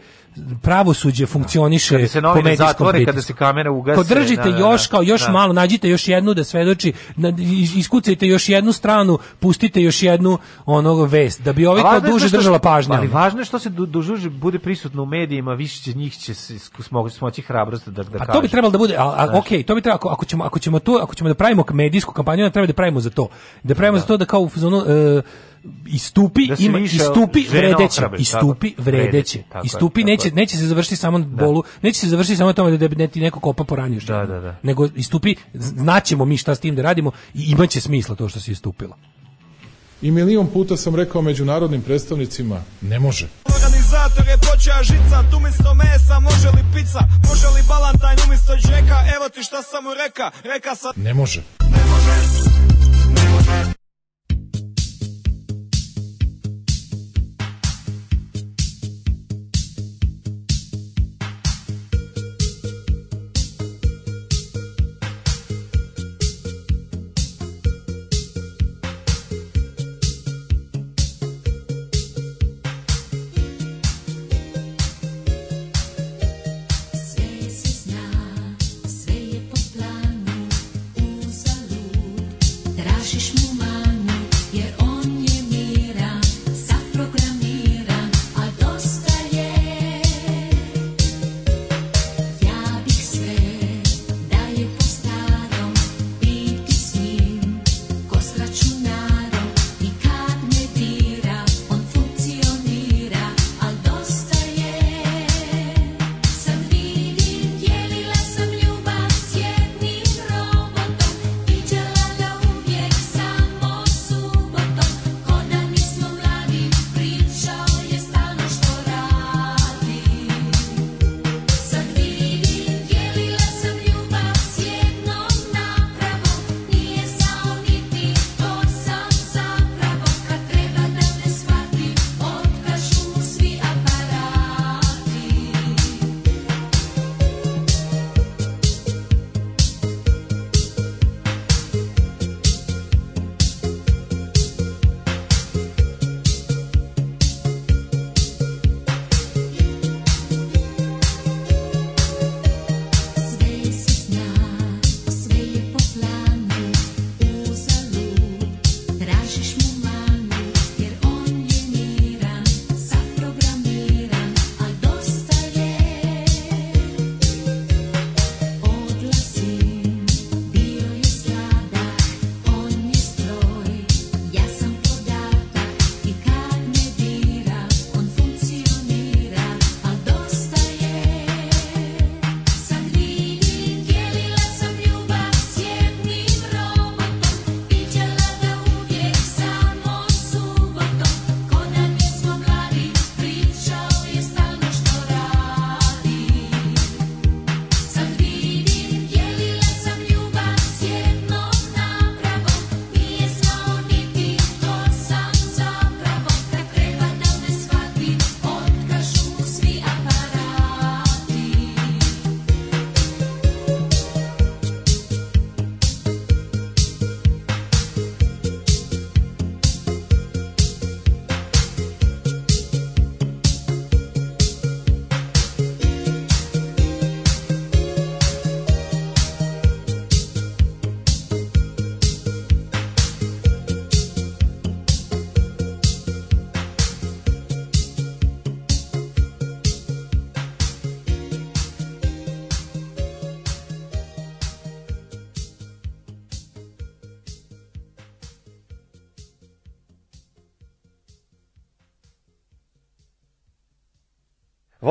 pravosuđe funkcioniše kada se po medijskom zatvore, kada se kamera ugasi. Podržite da, da, da, još kao još da. malo, nađite još jednu da svedoči, iskucajte još jednu stranu, pustite još jednu onog vest da bi ovaj kao duže držala pažnja. Ali važno je što se du, duže bude prisutno u medijima, više će njih će smoći smoći hrabrost da da A pa to bi trebalo da bude, a, a znači. okej, to bi trebalo ako, ako ćemo ako ćemo to, ako ćemo da pravimo medijsku kampanju, onda treba da pravimo za to. Da pravimo da. za to da kao u zonu uh, e, istupi da ima istupi vredeće istupi vredeće istupi neće neće se završiti samo da. bolu neće se završiti samo tome da ne da ti neko kopa poranio što da, da, da. nego istupi znaćemo mi šta s tim da radimo i imaće smisla to što se istupilo i milion puta sam rekao međunarodnim predstavnicima ne može organizator je počeo žica Tu mesto mesa može li pizza može li balantajn umjesto džeka evo ti šta sam mu reka reka sa ne može ne može ne može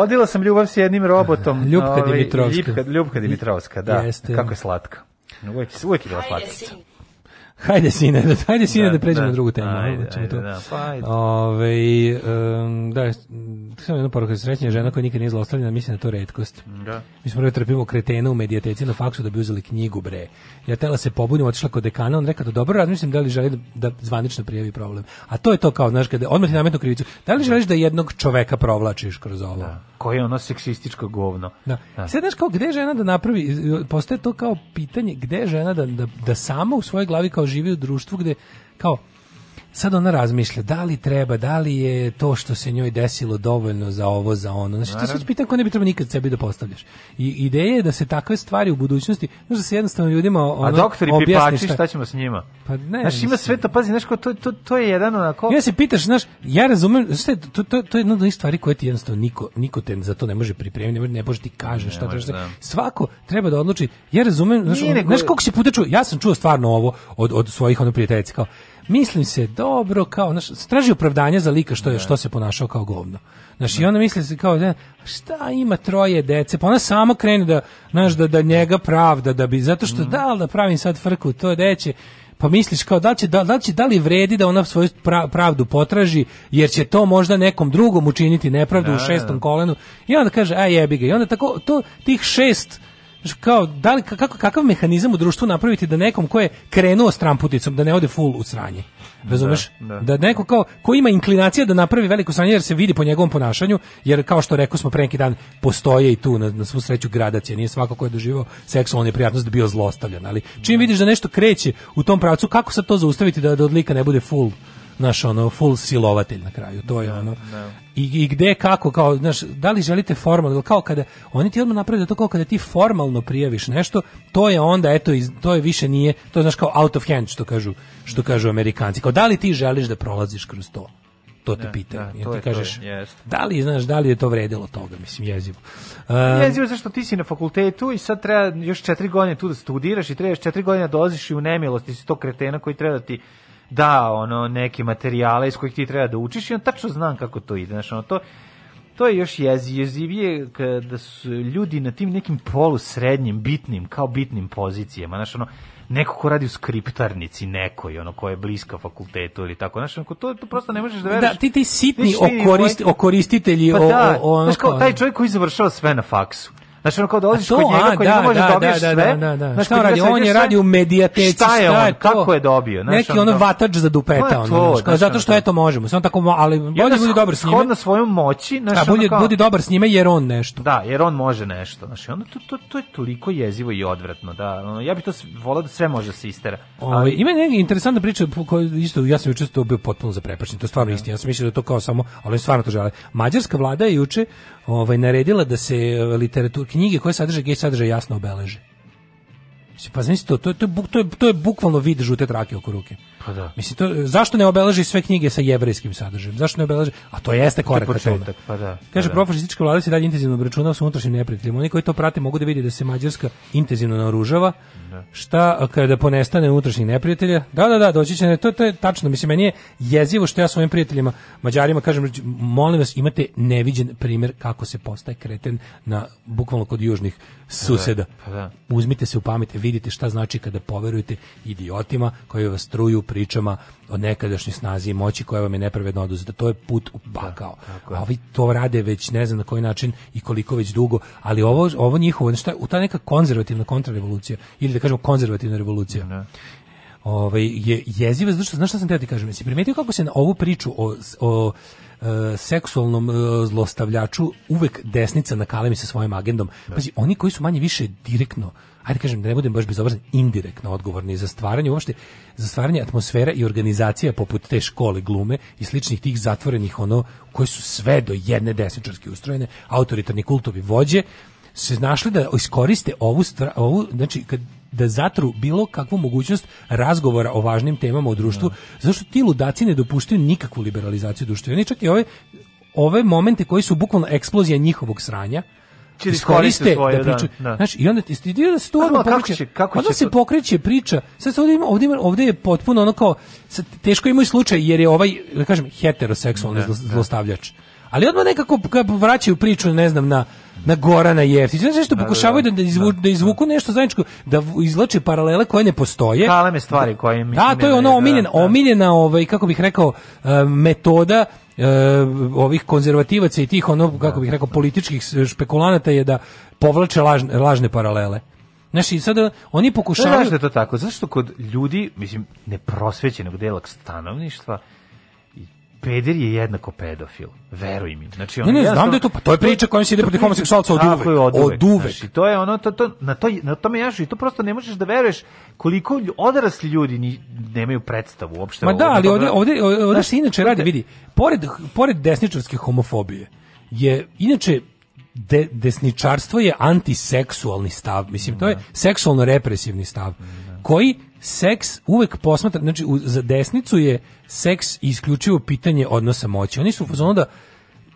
Vodila sam ljubav s jednim robotom. Ljubka ovaj, Dimitrovska. Ljubka, Ljubka Dimitrovska, da. Jeste. Kako je slatka. Uvijek, uvijek je bila slatka. Hajde sine, da- hajde sine da, da pređemo na da. drugu temu. Ajde, ajde, to. da, pa ajde. Ove, um, da, Samo jedno poruka srećenja žena koja nikad nije zlostavljena, mislim da to redkost. Da. Mi smo prvo trpimo kretena u medijateci na faksu da bi uzeli knjigu, bre. Ja tela se pobudim, otišla kod dekana, on rekao da dobro razmišljam da li želi da, da zvanično prijavi problem. A to je to kao, znaš, kada odmah ti nametnu krivicu. Da li želiš da jednog čoveka provlačiš kroz ovo? Da. Koje je ono seksističko govno. Da. da. Sada znaš kao gde žena da napravi, postoje to kao pitanje gde žena da, da, da sama u svojoj glavi kao živi u društvu gde kao sad ona razmišlja da li treba, da li je to što se njoj desilo dovoljno za ovo, za ono. Znači, to se pitan ko ne bi trebao nikad sebi da postavljaš. I ideja je da se takve stvari u budućnosti, znači da se jednostavno ljudima ono, A doktori pipači, šta. šta ćemo s njima? Pa ne. Znači, ima sve to, pazi, znači, to, to, to je jedan onako... Ja se pitaš, znaš, ja razumem, znači, to, to, to je jedna od onih stvari koje ti jednostavno niko, niko te za to ne može pripremiti, ne može, ne može ti kaže ne šta trebaš. Da. Svako treba da odluči, ja razumem, znaš, znaš koliko se puta čuo, ja sam čuo stvarno ovo od, od svojih ono prijateljica, kao, mislim se dobro kao naš traži opravdanje za lika što je da. što se ponašao kao govno. Znaš, i da. ona misli se kao, da, šta ima troje dece, pa ona samo krene da, znaš, da, da njega pravda, da bi, zato što mm. da li da pravim sad frku, to deće, pa misliš kao da li, će, da, da, li će, da li vredi da ona svoju pravdu potraži, jer će to možda nekom drugom učiniti nepravdu da, u da, šestom kolenu, i onda kaže, aj jebi ga, i onda tako, to, tih šest kao, da li, kako, kakav mehanizam u društvu napraviti da nekom ko je krenuo s tramputicom, da ne ode full u sranje? Razumeš? Da, da. da neko kao, ko ima inklinacija da napravi veliku sranje jer se vidi po njegovom ponašanju, jer kao što rekao smo pre neki dan, postoje i tu na, na svu sreću gradacija, nije svako ko je doživao seksualnu neprijatnost da bio zlostavljan, ali čim da. vidiš da nešto kreće u tom pravcu, kako se to zaustaviti da, da odlika ne bude full naš ono full silovatelj na kraju to je da, ono Da i, i gde, kako, kao, znaš, da li želite formalno, kao kada, oni ti odmah napravljaju da to kao kada ti formalno prijaviš nešto, to je onda, eto, iz, to je više nije, to je, znaš, kao out of hand, što kažu, što kažu amerikanci, kao da li ti želiš da prolaziš kroz to? to te pita. Da, da to ti je, kažeš, je, da li znaš da li je to vredilo toga, mislim jezivo. Um, jezivo zašto ti si na fakultetu i sad treba još četiri godine tu da studiraš i trebaš četiri godine da dolaziš i u nemilosti si to kretena koji treba da ti da ono neke materijale iz kojih ti treba da učiš i on tačno znam kako to ide znači ono to to je još jezi, jezivije kada su ljudi na tim nekim polu srednjim, bitnim, kao bitnim pozicijama, znaš, ono, neko ko radi u skriptarnici nekoj, ono, ko je bliska fakultetu ili tako, znaš, ono, to, to prosto ne možeš da veriš. Da, ti ti sitni okorist, ovaj- okoristitelji, pa o, da, o, ono, znaš, kao, taj čovjek koji završava sve na faksu. Znači, ono kao dolaziš to, kod njega, kod njega da, možeš da da, dobiješ da, sve. Da, da, Znači, on radi? On je radio u medijateci. Šta je on? kako je dobio? Znači, Neki ono vatač za dupeta. Ono, to, znači, zato što eto možemo. Samo tako, ali bolje budi dobar s njime. Shodno svojom moći. Znači, a bolje budi dobar s njime jer on nešto. Da, jer on može nešto. Znači, onda to, to, to je toliko jezivo i odvratno. Da, ja bih to volao da sve može se istera. Ali... Ima neka interesantna priča koju isto, ja sam juče bio potpuno zaprepašten. To je stvarno istina. Ja sam mislio da to kao samo, ali stvarno to žele. Mađarska vlada je juče ovaj, naredila da se eh, literatur, knjige koje sadrže gej sadrže jasno obeleže. Pa znači to, to, to, je, to, je, to je bukvalno vid žute trake oko ruke. Pa da. Mislim, to, zašto ne obeleži sve knjige sa jevrejskim sadržajem? Zašto ne obeleži? A to jeste korak ka tome. Pa da, pa Kaže, pa da. vlada se dalje intenzivno obračunava sa unutrašnjim neprijateljima. Oni koji to prate mogu da vidi da se Mađarska intenzivno naoružava. Da. Šta kada ponestane unutrašnjih neprijatelja? Da, da, da, doći će. Ne, to, to je tačno. Mislim, meni je jezivo što ja svojim prijateljima, Mađarima, kažem, molim vas, imate neviđen primjer kako se postaje kreten na, bukvalno kod južnih suseda. Pa da, pa da. Uzmite se u pamet, vidite šta znači kada poverujete idiotima koji vas truju pričama o nekadašnjoj snazi i moći koja vam je nepravedno oduzeta. To je put u da, pakao. Da, A ovi to rade već ne znam na koji način i koliko već dugo, ali ovo, ovo njihovo, šta, u ta neka konzervativna kontrarevolucija, ili da kažemo konzervativna revolucija, da. Ovaj je jeziva zato što znaš šta sam teo ti kažem, jesi primetio kako se na ovu priču o, o e, seksualnom e, zlostavljaču uvek desnica nakalemi sa svojim agendom. Da. Pazi, oni koji su manje više direktno ajde kažem da ne budem baš bezobrazan, indirektno odgovorni za stvaranje uopšte, za stvaranje atmosfera i organizacija poput te škole glume i sličnih tih zatvorenih ono koje su sve do jedne desničarski ustrojene, autoritarni kultovi vođe, se našli da iskoriste ovu, stvar, ovu znači kad da zatru bilo kakvu mogućnost razgovora o važnim temama u društvu, no. Da. zašto ti ludaci ne dopuštaju nikakvu liberalizaciju društva. Oni čak i ove, ove momente koji su bukvalno eksplozija njihovog sranja, Da iskoriste svoje, da Priču, Da, da. Znaš, i onda da se tu odmah pokreće, će, kako onda će se pokreće priča. Sad se ovdje, ima, ovdje, ima, ovdje je potpuno ono kao, sad, teško imaju slučaj jer je ovaj, da kažem, heteroseksualni zlostavljač. Ali odmah nekako vraćaju priču, ne znam, na na Gorana Jeftić. Znači nešto da, da, pokušavaju da, da, da izvu, da izvuku nešto zajedničko, da izvlače paralele koje ne postoje. Kaleme stvari koje mi... Da, to je ono omiljena, omiljena ovaj, kako bih rekao, eh, metoda eh, ovih konzervativaca i tih ono, kako bih rekao, političkih špekulanata je da povlače lažne, lažne paralele. Znači, sada oni pokušavaju... Znaš da je to tako? Zašto kod ljudi, mislim, neprosvećenog delak stanovništva, peder je jednako pedofil. Veruj mi. Znači on ne, ne, znam jasno, da je to, pa to je priča kojom se ide protiv homoseksualca od uvek. Je od uvek. Od uvek. Znači, to je ono to, to na to na tome jašu i to prosto ne možeš da veruješ koliko odrasli ljudi ni, nemaju predstavu uopšte. Ma da, ali da- ovde ovde, ovde znači, se inače radi, vidi, pored pored desničarske homofobije je inače de, desničarstvo je antiseksualni stav, mislim to je da. seksualno represivni stav da. koji seks uvek posmatra, znači za desnicu je seks isključivo pitanje odnosa moći. Oni su u fazonu da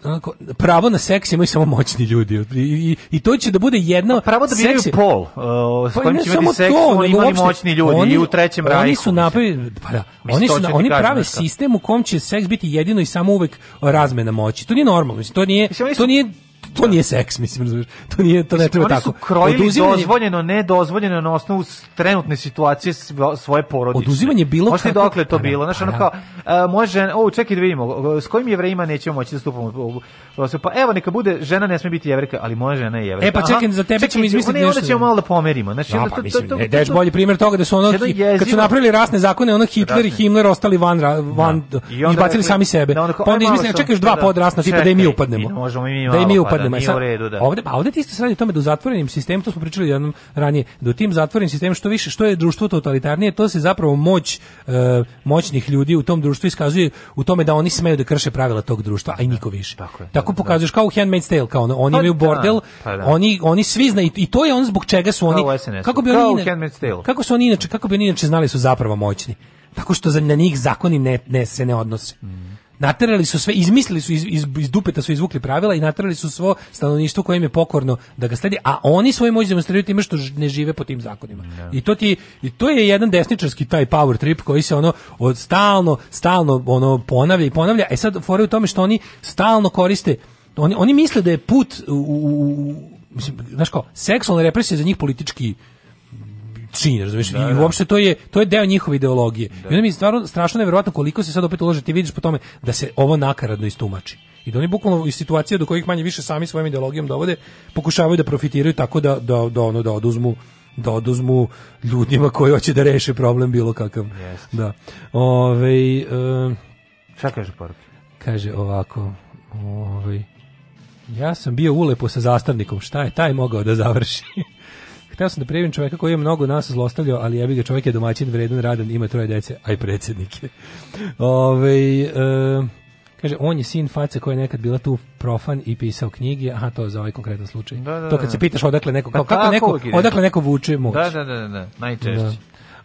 onako, pravo na seks imaju samo moćni ljudi. I, i, i to će da bude jedno... A pa pravo da biraju pol, uh, s pa, kojim će imati seks, to, oni imali uopšte, moćni ljudi oni, i u trećem rajku. Oni su napravili, pa da, oni, su, oni prave sistem u kom će seks biti jedino i samo uvek razmena moći. To nije normalno, mislim, to nije... Mislim, to nije to nije seks, mislim, razumiješ. To nije, to ne treba tako. Oni su krojili Oduzimanje... dozvoljeno, ne dozvoljeno na osnovu trenutne situacije svoje porodice. Oduzimanje bilo Možete kako... dokle to pa, bilo, znači ono pa kao uh, moja žena, o, čekaj da vidimo, s kojim jevrejima nećemo moći da stupamo u pa evo neka bude žena ne sme biti jevrejka, ali moja žena je jevrejka. E pa čekaj, za tebe ćemo izmisliti nešto. Ne, onda ćemo malo da pomerimo. Znači, da, no, pa, mislim, to, to, to, ne, deš bolji primjer toga da su ono, kad su napravili rasne zakone, ono Hitler i Himmler ostali van, van da. i, bacili sami sebe. Da pa onda e, izmislili, čekaš dva podrasna tipa da i mi upadnemo. Da i mi upadnemo da, nije u redu, da. Ovde, a ovde ti isto se radi o tome da u zatvorenim sistemu, to smo pričali jednom ranije, da u tim zatvorenim sistemu što više, što je društvo totalitarnije, to se zapravo moć uh, moćnih ljudi u tom društvu iskazuje u tome da oni smeju da krše pravila tog društva, a i niko više. Tako, je, tako da, pokazuješ da. kao u Handmaid's Tale, kao ono, oni pa imaju da, bordel, pa oni, oni svi znaju, i to je on zbog čega su oni, kako bi oni, inače, kako su oni inače, kako bi oni inače znali su zapravo moćni tako što za na njih zakoni ne, ne se ne odnose. Mm naterali su sve, izmislili su iz, iz, iz dupeta su izvukli pravila i naterali su svo stanovništvo koje im je pokorno da ga sledi, a oni svoje moći demonstriraju time što ne žive po tim zakonima. Yeah. Da. I to ti i to je jedan desničarski taj power trip koji se ono od stalno stalno ono ponavlja i ponavlja. E sad fore u tome što oni stalno koriste oni, oni misle da je put u, u, u mislim, znaš kao, seksualna represija za njih politički čini, razumiješ? Da, I da. uopšte to je, to je deo njihove ideologije. Da. I onda mi je stvarno strašno neverovatno koliko se sad opet ulože. Ti vidiš po tome da se ovo nakaradno istumači. I da oni bukvalno iz situacije do kojih manje više sami svojim ideologijom dovode, pokušavaju da profitiraju tako da, da, da ono, da oduzmu da oduzmu ljudima koji hoće da reše problem bilo kakav. Yes. Da. Ove, um, Šta kaže poruka? Kaže ovako, ove, ja sam bio ulepo sa zastavnikom, šta je taj mogao da završi? Teo sam da prijavim čoveka koji je mnogo nas zlostavljao, ali jebi ga, čovjek je domaćin, vredan, radan, ima troje dece, aj predsednike. Ove, e, kaže, on je sin face koja je nekad bila tu profan i pisao knjige, aha, to je za ovaj konkretan slučaj. Da, da, to kad da. se pitaš odakle neko, kao, pa kako, kako neko, odakle neko vuče moć. Da, da, da, da, da najčešće. Da.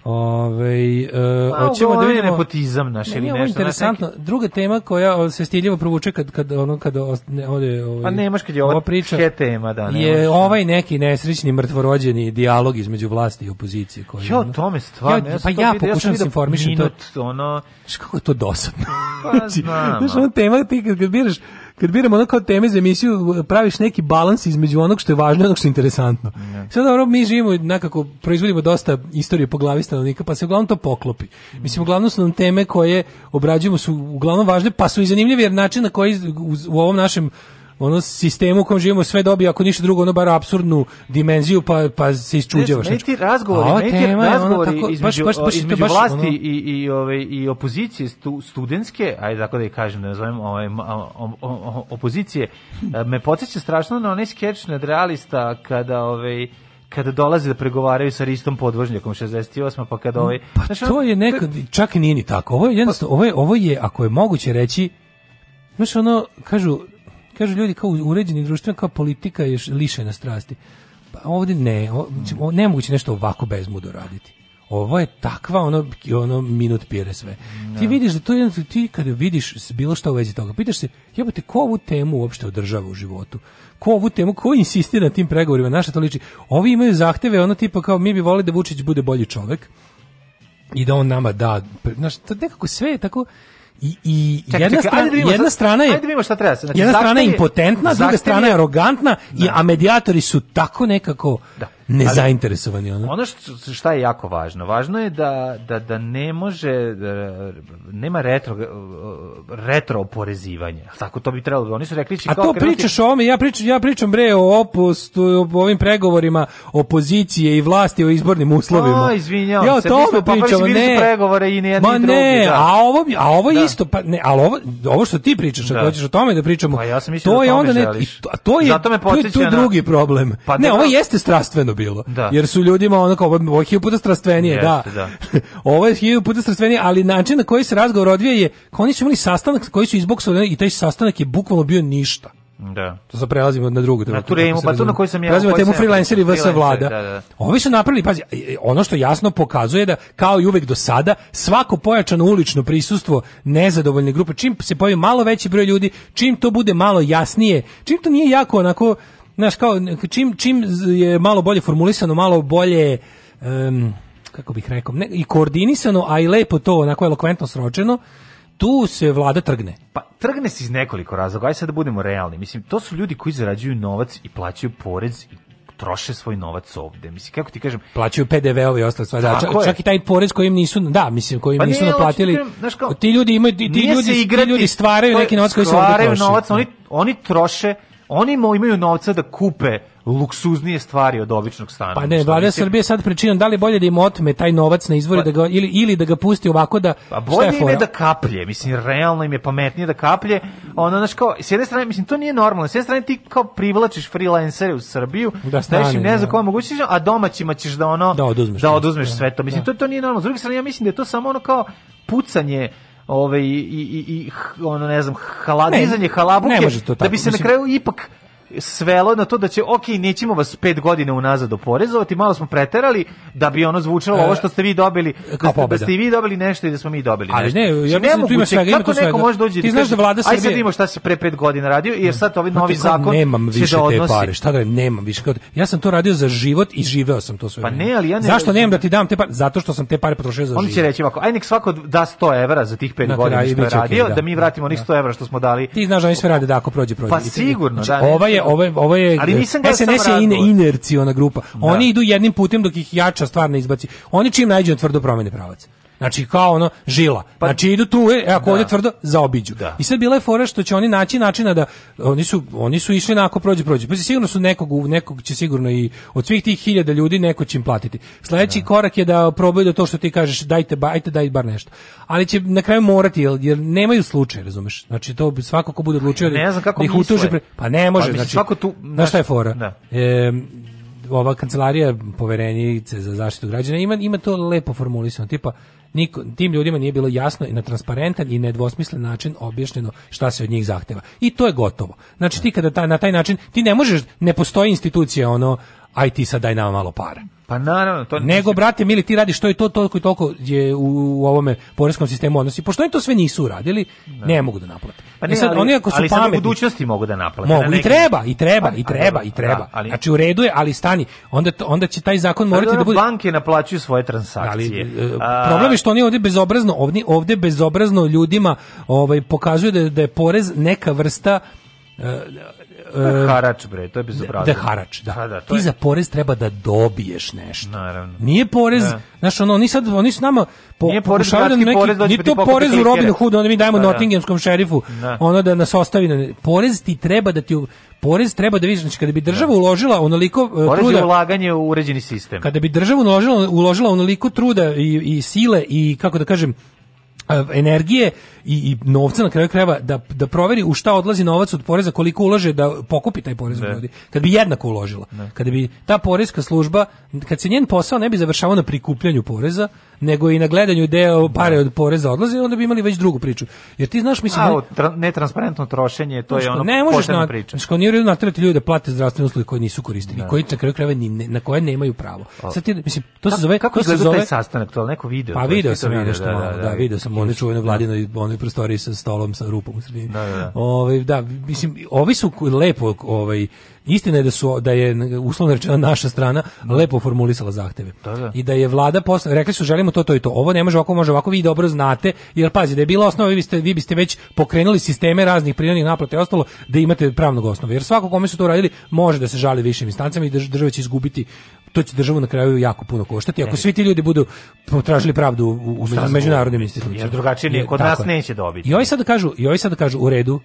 Ove, ovaj, e, pa, hoćemo da vidimo nepotizam naš ili nešto. interesantno. Neki... Druga tema koja se stiljivo provuče kad kad ono kad ne, ode ovaj, Pa nemaš kad je ova priča je tema da ne. Je da. ovaj neki nesrećni mrtvorođeni dijalog između vlasti i opozicije koji. Jo, ono, tome stvarno. Ja, pa ja, ja pokušavam da se informišem to. Ono, kako je to dosadno. Pa znači, znam. Znaš, ono tema ti kad, kad biraš kad biramo ono kao teme za emisiju, praviš neki balans između onog što je važno i onog što je interesantno. Yeah. Sad dobro, mi živimo, nekako, proizvodimo dosta istorije po glavi stanovnika, pa se uglavnom to poklopi. Mislim, uglavnom su nam teme koje obrađujemo su uglavnom važne, pa su i zanimljive, jer način na koji u, u ovom našem ono sistemu u kojem živimo sve dobije ako ništa drugo ono bar apsurdnu dimenziju pa pa se isčuđavaš. Ne, ti razgovori, ne razgovori ono, tako, između, baš, baš, baš, između baš, vlasti ono, i i ove i opozicije stu, studentske, ajde tako da je kažem da nazovem ovaj opozicije e, me podseća strašno na onaj skeč nad realista kada ovaj kada dolaze da pregovaraju sa Ristom podvožnjakom 68 pa kada ovaj pa znaš, to je nekad čak i nije ni tako ovo je jednostavno ovo je, ovo je ako je moguće reći Znaš, ono, kažu, Kažu ljudi kao uređeni društveno, kao politika je lišena strasti. Pa ovde ne, o, o, nemoguće nešto ovako bezmudo raditi. Ovo je takva ono ono minut pire sve. No. Ti da. vidiš da to je ti kada vidiš bilo šta u vezi toga, pitaš se jebote ko ovu temu uopšte održava u životu. Ko ovu temu ko insistira na tim pregovorima, naša to liči. Ovi imaju zahteve ono tipa kao mi bi voleli da Vučić bude bolji čovek i da on nama da, znaš, to nekako sve je tako i, i čekaj, jedna, čekaj, strana, ajde da jedna šta, strana je da vidimo šta treba se. Znači, jedna strana je impotentna, druga strana je arogantna, da. i, a medijatori su tako nekako da nezainteresovani ono. Ono što šta je jako važno, važno je da da da ne može da, nema retro retro oporezivanje. Tako to bi trebalo. Oni su rekli A kao to krenuti... pričaš o ovome, ja pričam ja pričam bre o opustu, o ovim pregovorima opozicije i vlasti o izbornim uslovima. A, izvinjam ja, se. Ja to pričam, pa ne. pregovore i ni jedni Ma drugi, ne, da. a ovo a ovo da. isto pa ne, ali ovo ovo što ti pričaš, da. ako hoćeš o tome da pričamo. Pa ja sam to da je onda ne, to, a to je Zato me to je tu drugi problem. Pa ne, da. ovo jeste strastveno bilo. Da. Jer su ljudima onako kao, ovo je puta strastvenije, da. da. ovo je hiljadu puta strastvenije, ali način na koji se razgovor odvija je, kao oni su imali sastanak koji su izboksali i taj sastanak je bukvalno bio ništa. Da. To sad prelazimo na drugu temu. Na tu temu, pa to na kojoj sam ja... Prelazimo na temu freelanceri vs. vlada. Da, da. Ovi su napravili, pazi, ono što jasno pokazuje da, kao i uvek do sada, svako pojačano ulično prisustvo nezadovoljne grupe, čim se pojavi malo veći broj ljudi, čim to bude malo jasnije, čim to nije jako onako znaš, kao, čim, čim je malo bolje formulisano, malo bolje... Um, kako bih rekao, ne, i koordinisano, a i lepo to, onako elokventno sročeno, tu se vlada trgne. Pa trgne se iz nekoliko razloga, aj sad da budemo realni. Mislim, to su ljudi koji zarađuju novac i plaćaju porez i troše svoj novac ovde. Mislim kako ti kažem, plaćaju PDV-ovi i ostalo da, čak, čak, i taj porez koji im nisu, da, mislim koji im pa nisu naplatili. Ti ljudi imaju ti, ti ljudi, igrati, ti ljudi stvaraju neki novac koji se ovde troši. Novac, oni oni troše Oni imaju novca da kupe luksuznije stvari od običnog stana. Pa ne, vlada Srbije sad pričinom, da li bolje da im otme taj novac na izvore pa, da ga, ili, ili da ga pusti ovako da... Pa bolje je im je da kaplje, mislim, realno im je pametnije da kaplje. Ono, znaš, kao, s jedne strane, mislim, to nije normalno, s jedne strane ti kao privlačiš freelancere u Srbiju, da staneš im ne znam da. koja mogućnost, a domaćima ćeš da ono... Da oduzmeš. Da oduzmeš da. sve to. Mislim, da. to, to nije normalno. S druge strane, ja mislim da je to samo ono kao pucanje ove i i i ono ne znam haladizanje halabuke ne može to tako. da bi se mislim, na kraju ipak svelo na to da će, ok, nećemo vas pet godina unazad oporezovati, malo smo preterali da bi ono zvučalo ovo što ste vi dobili, e, da ste, da ste vi dobili nešto i da smo mi dobili nešto. Ali ne, ja mislim da tu ima svega, ima tu svega. Neko može dođi Ti da znaš da vlada Srbije... Aj sad imamo šta se pre pet godina radio, jer sad ovaj novi zakon nemam više da odnosi. te pare, šta da nemam više. Ja sam to radio za život i živeo sam to sve. Pa ne, ali ja ne... Zašto nemam da ti dam te pare? Zato što sam te pare potrošio za život. On će reći ovako, aj nek svako da 100 evra za tih pet godina što je radio, da, da mi da, vratimo onih 100 evra što smo dali. Ti znaš da oni sve rade da ako prođe, prođe. Pa sigurno, da. Znači, ovaj je ovo ovo je Ali nisam ga SNS je ine, inerciona grupa. Da. Oni idu jednim putem dok ih jača stvarno izbaci. Oni čim nađu tvrdo promene pravac. Znači kao ono žila. Pa, znači idu tu, e, ako da. ovdje tvrdo zaobiđu. Da. I sad bila je fora što će oni naći načina da oni su oni su išli naako ako prođe prođe. Pa sigurno su nekog nekog će sigurno i od svih tih hiljada ljudi neko će im platiti. Sledeći da. korak je da probaju da to što ti kažeš dajte bajte daj bar nešto. Ali će na kraju morati jer, jer nemaju slučaj, razumeš? Znači to svako ko bude odlučio ne znam da ih utuži pre... pa ne može, pa, znači svako tu na šta je fora? Da. E, ova kancelarija poverenice za zaštitu građana ima ima to lepo formulisano tipa niko, tim ljudima nije bilo jasno i na transparentan i nedvosmislen način objašnjeno šta se od njih zahteva. I to je gotovo. Znači ti kada ta, na taj način, ti ne možeš, ne postoji institucija ono, aj ti sad daj nama malo para. Pa naravno, to Nego brate, mili ti radiš što i to to i toliko je u, u ovome poreskom sistemu odnosi. Pošto oni to sve nisu uradili, ne, da. ne mogu da naplate. Pa e ne, sad ali, oni ako su pametni, ali pametni, u budućnosti mogu da naplate. Mogu na i treba, i treba, ali, pa i treba, ali, i da, treba. Da, ali, znači u redu je, ali stani, onda onda će taj zakon pa morati da, da bude banke naplaćuju svoje transakcije. Ali, e, a... problem je što oni ovde bezobrazno, ovdje, ovde bezobrazno ljudima ovaj pokazuju da, da je porez neka vrsta e, uh, harač bre, to je bezobrazno. Da, da harač, da. Pa da Ti je... za porez treba da dobiješ nešto. Naravno. Nije porez, da. znaš ono, oni sad oni su nama po, nije porez, da neki, porez nije pa to porez u Robin Hoodu, onda mi dajemo pa da, Nottinghamskom šerifu, da. ono da nas ostavi na porez ti treba da ti porez treba da vidiš, znači kada bi država da. uložila onoliko e, porez truda, je ulaganje u uređeni sistem. Kada bi država uložila uložila onoliko truda i, i sile i kako da kažem e, energije i, i novca na kraju krajeva da, da proveri u šta odlazi novac od poreza, koliko ulaže da pokupi taj porez od ljudi. Kad bi jednako uložila. Ne. Kada bi ta porezka služba, kad se njen posao ne bi završavao na prikupljanju poreza, nego i na gledanju deo pare od poreza odlaze, onda bi imali već drugu priču. Jer ti znaš, mislim... A, tra, netransparentno trošenje, to je ono ne možeš na, priča. Što nije uredno naterati ljude da plate zdravstvene usluge koje nisu koristili, da. koji na kraju krajeva ni, na koje nemaju pravo. Sad ti, mislim, to se zove... Kako to se zove taj sastanak, to neko video? Pa video sam ja nešto da, malo, da, da, da video sam, one čuvene vladinoj, one onoj prostoriji sa stolom sa rupom u sredini. Da, da, da. Ove, ovaj, da, mislim, ovi su lepo ovaj Istina je da su da je uslovno rečeno naša strana da. lepo formulisala zahteve. Da, da. I da je vlada posle rekli su želimo to to i to. Ovo ne može ovako, može ovako, vi dobro znate. Jer pazi, da je bila osnova, vi biste vi biste već pokrenuli sisteme raznih prinudnih naplata i ostalo da imate pravnog osnova. Jer svako kome su to radili može da se žali višim instancama i država će izgubiti to će državu na kraju jako puno koštati ako e. svi ti ljudi budu potražili pravdu u, u međunarodnim institucijama. Jer drugačije nije kod nas neće dobiti. I oni sad kažu, i oni sad kažu u redu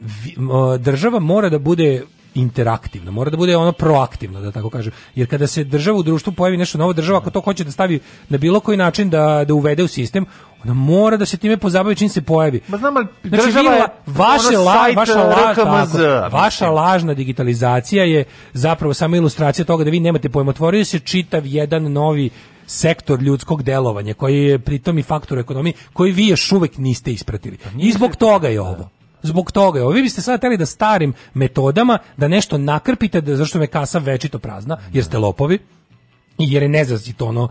vi, država mora da bude interaktivno, mora da bude ono proaktivno, da tako kažem. Jer kada se država u društvu pojavi nešto novo, država ako to hoće da stavi na bilo koji način da, da uvede u sistem, ona mora da se time pozabavi čim se pojavi. Ma znam, znači, država je vaše ono la, vaša, e, laž, tako, vaša lažna digitalizacija je zapravo samo ilustracija toga da vi nemate pojma. Otvorio se čitav jedan novi sektor ljudskog delovanja koji je pritom i faktor ekonomije koji vi još uvek niste ispratili. Pa I zbog toga je ovo. Da zbog toga. Evo, vi biste sada hteli da starim metodama, da nešto nakrpite, da, zašto me kasa večito prazna, jer ste lopovi, knjige jer je nezazito ono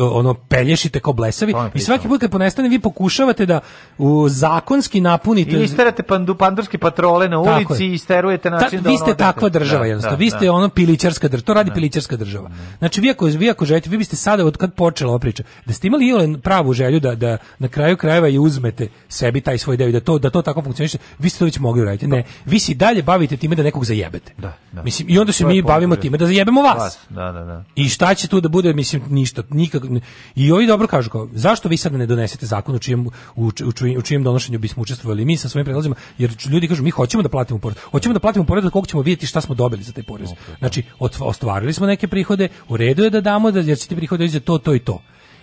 ono pelješite kao blesavi i svaki put kad ponestane vi pokušavate da u zakonski napunite i isterate pandu, pandurske patrole na ulici i isterujete način Ta, da vi ste ono takva država da, jednostavno da, vi ste ono pilićarska država to radi pilićarska država znači vi ako vi ako želite vi biste sada od kad počela ova priča da ste imali pravu želju da da na kraju krajeva i uzmete sebi taj svoj deo da to da to tako funkcioniše vi ste to već mogli uraditi ne vi se dalje bavite time da nekog zajebete da, da. mislim i onda se mi bavimo time da zajebemo vas da, da, da. i šta će tu da bude mislim ništa nikak i ovi dobro kažu kao zašto vi sad ne donesete zakon u čijem u, u čijem donošenju bismo učestvovali mi sa svojim predlozima jer ljudi kažu mi hoćemo da platimo porez hoćemo da platimo porez koliko ćemo videti šta smo dobili za taj porez da. znači ostvarili smo neke prihode u redu je da damo da jer će ti prihode za to to i to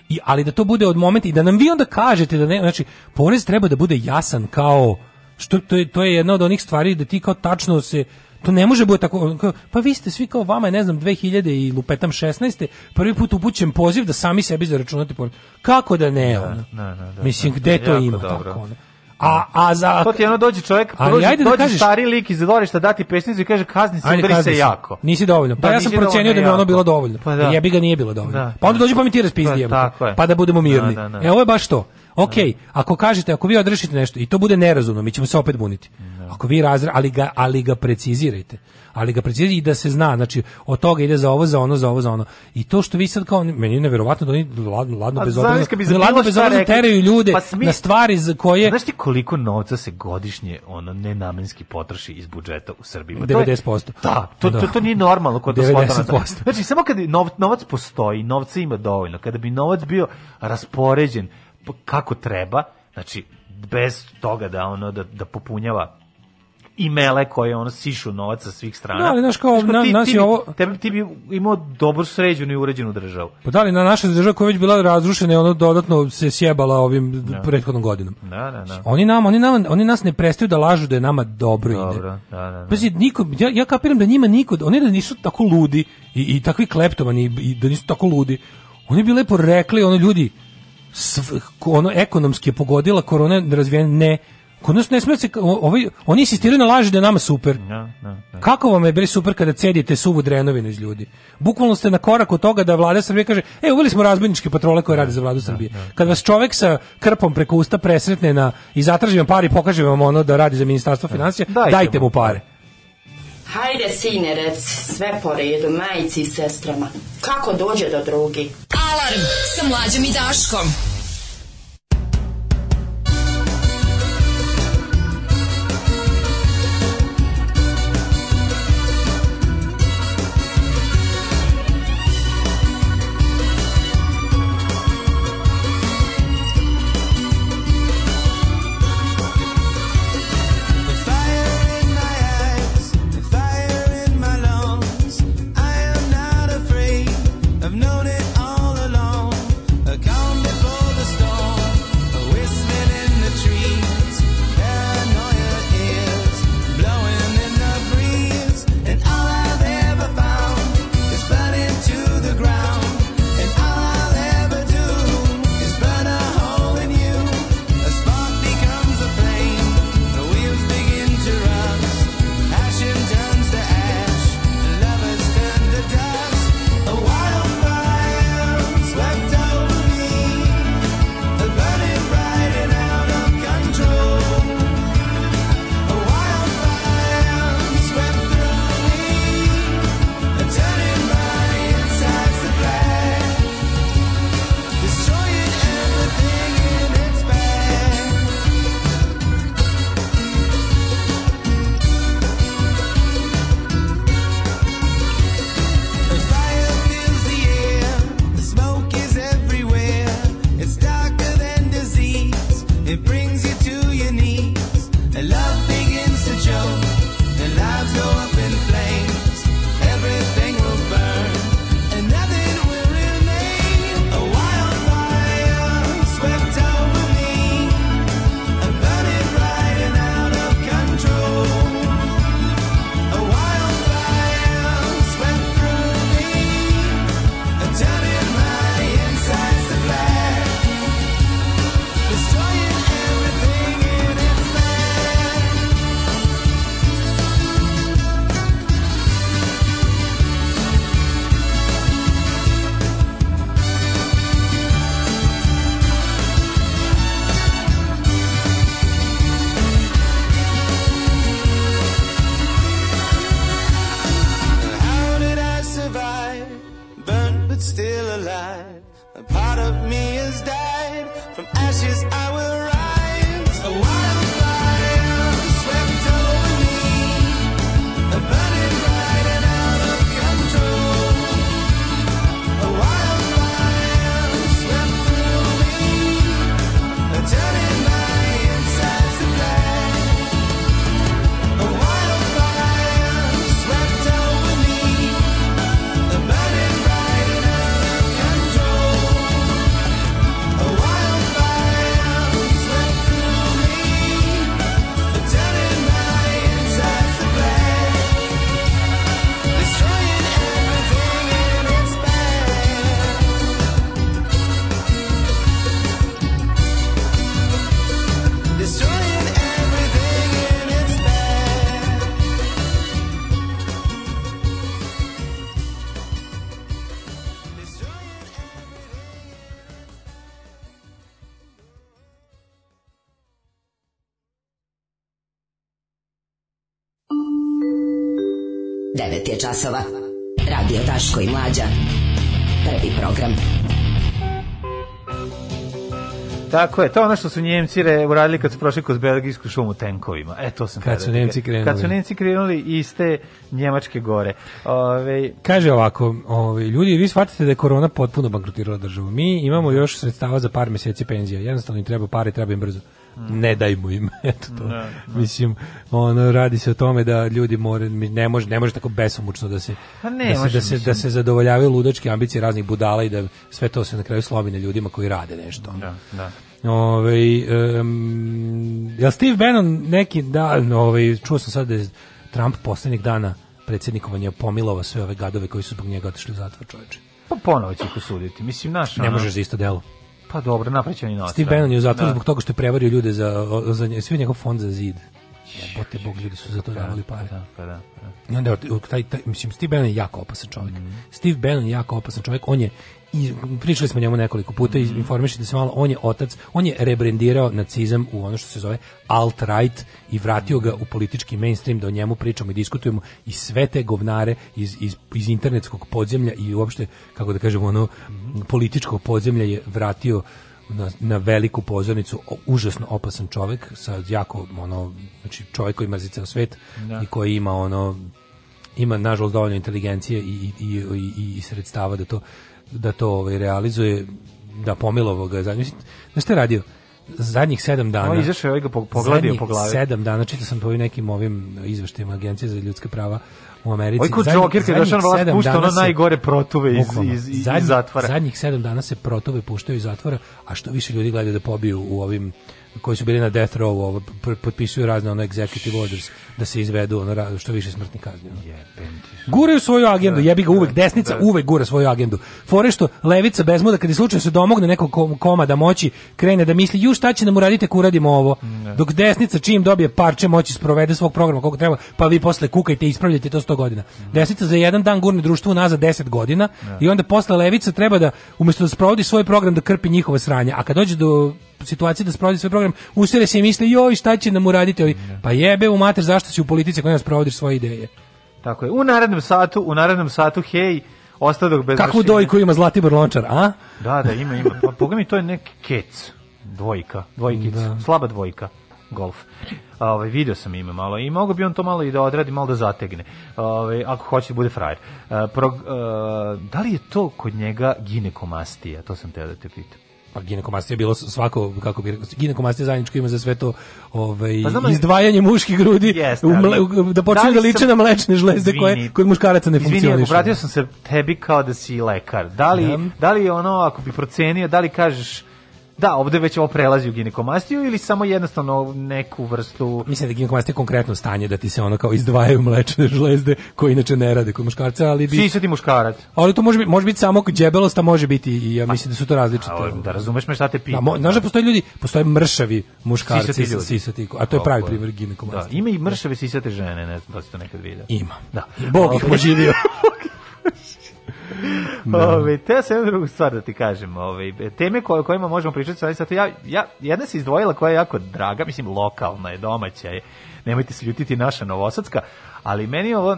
i ali da to bude od momenta i da nam vi onda kažete da ne znači porez treba da bude jasan kao što to je to je jedna od onih stvari da ti kao tačno se To ne može biti tako. Pa vi ste svi kao vama, ne znam, 2000 i lupetam 16. prvi put upućen poziv da sami sebi zaračunate porez. Kako da ne? Da, ono? Na, da, na, da, da, Mislim, gde to, to ima dobro. tako? Ono? A, a za... To ti jedno dođe čovjek, dođe, dođe da kažeš, stari lik iz dvorišta, dati pesnicu i kaže kazni se, udari se jako. Nisi dovoljno. Pa da, ja sam procenio da bi ono bilo dovoljno. Pa da. Jebi ga nije bilo dovoljno. Da, pa onda dođe pa mi ti raspizdi pa, pa da budemo mirni. Da, da, da. E, ovo je baš to. Ok, ako kažete, ako vi odrešite nešto i to bude nerazumno, mi ćemo se opet buniti. Mm. Ako vi razre, ali ga, ali ga precizirajte. Ali ga precizirajte i da se zna, znači od toga ide za ovo, za ono, za ovo, za ono. I to što vi sad kao meni je neverovatno da oni ladno ladno pa bez obzira, ladno bez obzira teraju ljude pa smis... na stvari za koje Znaš ti koliko novca se godišnje ono nenamenski potroši iz budžeta u Srbiji? 90%. Pa da, to, da. to, to nije normalno kod 90%. Da da- znači samo kad nov, novac postoji, novca ima dovoljno, kada bi novac bio raspoređen kako treba, znači bez toga da ono da, da popunjava i mele koje ono sišu novac sa svih strana. Da, ali znaš kao, na, ti, nas je ovo... Te, ti bi imao dobro sređenu i uređenu državu. Pa da li, na naša država koja je već bila razrušena i ono dodatno se sjebala ovim da. prethodnom godinom. Da, da, da. Oni, nam, oni, nam, oni nas ne prestaju da lažu da je nama dobro, dobro ide. Da, da, da. Pazi, niko, ja, ja kapiram da njima niko, oni da nisu tako ludi i, i takvi kleptomani i, da nisu tako ludi. Oni bi lepo rekli, ono ljudi, sv, ono ekonomski je pogodila korona razvijen ne Kod nas ne sme se ovaj oni insistiraju na laži da je nama super. Da, da, da. Kako vam je bre super kada cedite suvu drenovinu iz ljudi? Bukvalno ste na korak od toga da vlada Srbije kaže: "E, uveli smo razbojničke patrole koje rade za vladu da, Srbije." Da, da. Kad vas čovek sa krpom preko usta presretne na i zatraži vam pare i pokaže vam ono da radi za ministarstvo financija, dajte, dajte mu pare. Hajde, sine, sinerec, sve po redu, majici i sestrama. Kako dođe do drugi? Alarm sa mlađom i Daškom. je časova. Radio Daško i Mlađa. Prvi program. Tako je, to je ono što su Njemci re, uradili kad su prošli kroz belgijsku šumu tenkovima. E, to sam kad su da Njemci krenuli. Kad su Njemci krenuli iz te Njemačke gore. Ove... Kaže ovako, ove, ljudi, vi shvatite da je korona potpuno bankrutirala državu. Mi imamo da. još sredstava za par meseci penzija. Jednostavno im treba pare, treba im brzo ne dajmo im. Eto to. Ne, ne. Mislim, ono, radi se o tome da ljudi more, ne može, ne može tako besomučno da se, pa ne, da se, može, da, se da se, zadovoljavaju ludačke ambicije raznih budala i da sve to se na kraju slomi na ljudima koji rade nešto. Da, da. Ove, um, ja Steve Bannon neki dan, ovaj čuo sam sad da je Trump poslednjih dana predsednikovanje pomilovao sve ove gadove koji su zbog njega otišli u zatvor čoveče. Pa ponovo će ih osuditi. Mislim, naš, Ne ono... možeš za isto delo. Pa dobro, napraćen je Steve da. Bannon je u zatvoru da. zbog toga što je prevario ljude za, za, svi njegov fond za zid. Jebote, bog ljudi su za to pa da, davali pare. Pa pa da, pa da. I onda, taj, taj, mislim, Steve Bannon je jako opasan čovjek. Mm -hmm. Steve Bannon je jako opasan čovjek. On je i pričali smo njemu nekoliko puta i informišite da se malo, on je otac, on je rebrendirao nacizam u ono što se zove alt-right i vratio ga u politički mainstream da o njemu pričamo i diskutujemo i sve te govnare iz, iz, iz internetskog podzemlja i uopšte, kako da kažemo, ono političkog podzemlja je vratio na, na veliku pozornicu o, užasno opasan čovjek sa jako ono znači čovjek koji mrzi ceo svet da. i koji ima ono ima nažalost dovoljno inteligencije i, i, i, i sredstava da to da to ovaj, realizuje, da pomilovo ga, znaš šta je radio? zadnjih 7 dana. On izašao i ovaj ga pogledio po glavi. 7 dana, čitao sam po nekim ovim izveštajima Agencije za ljudska prava u Americi. Oj, kod Joker, kada je došao vlast, pušta ono najgore protuve iz, iz, iz, zadnjih, iz zatvora. Zadnjih sedam dana se protuve puštaju iz zatvora, a što više ljudi gledaju da pobiju u ovim koji su bili na death row ovo, potpisuju razne ono executive orders da se izvedu ono što više smrtni kazni. Ono. Guraju svoju agendu, da, jebi ga da, uvek da, desnica, uvek gura svoju agendu. Fore što levica bez muda kad je slučajno se domogne nekog koma da moći, krene da misli ju šta će nam uraditi ako uradimo ovo. Dok desnica čim dobije parče moći sprovede svog programa koliko treba, pa vi posle kukajte i ispravljate to 100 godina. Desnica za jedan dan gurne društvo nazad 10 godina i onda posle levica treba da umesto da sprovodi svoj program da krpi njihove sranje, a kad dođe do situaciji da sprovodi svoj program, usere se i misle, joj, šta će nam uraditi ovi? Da. Pa jebe u mater, zašto si u politici koja nas provodiš svoje ideje? Tako je. U narednom satu, u narednom satu, hej, ostao bez Kakvu dojku ima Zlatibor Lončar, a? Da, da, ima, ima. Pa boga mi to je neki kec. Dvojka, dvojkic, da. slaba dvojka golf. Ovaj video sam ima malo i mogu bi on to malo i da odradi, malo da zategne. Ovaj ako hoće da bude frajer. E, Pro, e, da li je to kod njega ginekomastija? To sam te da te pitam pa ginekomastija bilo svako kako bi ginekomastija zajedničko ima za sve to ovaj pa znam, izdvajanje muških grudi yes, u mle, da počne da, da, liče sam, na mlečne žlezde koje kod muškaraca ne funkcionišu. Izvini, obratio sam se tebi kao da si lekar. Da li, da. da li ono ako bi procenio, da li kažeš Da, ovde već ovo prelazi u ginekomastiju ili samo jednostavno neku vrstu... Mislim da ginekomastija je konkretno stanje da ti se ono kao izdvajaju mlečne žlezde koje inače ne rade kod muškarca, ali bi... Svi ti muškarac. Ali to može, biti, može biti samo djebelost, a može biti i ja mislim da su to različite. A, da razumeš me šta te pita. Da, znaš da postoje ljudi, postoje mršavi muškarci sisati, ljudi. sisati a to je pravi primjer ginekomastika. Da, ima i mršave sisate žene, ne znam da si to nekad vidio. Ima. Da. Bog ih ovaj- poživio. Da. Ove, te sam jednu drugu stvar da ti kažem. Ove, teme koje, kojima možemo pričati, sad, ja, ja, jedna se izdvojila koja je jako draga, mislim, lokalna je, domaća je. Nemojte se ljutiti naša Novosadska, ali meni je ovo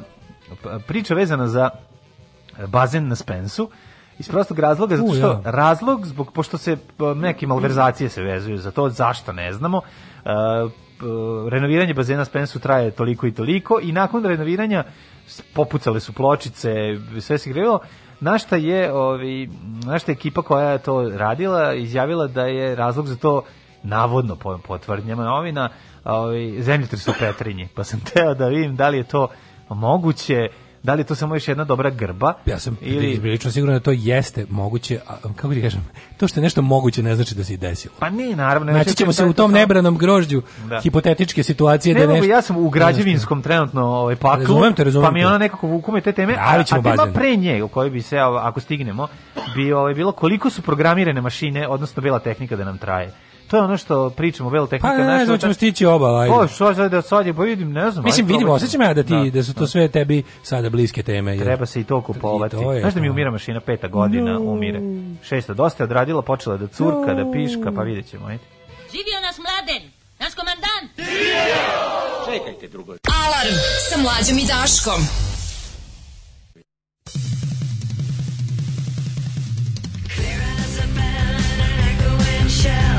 priča vezana za bazen na Spensu, iz prostog razloga zato što U, ja. razlog zbog pošto se neke malverzacije se vezuju za to zašto ne znamo uh, renoviranje bazena Spensu traje toliko i toliko i nakon renoviranja popucale su pločice sve se grevalo našta je, ovi, našta je ekipa koja je to radila izjavila da je razlog za to navodno po, po novina, ovaj zemljotres u Petrinji, pa sam teo da vidim da li je to moguće da li je to samo još jedna dobra grba? Ja sam ili... siguran da to jeste moguće, a, kako ti kažem, to što je nešto moguće ne znači da se i desilo. Pa ne, naravno. Ne znači ćemo da se u tom nebranom grožđu da. hipotetičke situacije. Ne, da nešto, ja sam u građevinskom trenutno ovaj, paklu, razumem te, razumem pa mi ona nekako vukume te teme, a, a tema pre nje u kojoj bi se, ako stignemo, bi ovaj, bilo koliko su programirane mašine, odnosno bila tehnika da nam traje to je ono što pričamo, velo pa tehnika pa, ne, ne znam, ćemo stići oba, ajde. Po, što sad da sad pa vidim, ne znam. Mislim, vidimo, osjećam ja da, ti, da, da su to da. sve tebi sada bliske teme. Jer... Treba se i to kupovati. I to Znaš da mi umira mašina peta godina, no. umire. Šesta, dosta je odradila, počela da curka, no. da piška, pa vidjet ćemo, ajde. Živio nas mladen, naš komandant! Živio! Čekajte drugo. Alarm sa mlađom i Daškom. Clear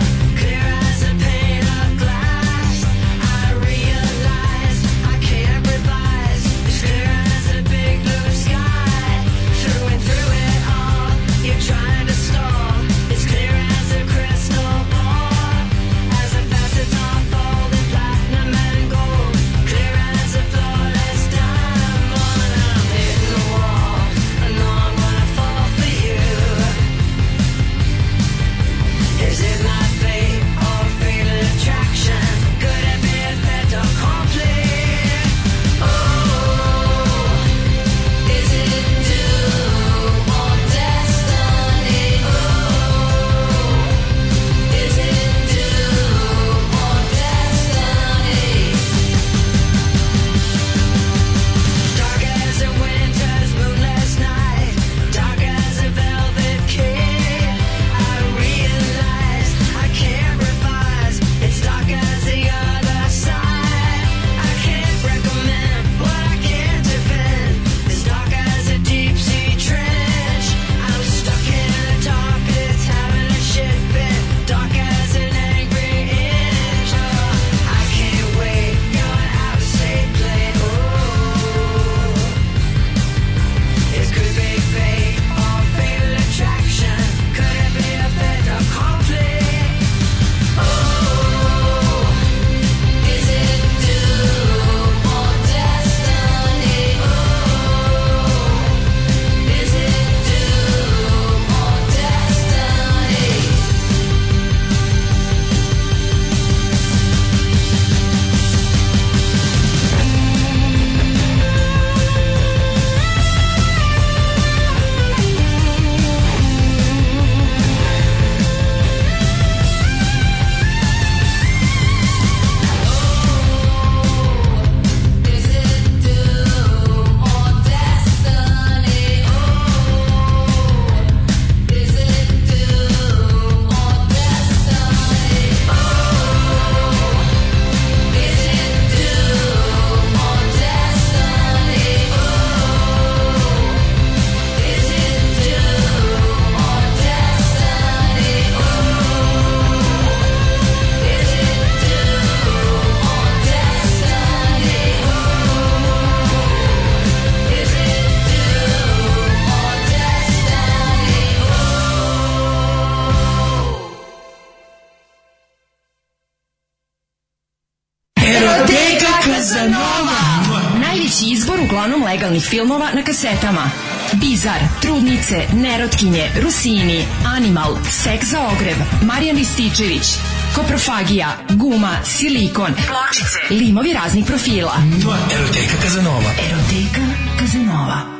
filmova na kasetama. Bizar, Trudnice, Nerotkinje, Rusini, Animal, Sek za ogreb, Marijan Rističević, Koprofagija, Guma, Silikon, Pločice, limovi raznih profila. Nova eroteka Kazanova. Eroteka Kazanova.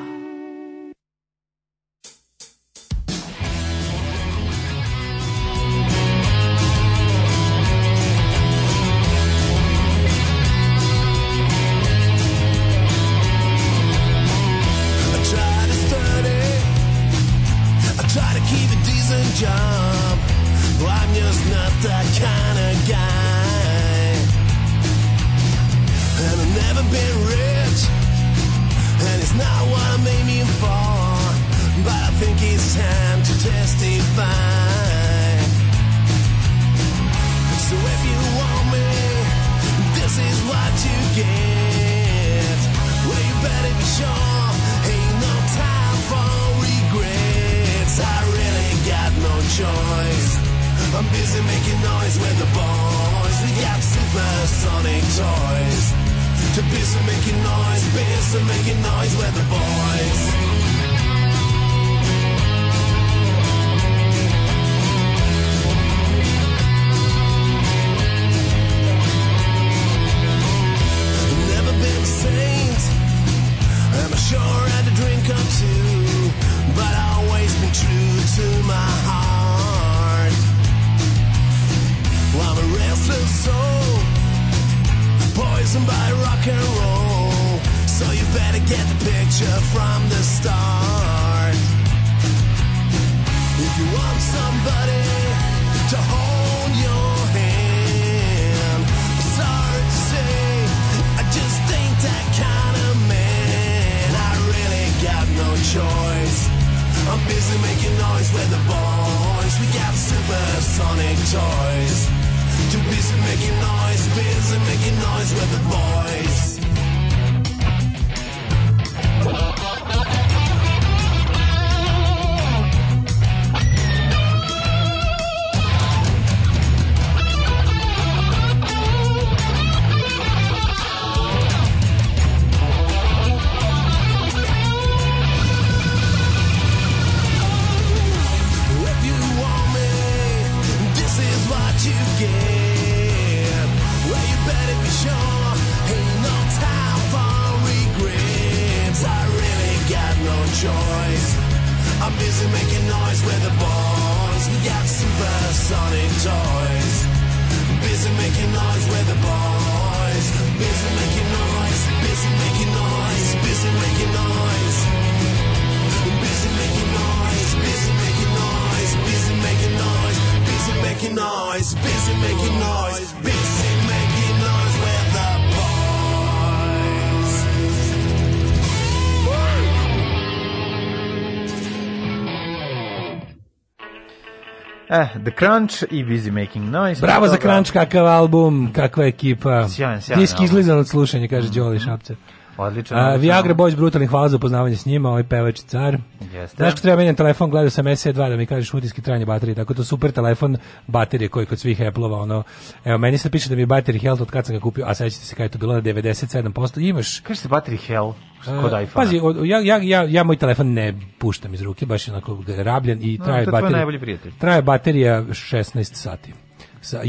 Eh, The Crunch i Busy Making Noise. Bravo za Crunch, kakav album, kakva ekipa. Sjajan, sjajan. Disk izlizan od slušanja, kaže Đoli mhm. Šapce. Odlično. A, Viagra Boys brutalni hvala za upoznavanje s njima, ovaj pevač car. Jeste. Znaš ko treba menjam telefon, gledao sam SE2 da mi kažeš utiske trajanja baterije, tako to da super telefon, baterije koji kod svih Apple-ova, ono, evo, meni se piše da mi je battery health od kad sam ga kupio, a sećate se kada je to bilo na 97%, imaš... Kaže se battery health? E, kod iPhone. Pazi, ja, ja, ja, ja moj telefon ne puštam iz ruke, baš je onako rabljen i traje no, baterija. Traje baterija 16 sati. Sa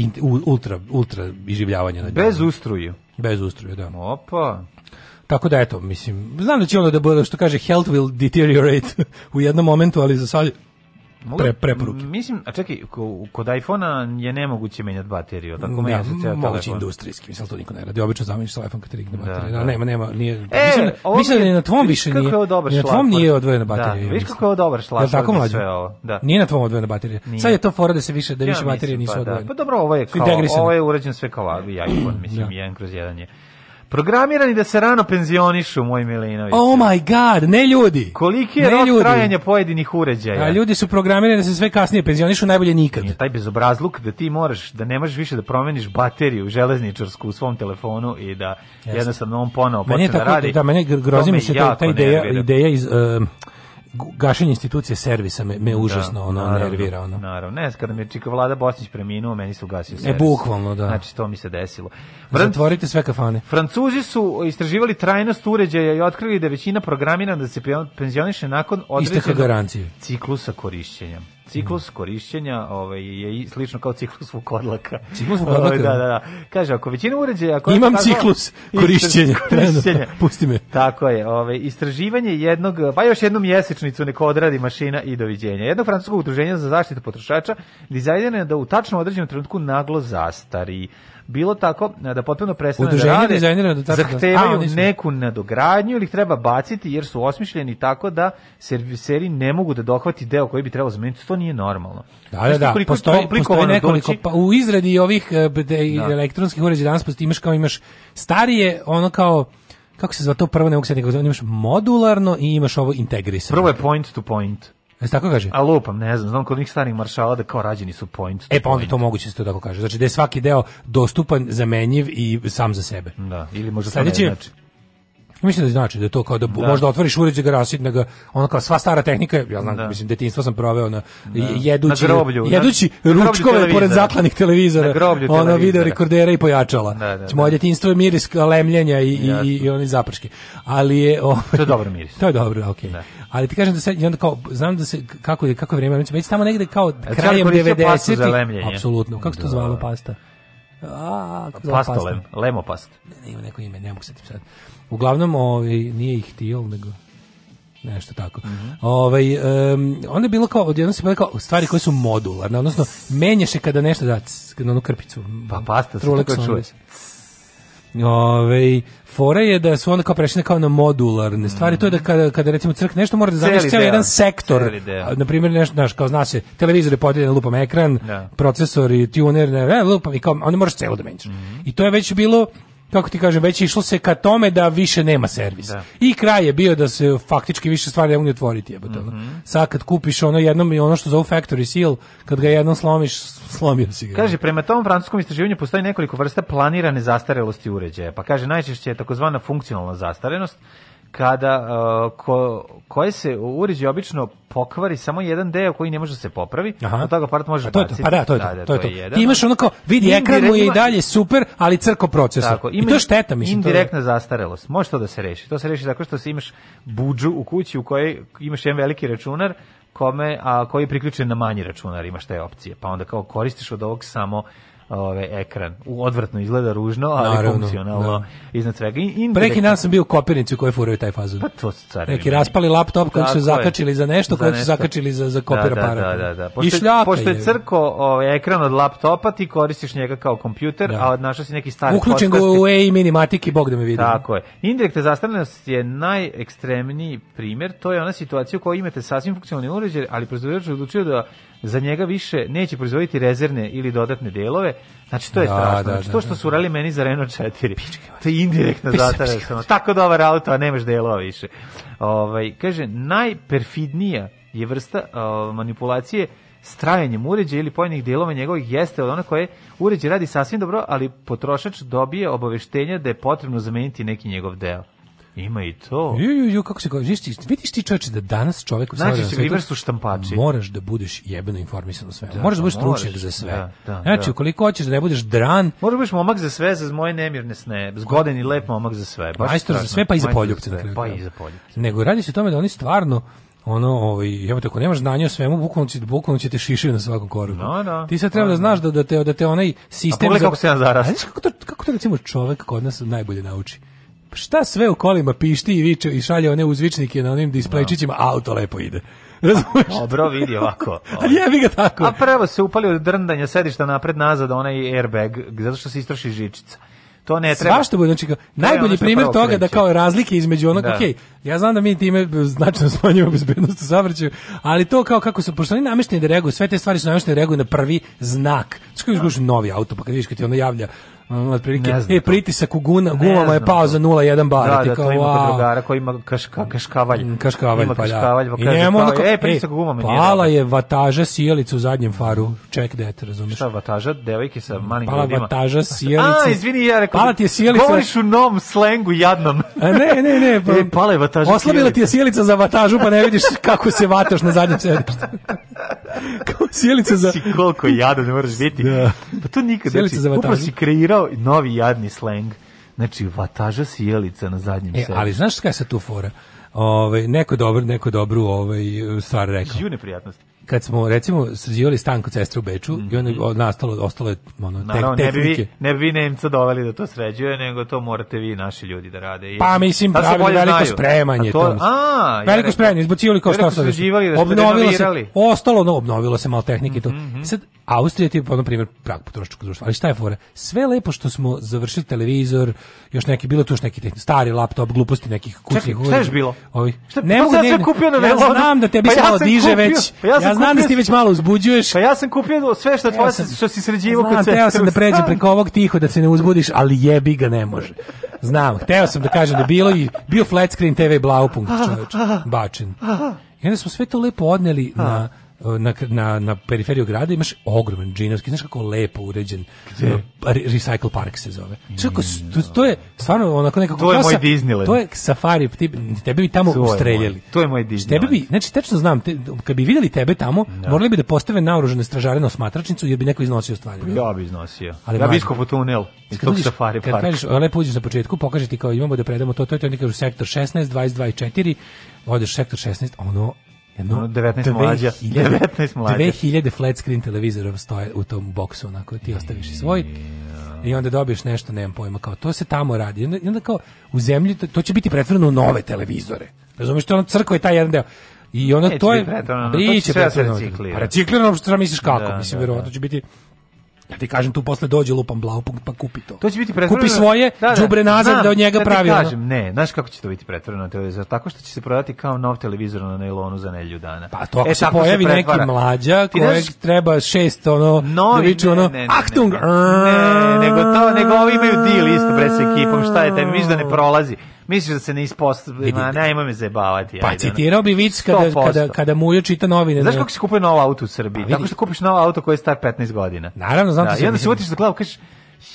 ultra ultra iživljavanja na Bez ustruju. Bez ustruje, da. Opa. Tako da eto, mislim, znam da će ono da bude što kaže health will deteriorate u jednom momentu, ali za sad pre, preporuke. Mislim, a čekaj, kod iphone je nemoguće menjati bateriju, tako menja se ceo moguće industrijski, mislim, to niko ne radi. Obično zameniš telefon kad rigne baterija. Da, da. Nema, nema, nije. E, mislim, da- mislim da na tvom više nije. Kako je dobar šlag. Na tvom nije odvojena baterija. Da, viš kako je dobar šlag. Da, tako mlađe. Da. Nije na tvom odvojena baterija. Nije. Sad je to fora da se više, da više ja, baterije nisu pa, da. odvojene. Da. Pa dobro, ovo je, kao, ovo je urađen sve kao iPhone, mislim, da. jedan kroz jedan je. Programirani da se rano penzionišu, moj Milinović. Oh my god, ne ljudi. Koliki je ne rok trajanja pojedinih uređaja? A ljudi su programirani da se sve kasnije penzionišu, najbolje nikad. Nije taj bezobrazluk da ti moraš, da ne možeš više da promeniš bateriju železničarsku u svom telefonu i da Jasne. jednostavno on ponovo počne da radi. Da, mene grozi mi se ta, ta ideja, ideja iz... Uh, gašenje institucije servisa me, me da, užasno da, ono naravno, nervira ono. Naravno. Ne, kada mi čika Vlada Bosnić preminuo, meni su gasio e, servis. E bukvalno, da. Znači to mi se desilo. Vran... Zatvorite sve kafane. Francuzi su istraživali trajnost uređaja i otkrili da većina programirana da se penzioniše nakon određenog ciklusa korišćenja. Ciklus korišćenja ovaj, je slično kao ciklus vukodlaka. Ciklus ovaj, vukodlaka? Da, da, da, da. Kaže, ako većina uređaja... Ako Imam ciklus korišćenja. korišćenja. Pusti me. Tako je. Ovaj, istraživanje jednog, pa još jednu mjesečnicu neko odradi mašina i doviđenja. Jedno francusko udruženje za zaštitu potrošača dizajnirano je da u tačnom određenom trenutku naglo zastari bilo tako e, da potpuno prestane da Udruženje da rade, da zahtevaju A, neku nadogradnju ili treba baciti jer su osmišljeni tako da serviseri ne mogu da dohvati deo koji bi trebalo zameniti. To nije normalno. Da, da, da. Postoji, postoji da nekoliko. Pa, u izradi ovih e, de, da. elektronskih uređaja danas postoji, imaš kao imaš starije, ono kao kako se zva to prvo ne mogu se imaš modularno i imaš ovo integrisano. Prvo je point to point. Jesi tako kaže? A lupam, ne znam, znam kod njih starih maršala da kao rađeni su point. E pa onda to moguće da se to tako kaže. Znači da je svaki deo dostupan, zamenjiv i sam za sebe. Da, ili možda Sledeći, to ne znači. Mislim da znači da to kao da, da. možda otvoriš uređaj ga rasid, da kao sva stara tehnika, ja znam, da. mislim detinjstvo sam proveo na da. jedući na groblju, jedući na, ručkove na pored zaklanih televizora, groblju ono video rekordera i pojačala. Da, da, da. Moje detinjstvo je miris lemljenja i, i, i, i oni zaprški. Ali je o, ovaj- to je dobro miris. To je dobro, okej. Okay. Da. Ali ti kažem da se i onda kao znam da se kako je kako je vreme, već tamo negde kao A, krajem 90-ih. Apsolutno. Kako se to zvalo da. pasta? A, pasta, pasta. Lem, lemopast. Ne, ne, ima neko ime, ne mogu se sad. Uglavnom, ovaj, nije ih tijel, nego nešto tako. Mm -hmm. Ovaj um, onda je bilo kao odjednom se bilo kao stvari koje su modularne, odnosno menjaš je kada nešto da kada onu krpicu. Pa pasta se tako čuje. Ove, ovaj, fora je da su onda kao prešli kao na modularne stvari, mm. to je da mhm. kada, kada recimo crk nešto mora da zamisli cijeli jedan sektor, na primjer nešto, znaš, kao zna se, televizor je podijeljen lupam ekran, da. procesor i tuner, ne, ne, lupam, i kao, onda moraš celo da menjaš. Mm. I to je već bilo kako ti kažem, već išlo se ka tome da više nema servisa. Da. I kraj je bio da se faktički više stvari ne mogu otvoriti. Jebate, mm -hmm. Sad kad kupiš ono jedno, i ono što zove factory seal, kad ga jednom slomiš, slomio si ga. Kaže, prema tom francuskom istraživanju postoji nekoliko vrsta planirane zastarelosti uređaja. Pa kaže, najčešće je takozvana funkcionalna zastarenost, kada uh, ko, koje se uređaj obično pokvari samo jedan deo koji ne može da se popravi, Aha. od toga aparat može to baciti. Pa da, to je to. Da, to, je to. imaš ono kao, vidi, ekran mu je i dalje super, ali crko procesor. Tako, ima, I to je šteta, mislim. Indirektna to je... zastarelost. Može to da se reši. To se reši tako što si imaš buđu u kući u kojoj imaš jedan veliki računar, kome, a koji je priključen na manji računar, imaš te opcije. Pa onda kao koristiš od ovog samo ove, ekran. U, Odvrtno izgleda ružno, ali Naravno, funkcionalno da. iznad svega. In, Preki dan sam bio u kopirnici u kojoj furaju taj fazon. Pa to stvari. Neki raspali laptop kojeg su zakačili za nešto, kojeg su zakačili za, za kopir da, da, da, da, Pošto, I šljaka, pošto je crko ovaj, ekran od laptopa, ti koristiš njega kao kompjuter, da. a našao si neki stari Uključen ga u EI minimatiki, bog da me vidi. Tako je. Indirekta zastavljenost je najekstremniji primjer, to je ona situacija u kojoj imate sasvim funkcionalni uređaj, ali proizvođač odlučio da za njega više neće proizvoditi rezervne ili dodatne delove, Znači, to je da, strašno. Da, znači, da, to da, što da. su urali meni za Renault 4, Pičke, to je indirektna zatara. Sam. Tako dobar ovaj auto, a nemaš delova više. Ovaj, kaže, najperfidnija je vrsta uh, manipulacije strajanjem uređaja ili pojedinih delova njegovih jeste od ona koje uređaj radi sasvim dobro, ali potrošač dobije obaveštenja da je potrebno zameniti neki njegov deo. Ima i to. Ju, ju, ju, kako se kaže, vidiš ti čoveče da danas čovek u znači, svijetu... su štampači. Moraš da budeš jebeno informisan o svemu. Da, moraš da, da budeš stručnjak za sve. Da, da, znači, da. ukoliko hoćeš da ne budeš dran... Moraš da budeš momak za sve, za moje nemirne sne. Zgodan i lep momak za sve. Baš Majstor strašno. za sve, pa i za poljupce. Za sve, pa i za poljupce. Nego radi se o tome da oni stvarno ono, ovaj, evo ako nemaš znanja o svemu, bukvalno će, bukvalno će te šišaju na svakom koraku. No, da, no, Ti sad treba no, da znaš da, da, te, da te onaj sistem... A pogledaj kako se ja zaraz. Znaš kako to, kako to recimo čovek kod nas najbolje nauči? šta sve u kolima pišti i viče i šalje one uzvičnike na onim displejčićima, da. auto lepo ide. Razumeš? Dobro vidi ovako. Ali jebi ga tako. A prvo se upali od drndanja sedišta napred nazad onaj airbag, zato što se istroši žičica. To ne treba. Svašta bude, znači najbolji primjer toga da kreće. da kao razlike između onog, da. okej, okay, ja znam da mi time značno smanjujemo bezbednost u saobraćaju, ali to kao kako su pošto oni namešteni da reaguju, sve te stvari su nameštene da reaguju na prvi znak. Skoro izgušiš novi auto, pa kad vidiš kad ti ono javlja ono, otprilike, e, pritisak u guna, gumama je pao to. za 0,1 bar. Da, da, kao, to ima wow. koji ima kaška, kaškavalj. Mm, kaškavalj, ima pa da. kaškavalj, pa da. I e, e, pritisak u gumama nije. Pala je vataža sijalica u zadnjem faru. Check that, razumeš Šta, vataža, devojke sa malim pala grudima? Pala vataža sjelica. A, izvini, ja rekao, pala ti je sjelica. Govoriš u nom slengu jadnom. A e, ne, ne, ne. Pa, e, pala je vataža Oslabila ti je sijalica za vatažu, pa ne vidiš kako se vataš na zadnjem sedištu. Kao sjelica za... Si koliko jadan moraš biti. Da. Pa to nikad. Sjelica znači, za vatažu. Upravo si kreirao novi jadni sleng. Znači, vataža sjelica na zadnjem e, sebi. Ali znaš šta je sa tu fora? Ovaj neko dobro, neko dobru ovaj stvar rekao. Ju neprijatnosti kad smo recimo sređivali stan kod sestre u Beču mm -hmm. i onda mhm. nastalo ostalo je ono tek, tehnike. Ne bi, ne bi vi Nemca doveli da to sređuje, nego to morate vi naši ljudi da rade. I, pa mislim da pravili veliko znaju. spremanje. to, tomu. a, veliko spremanje, izbacivali kao šta sad. Da obnovilo se, ostalo, no, obnovilo se malo tehnike i Mm -hmm. Sad, Austrija ti je, na primjer, prag potrošačkog društva. Ali šta je fora? Sve lepo što smo završili televizor, još neki, bilo tu još neki stari laptop, gluposti nekih kućnih Čekaj, šta je bilo? Ovi. Šta, ne pa mogu, ne, kupio na ja znam da tebi pa se malo diže već. Pa ja znam da ti već malo uzbuđuješ. Pa ja sam kupio sve što tvoje što si sređivo kad se. Teo sam da pređe preko ovog tiho da se ne uzbudiš, ali jebi ga ne može. Znam, hteo sam da kažem da bilo i bio flat screen TV Blaupunkt, čoveče, bačen. I onda smo sve to lepo odneli na na, na, na periferiju grada imaš ogroman džinovski, znaš kako lepo uređen uh, recycle park se zove. Kako, to, mm, da. to, je stvarno onako nekako... To je moj Disneyland. To je safari, ti, tebe bi tamo to to je moj Disneyland. Tebe bi, znači, tečno znam, te, kad bi videli tebe tamo, da. morali bi da postave naoružene stražare na osmatračnicu jer bi neko iznosio stvari. Pa da. Ja bi iznosio. Ali ja bi iskopo tunel iz tog safari parka. Kad kažeš, lepo uđeš na početku, pokaže ti kao imamo da predamo to, to je to, oni kažu sektor 16, 22 i 4, odeš sektor 16, ono jedno ono 19 mlađa 2000, 19 mlađa 2000 flat screen televizora stoje u tom boksu onako ti ostaviš i svoj i onda dobiješ nešto nemam pojma kao to se tamo radi i onda kao u zemlji to, to će biti pretvoreno u nove televizore razumeš to ono crkva je taj jedan deo i onda to je biće da pretvoreno reciklirano reciklirano pa što misliš kako da, mislim da, verovatno da. će biti Ja ti kažem tu posle dođe lupam blaupunkt pa, pa kupi to. To će biti pretvoreno. Kupi svoje, da, da. đubre da, nazad znam, da od njega da pravi. Ja kažem, ne, znaš kako će to biti pretvoreno na televizor? Tako što će se prodati kao nov televizor na nailonu za nedelju dana. Pa to ako e, se pojavi se neki mlađa kojeg neš... treba šest ono Novi, da viču ono ne, ne, ne, Achtung. Ne, nego to, nego ovi imaju deal isto pre sa ekipom, šta je taj, misliš da ne prolazi. Misliš da se ne ispostavlja, da. nema me zajebavati. Pa citirao bi vic da- kada, kada, kada Mujo čita novine. Znaš kako se kupuje novo auto u Srbiji? Pa Tako što kupiš novo auto koje je star 15 godina. Naravno, znam da, se. I onda se utiš za glavu, kažeš,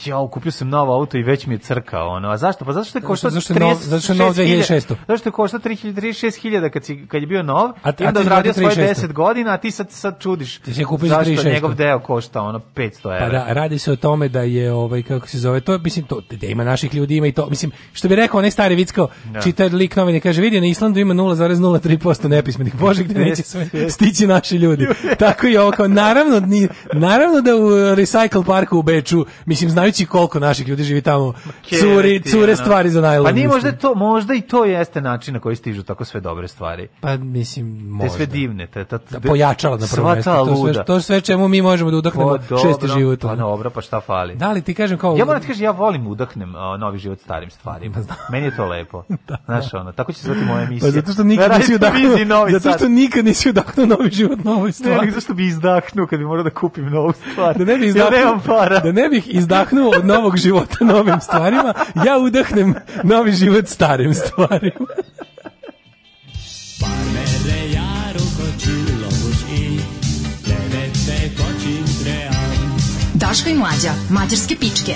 Jo, kupio sam novo auto i već mi je crka, ono. A zašto? Pa zato što je košta 30 zato što je nov 2600. Zato je košta 36.000 kad si kad je bio nov, a ti, onda odradio svoje 10 godina, a ti sad sad čudiš. Ti si kupio zašto njegov deo košta ono 500 €. Pa da, radi se o tome da je ovaj kako se zove, to mislim to da ima naših ljudi ima i to, mislim što bi rekao onaj stari vickao, da. čita lik novine kaže vidi na Islandu ima 0,03% nepismenih. Bože, gde neće sve stići naši ljudi. Tako i ovo kao naravno ni naravno da u Recycle parku u Beču, mislim znajući koliko naših ljudi živi tamo, curi, cure da. stvari za najlon. Pa nije možda to, možda i to jeste način na koji stižu tako sve dobre stvari. Pa mislim, možda. Te sve divne, te, ta, da, pojačala na prvo mesto. To sve, to sve čemu mi možemo da pa udahnemo šesti život. Pa dobro, pa šta fali? Da li ti kažem kao... Ja moram da ti kažem, ja volim da udahnem uh, novi život starim stvarima. Pa Meni je to lepo. da, Znaš, ono, tako će se zvati moja emisija. Pa zato što nikad nisi udahnuo, zato što nikad nisi udahnuo novi život, novoj stvari. Ne, zašto bi izdahnuo kad bi morao da kupim novu stvar. Da ne bih izdahnuo. Ja nemam para. Da ne bih izdahnuo udahnuo od novog života novim stvarima, ja udahnem novi život starim stvarima. Daška i mlađa, mađarske pičke.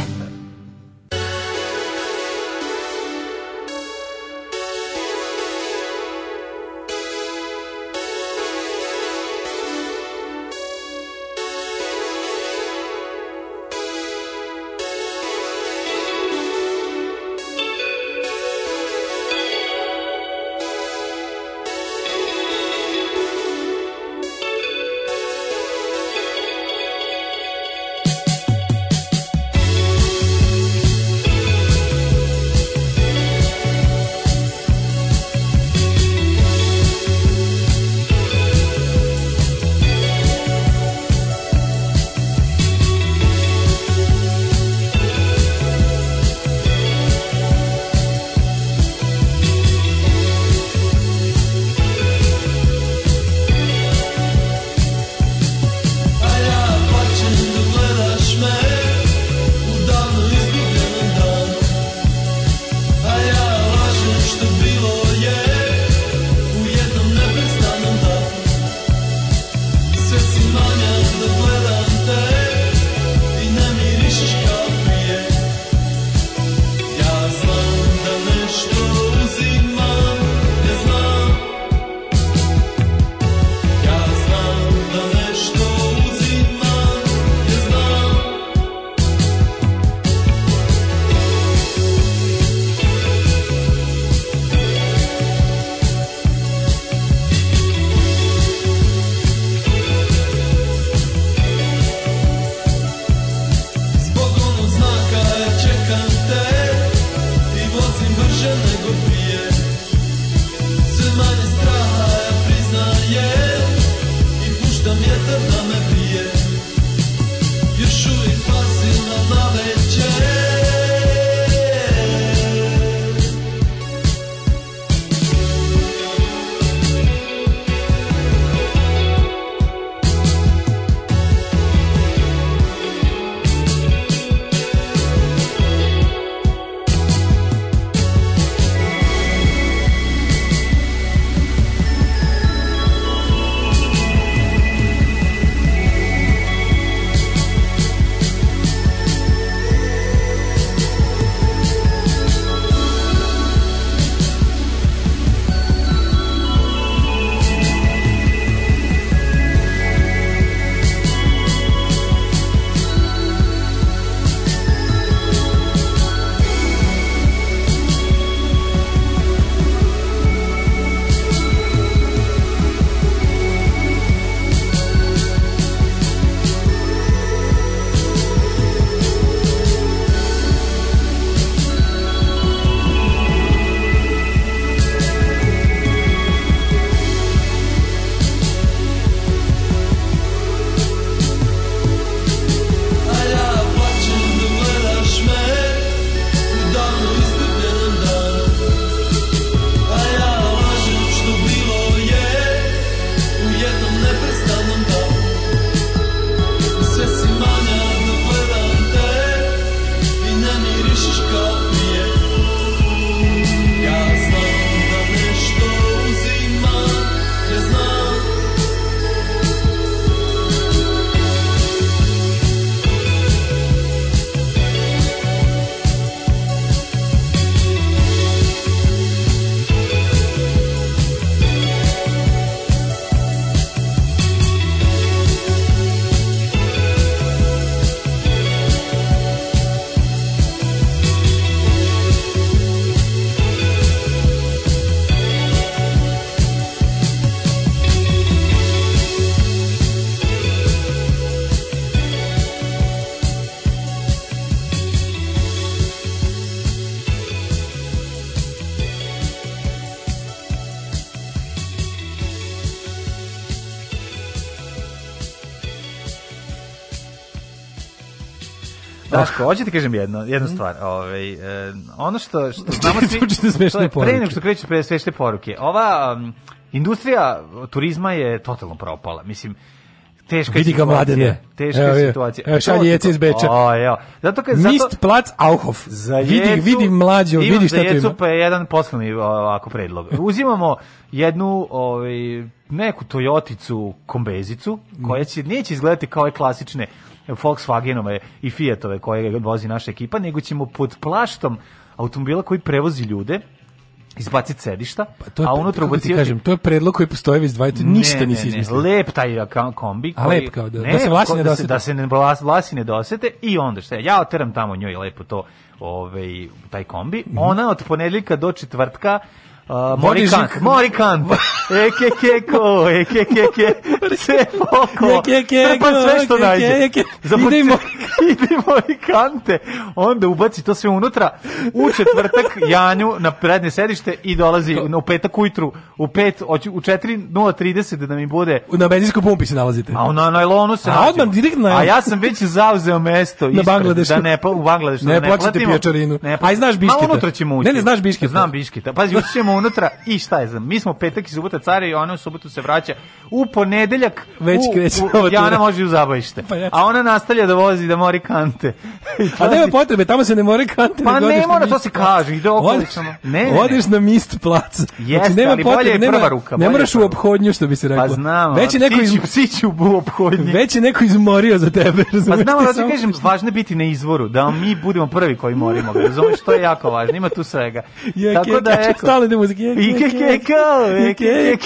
Daško, hoću ti kažem jedno, jednu mm. stvar. Ovaj eh, ono što što znamo svi, to je pre nego što kreću pre svešte poruke. Ova um, industrija turizma je totalno propala. Mislim, teška Vidi ga mladene. Teška evo, je situacija. Evo, šalje jece iz Beča. O, evo. Zato kad, zato, Mist plac Auhof. Za vidi, jecu, vidi mlađo, vidi šta tu ima. Imam za jecu pa je jedan poslovni ovako predlog. Uzimamo jednu ovaj, neku Toyoticu kombezicu mm. koja će, neće izgledati kao ove klasične Volkswagenove i Fiatove koje vozi naša ekipa, nego ćemo pod plaštom automobila koji prevozi ljude izbaciti sedišta, pa to je, a unutra ubaciti... Ti kažem, to je predlog koji postoje već 20, ništa nisi izmislio. Lep taj kombi. Koji, a lep kao, da, da ne, da se vlasi ne dosete. Da se, ne vlasi ne dosete i onda šta, je, ja oteram tamo njoj lepo to, ovaj, taj kombi. Mm -hmm. Ona od ponedeljka do četvrtka Uh, Morikant, Morikant, eke keko, eke keke, sve foko, trpa sve što najde, ide i Morikante, onda ubaci to sve unutra, u četvrtak Janju na prednje sedište i dolazi u petak ujutru, u 5 u 4:30 da mi bude... Na benzinskoj pumpi se nalazite. A na najlonu se nalazimo. A, direktno na... A ja sam već zauzeo mesto na da Bangladešu. Da ne, u Bangladešu. Ne, da ne plaćate pijačarinu. Ne, A znaš biškite. Ma unutra ćemo ući. Ne, ne, znaš biškite. Znam biškite. Pazi, ući ćemo unutra i šta je znam, mi smo petak i subota cara i ona u subotu se vraća u ponedeljak već kreće Jana može u zabavište. Pa ja. A ona nastavlja da vozi da mori kante. A nema potrebe, tamo se ne mori kante. Pa ne, mora, to se kaže, ide okolo Ne, ne, Odeš na mist plac. Znači, Jeste, znači, nema ali potrebe, bolje je prva ruka. Ne moraš u obhodnju što bi se pa reklo. Pa znam, već je neko iz... psiću u ophodnju. Već je neko izmorio za tebe. Pa znamo, da ti kažem, važno biti na izvoru, da mi budemo prvi koji morimo. Razumiješ, što je jako važno, ima tu svega. Tako da, eto música. Ikekeko, e,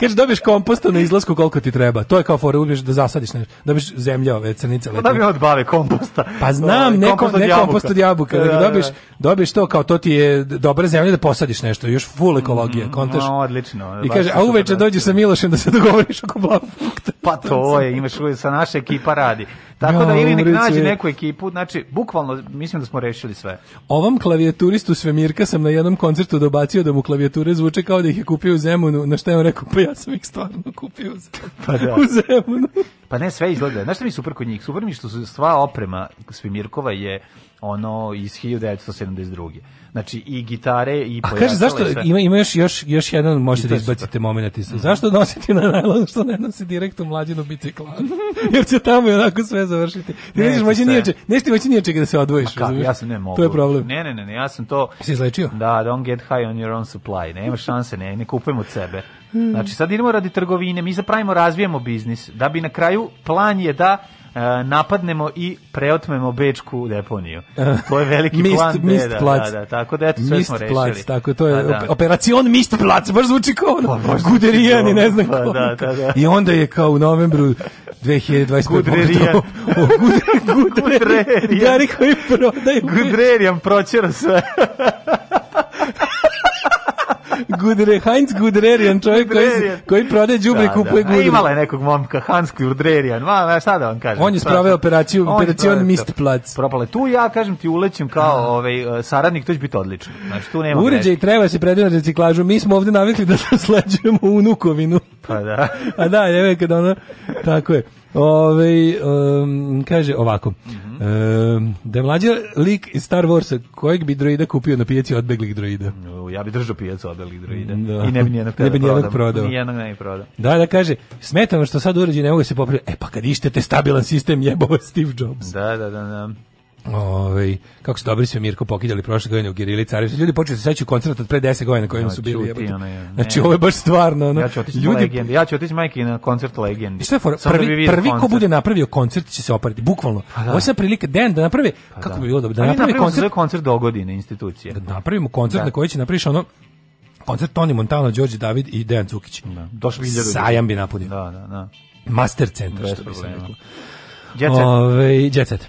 Kaže, dobiješ komposta na izlasku koliko ti treba. To je kao fora, ubiješ da zasadiš nešto. Dobiješ zemlja, ove crnice. Pa da bi odbave komposta. Pa znam, ovaj, ne, neko, od, ne kompost od jabuka. Da, da, da. Dobiješ, dobiješ to kao to ti je dobra zemlja da posadiš nešto. Još full ekologija, mm, kontaš. No, odlično. I kaže, a uveče dođi sa Milošem da se dogovoriš oko blavu. Pa to je, imaš sa naše ekipa radi. Tako da ili nek nađe neku ekipu, znači bukvalno mislim da smo rešili sve. Ovom klavijaturistu Svemirka sam na jednom koncertu dobacio da mu klavijature zvuče kao da ih je kupio u Zemunu, na šta je on rekao, pa ja sam ih stvarno kupio u Zemunu. Pa da. u Zemunu. Pa ne, sve izgleda. Znaš što mi je super kod njih? Super mi što su sva oprema Svimirkova je ono iz 1972. Znači i gitare i pojačala. A kaže zašto ima ima još još još jedan možete da izbacite momenat iz. Mm. Zašto nositi na najlon što ne nosi direktno mlađinu bicikla? Jer će tamo i onako sve završiti. Ti vidiš ne moći nije če, nešto moći nije čega da se odvojiš. Ka, ja sam ne mogu. To je problem. Ne, ne, ne, ne ja sam to. Si izlečio? Da, don't get high on your own supply. Nema šanse, ne, ne kupujemo od sebe. Hmm. Znači sad idemo radi trgovine, mi zapravimo, razvijemo biznis, da bi na kraju plan je da e, napadnemo i preotmemo bečku deponiju. To je veliki mist, plan. Da, mist da, plac. Da, da, tako da eto sve mist smo rešili. Plac, tako to je pa da, operacion Mist plac, baš zvuči kao ono, pa guderijan i ne znam pa, Da, da, da. I onda je kao u novembru 2025. Gudrerijan. Gudrerijan. Gudrerijan. Gudrerijan pročera sve. Gudre, Heinz Gudrerian, čovjek koji, koji prode džubre i da, kupuje da. gudre. Imala je nekog momka, Hans Gudrerian, ma, šta da vam kažem. On je spravio operaciju, operacijon Mistplac. Propale, tu ja, kažem ti, ulećem kao ovaj, e, saradnik, to će biti odlično. Znači, tu nema Uređaj greši. treba se predvijeti na reciklažu, mi smo ovdje navikli da nasleđujemo unukovinu. Pa da. A da, je kada ono, tako je. Ove, um, kaže ovako, mm -hmm. um, da je mlađa lik iz Star Warsa, kojeg bi droida kupio na pijaci odbeglih droida? ja bi držao pijacu odbeglih droida da. i ne bi nijednog, ne bi nijednog prodao. prodao. Nijednog ne bi prodao. Da, da kaže, smetano što sad urađe ne mogu da se popraviti. E pa kad te stabilan sistem jebova Steve Jobs. Da, da, da, da. Ove, ovaj, kako su dobri sve Mirko pokidali prošle godine u Girili Carević. Ljudi počeli se sećaju koncert od pre 10 godina na kojem su bili. Čuti, ono je, znači ovo je baš stvarno. Ono, ja ću otići ljudi... legendi. Ja ću otići majke na koncert legendi. Šta je for, da prvi, prvi, prvi ko bude napravio koncert će se opariti, bukvalno. Pa da. Ovo je prilika den da naprave, pa kako da. bi bilo da, da napravi koncert. koncert do godine institucije. Da napravimo koncert da. na koji će napraviš ono koncert Toni Montana, Đorđe David i Dejan Cukić. Da. Došli bi Sajam bi napunio. Da, da, da. Master centar, što bi se rekao. Jet set. Ove, ovaj, jet set.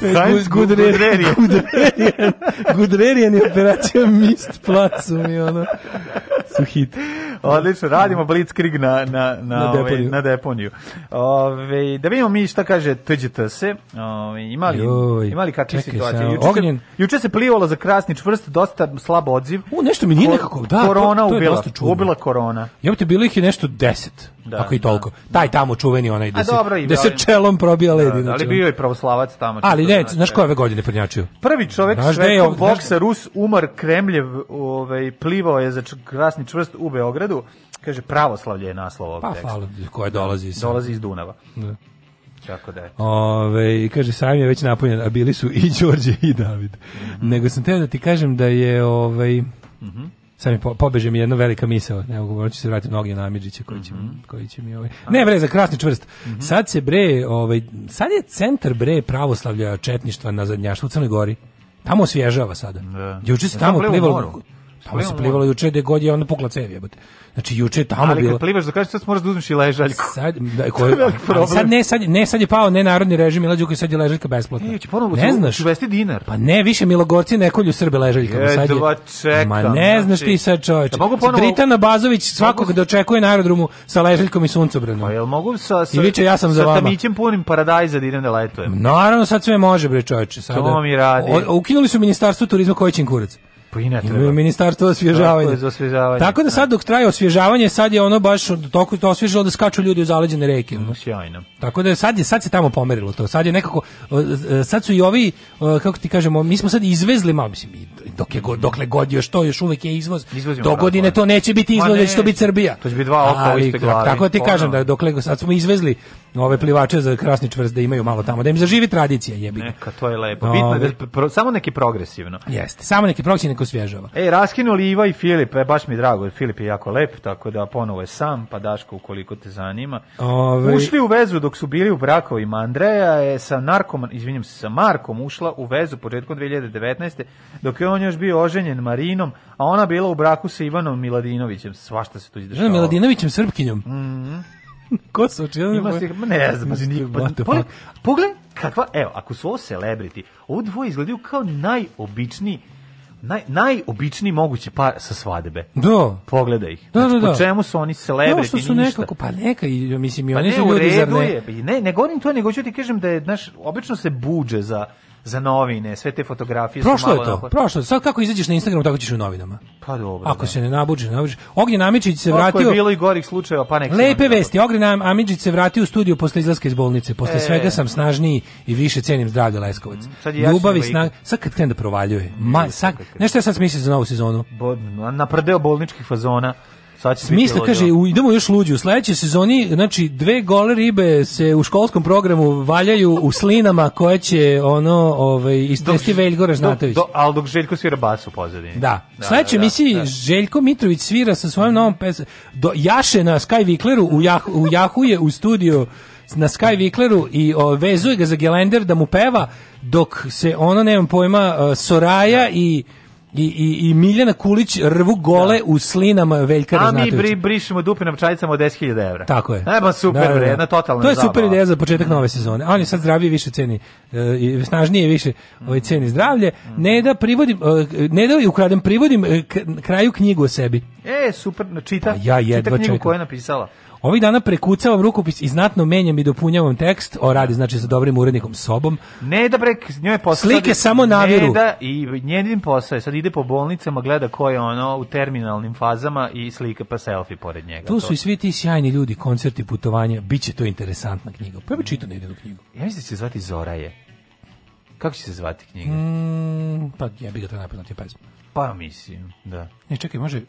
Heinz Gudrerian. Gudrerian. Gudrerian je operacija Mist placu mi ono. Su hit. Odlično, radimo Blitzkrieg na, na, na, na ove, ovaj, deponiju. Na deponiju. Ove, ovaj, da vidimo mi šta kaže TGT se. Ove, ovaj, imali, Joj, imali kakve situacije. Juče, ognjen. se, juče se plivalo za krasni čvrst, dosta slab odziv. U, nešto mi nije nekako, da. Korona to, to ubila, ubila korona. Ja te bilo ih je nešto deset, da, ako i da. toliko. Da. Taj tamo čuveni onaj, da, se, da se čelom probija ledi. Da, da, ali bio je pravoslavac tamo. Ali ne, znači, znaš ko je ove godine prednjačio? Prvi čovjek svetog boksa Rus Umar Kremljev, ovaj plivao je za krasni čvrst u Beogradu. Kaže pravoslavlje je naslov ovog pa, teksta. Hvala, koje dolazi iz dolazi iz Dunava. Da. Tako da je. Ove, kaže, sam je već napunjen, a bili su i Đorđe i David. Mm -hmm. Nego sam teo da ti kažem da je ovaj... Mm -hmm. Sad mi po, pobeže mi jedna velika misao. Evo, govorit ću se vratiti mnogi na Amidžića koji će, mm -hmm. koji će mi... Ovaj... Ne, bre, za krasni čvrst. Mm -hmm. Sad se, bre, ovaj, sad je centar, bre, pravoslavlja četništva na zadnjaštvu u Crnoj Gori. Tamo osvježava sada. Da. Juče se tamo plivalo... Tamo pa se plivalo juče gde god je ona pukla cev jebote. Znači juče je tamo bilo. Ali kad plivaš da kažeš sad moraš da uzmeš i ležaljku. Sad da koji sad ne sad ne sad je pao ne narodni režim Mila Đukić sad je ležaljka besplatna. E, će ponovo ne znaš vesti dinar. Pa ne, više Milogorci ne kolju Srbe ležaljkama e, sad. Je, čekam, ma ne znači. znaš ti sad čoveče. Da ponovo... Dritana Bazović svakog mogu... da očekuje na aerodromu sa ležaljkom i suncobranom. Pa jel mogu sa sa I viče ja sam za vama. Sa tamićem punim paradajza da idem da letujem. Naravno sad sve može bre čoveče, sad. To mi radi. Ukinuli su ministarstvo turizma koji će kurac. Pa i ne treba. Imaju ministarstvo osvježavanja. Tako, osvježavanje. Tako da, da sad dok traje osvježavanje, sad je ono baš toliko to osvježilo da skaču ljudi u zaleđene reke. Mm, sjajno. Tako da sad je sad se tamo pomerilo to. Sad je nekako e, sad su i ovi kako ti kažemo, mi smo sad izvezli malo mislim dok je dokle god još to još uvek je izvoz. Izvozimo Do godine to neće biti izvoz, ne, će to biti Srbija. To će biti dva oka Ali, iste glavi. Tako da ti kažem da dokle sad smo izvezli ove plivače za krasni čvrst da imaju malo tamo da im zaživi tradicija jebi. Neka to je lepo. Bitno da samo neki progresivno. Jeste, samo neki progresivno neko svježava. E, raskinuli Iva i Filip, e, baš mi drago, Filip je jako lep, tako da ponovo je sam, pa Daško ukoliko te zanima. Ove... Ovaj- Ušli u vezu dok su bili u brakovima. Andreja je sa narkom, izvinjam se, sa Markom ušla u vezu početkom 2019. dok je on još bio oženjen Marinom, a ona bila u braku sa Ivanom Miladinovićem. Svašta se tu izdešava. Da, Miladinovićem Srpkinjom. Mm -hmm. Ko su očinjeni? Ima se, ne znam, pa, pogled, kakva, evo, ako su ovo celebrity, ovo dvoje izgledaju kao najobičniji naj, najobičniji mogući par sa svadebe. Da. Pogledaj ih. Da, da znači, da, da. Po čemu su oni celebriti? Da, što su nekako, pa neka, mislim, i pa oni ne, su ljudi, zar ne? Je, pa ne, ne govorim to, nego ću ti kažem da je, znaš, obično se buđe za za novine, sve te fotografije prošlo su malo... Je to, onako... Prošlo je Sad kako izađeš na Instagram, tako ćeš u novinama. Pa dobro. Ako da. se ne nabuđe, nabuđe. Ognjen Amidžić se vratio... Kako je bilo i gorih slučajeva, pa nek Lepe vesti, Ognjen Amidžić se vratio u studiju posle izlaska iz bolnice. Posle e, svega sam snažniji i više cenim zdravlje Leskovac. Mm, sad Ljubav i snag... Sad kad krenu da provaljuje. Ma, sad, nešto ja sad smislio za novu sezonu. Bo, naprdeo bolničkih fazona. Smisla, kaže, u, idemo još luđu. U sledećoj sezoni, znači, dve gole ribe se u školskom programu valjaju u slinama koje će, ono, ovaj, istresti Veljko Ražnatović. Do, do, ali dok Željko svira bas u pozadini. Da. U da, sledećoj da, da, emisiji da, da. Željko Mitrović svira sa svojom novom pesmom. Do, jaše na Sky Vikleru u, jah, u Jahu u studiju na Sky Vikleru i o, vezuje ga za Gelender da mu peva dok se ono, nemam pojma, e, Soraja i I, i, i Miljana Kulić rvu gole da. u slinama Veljka Raznatovića. A mi bri, brišemo dupe na pčajicama od 10.000 evra. Tako je. Eba, super, da, da, da. Jedna totalna To je zabava. super ideja za početak nove sezone. Ali sad zdravlje više ceni, uh, snažnije više ovaj, ceni zdravlje. Mm. Ne da privodim, uh, ne da ukradem, privodim uh, kraju knjigu o sebi. E, super, čita, pa ja jedva čita knjigu koju je napisala. Ovih dana prekucavam rukopis i znatno menjam i dopunjavam tekst o radi, znači sa dobrim urednikom sobom. Ne da brek, njoj je posao. Slike samo naviru. Ne da, i njenim posao je, sad ide po bolnicama, gleda ko je ono u terminalnim fazama i slika pa selfie pored njega. Tu su i svi ti sjajni ljudi, koncerti, putovanja, biće to interesantna knjiga. Pa ja bi jednu knjigu. Ja mislim da će se zvati Zoraje. Kako će se zvati knjiga? Mm, pa ja bih ga to najpoznatio pesma. Pa mislim, da. Ne, čekaj, može...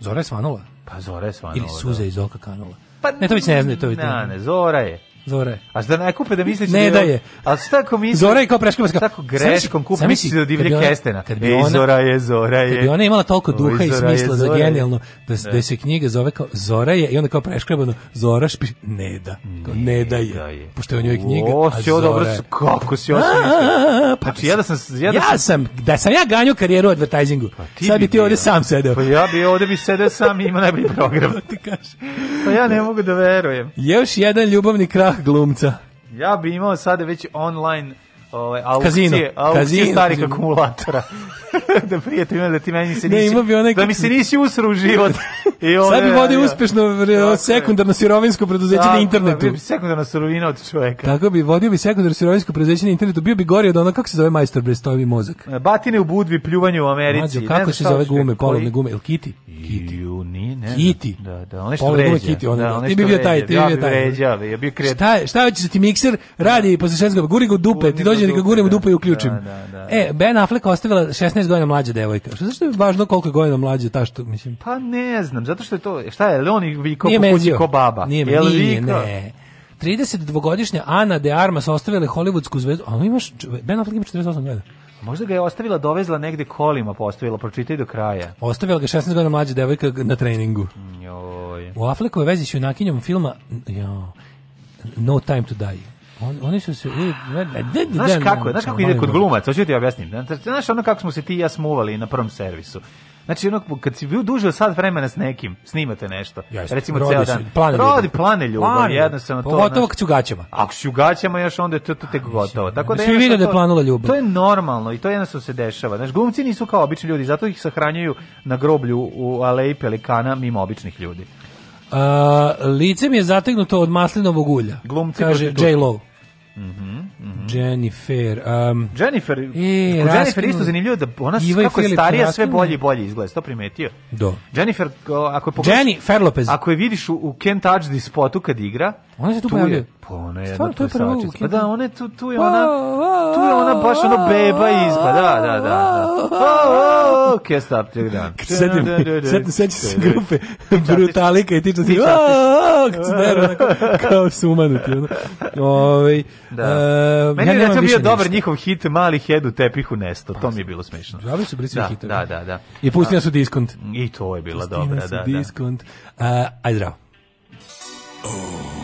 Zora je svanula? Pa Zora je Svanova. Ili Suza da. iz oka kanula. Pa, ne, to mi se ne zna. to već ne, ne, Zora je. Zore. A šta ne kupe da misliš ne da je. Da a šta ako misliš? Zora je kao preškrbaska. Tako greškom kupi misliš da divlje kestena. Kad bi ona, Zora je, Zora je. Kad bi ona imala toliko duha i smisla za genijalno da, da se knjiga zove kao Zora je i onda kao preškrebano Zora špi ne da. Ne da, da je. Pošto je u njoj knjiga. O, si ovo dobro, kako si ovo pa, znači, ja da sam... Ja, da sam, ja sam, da sam ja ganju karijeru u advertisingu. Pa Sad bi ti ovdje sam sedeo. Pa ja bi ovdje bi sedeo sam i imao najbolji program. Pa ja ne mogu da verujem. Još jedan ljubavni krah strah glumca. Ja bi imao sada već online ovaj aukcije, kazino, aukcije kazino, starih kazino. akumulatora. da prijatelj da ti meni se nisi, ne, bi onaj... da mi se nisi usro u život. I ove, Sad bi vodio uspešno sekundarno sirovinsko preduzeće na internetu. Da, bi sekundarna sirovina od čoveka. Tako bi vodio bi sekundarno sirovinsko preduzeće na internetu, bio bi gori od ono, kako se zove majstor brestovi mozak. E, batine u budvi, pljuvanje u Americi. Mađo, kako se zove gume, polovne gume, ili kiti? Kiti. Ni, ne. Kiti. Da, da, on nešto vređa. Kiti, on, da, one ti bi bio taj, ti bi bio taj. Ja bi vređao, ja bi kreativ. Šta, šta hoćeš da ti mikser radi posle šest godina, guri ga dupe, ti dođe rođeni, kad gurem u da. dupe i uključim. Da, da, da. E, Ben Affleck ostavila 16 godina mlađa devojka. Što zašto je važno koliko je godina mlađa ta što mislim? Pa ne znam, zato što je to šta je, Leoni vi ko kući ko baba. Nije, nije, nije, ne. 32-godišnja Ana de Armas ostavila hollywoodsku zvezdu. A on imaš Ben Affleck ima 48 godina. Možda ga je ostavila, dovezla negde kolima, postavila, pa pročitaj do kraja. Ostavila ga 16 godina mlađa devojka na treningu. Joj. U Affleckove vezi s junakinjom filma jo, No Time to Die On, oni su se... Znaš kako, znaš kako ide kod glumaca, hoću ti objasnim. Znaš ono kako smo se ti i ja smuvali na prvom servisu. Znači, ono, kad si bio duže sad vremena s nekim, snimate nešto. Jeste, recimo rodi ceo dan. Plane rodi plane ljubav, plane. jednostavno to. Pogotovo kad si u gaćama. Ako si u gaćama, još onda je to, to tek gotovo. Tako da, da Svi vide da je planula ljubav. To je normalno i to jednostavno se dešava. Znaš, glumci nisu kao obični ljudi, zato ih sahranjuju na groblju u aleji pelikana mimo običnih ljudi. Uh, lice mi je zategnuto od maslinovog ulja. Glumci kaže J. Lo. Mhm. Mm mm -hmm. Jennifer. Um, Jennifer, e, Jennifer isto zanimljivo da ona Iva kako je starija sve bolje i bolje izgleda, to primetio. Do. Da. Jennifer, ako je pogledaš, Jennifer Lopez. Ako je vidiš u, u Can't Touch This spotu kad igra, Ona se tu, tu pojavljuje. Pa ona je Stvarno, to je Pa da, ona je tu, tu je pa, ona, tu je ona baš ono beba izba, pa da, da, da. da. O, o, o, can't stop till down. Sedim, sedim, sedim se da, da, da, grupe Brutalika i ti časti, o, kad se kao sumanuti. Ove, da. Uh, Meni ja je bio dobar njihov hit Mali hedu tepihu nesto, to mi je bilo smešno. Dobri su bili svi Da, da, da. I pustila su diskont. I to je bila dobra, da, da. Diskont. E, ajde, zdravo. Oh.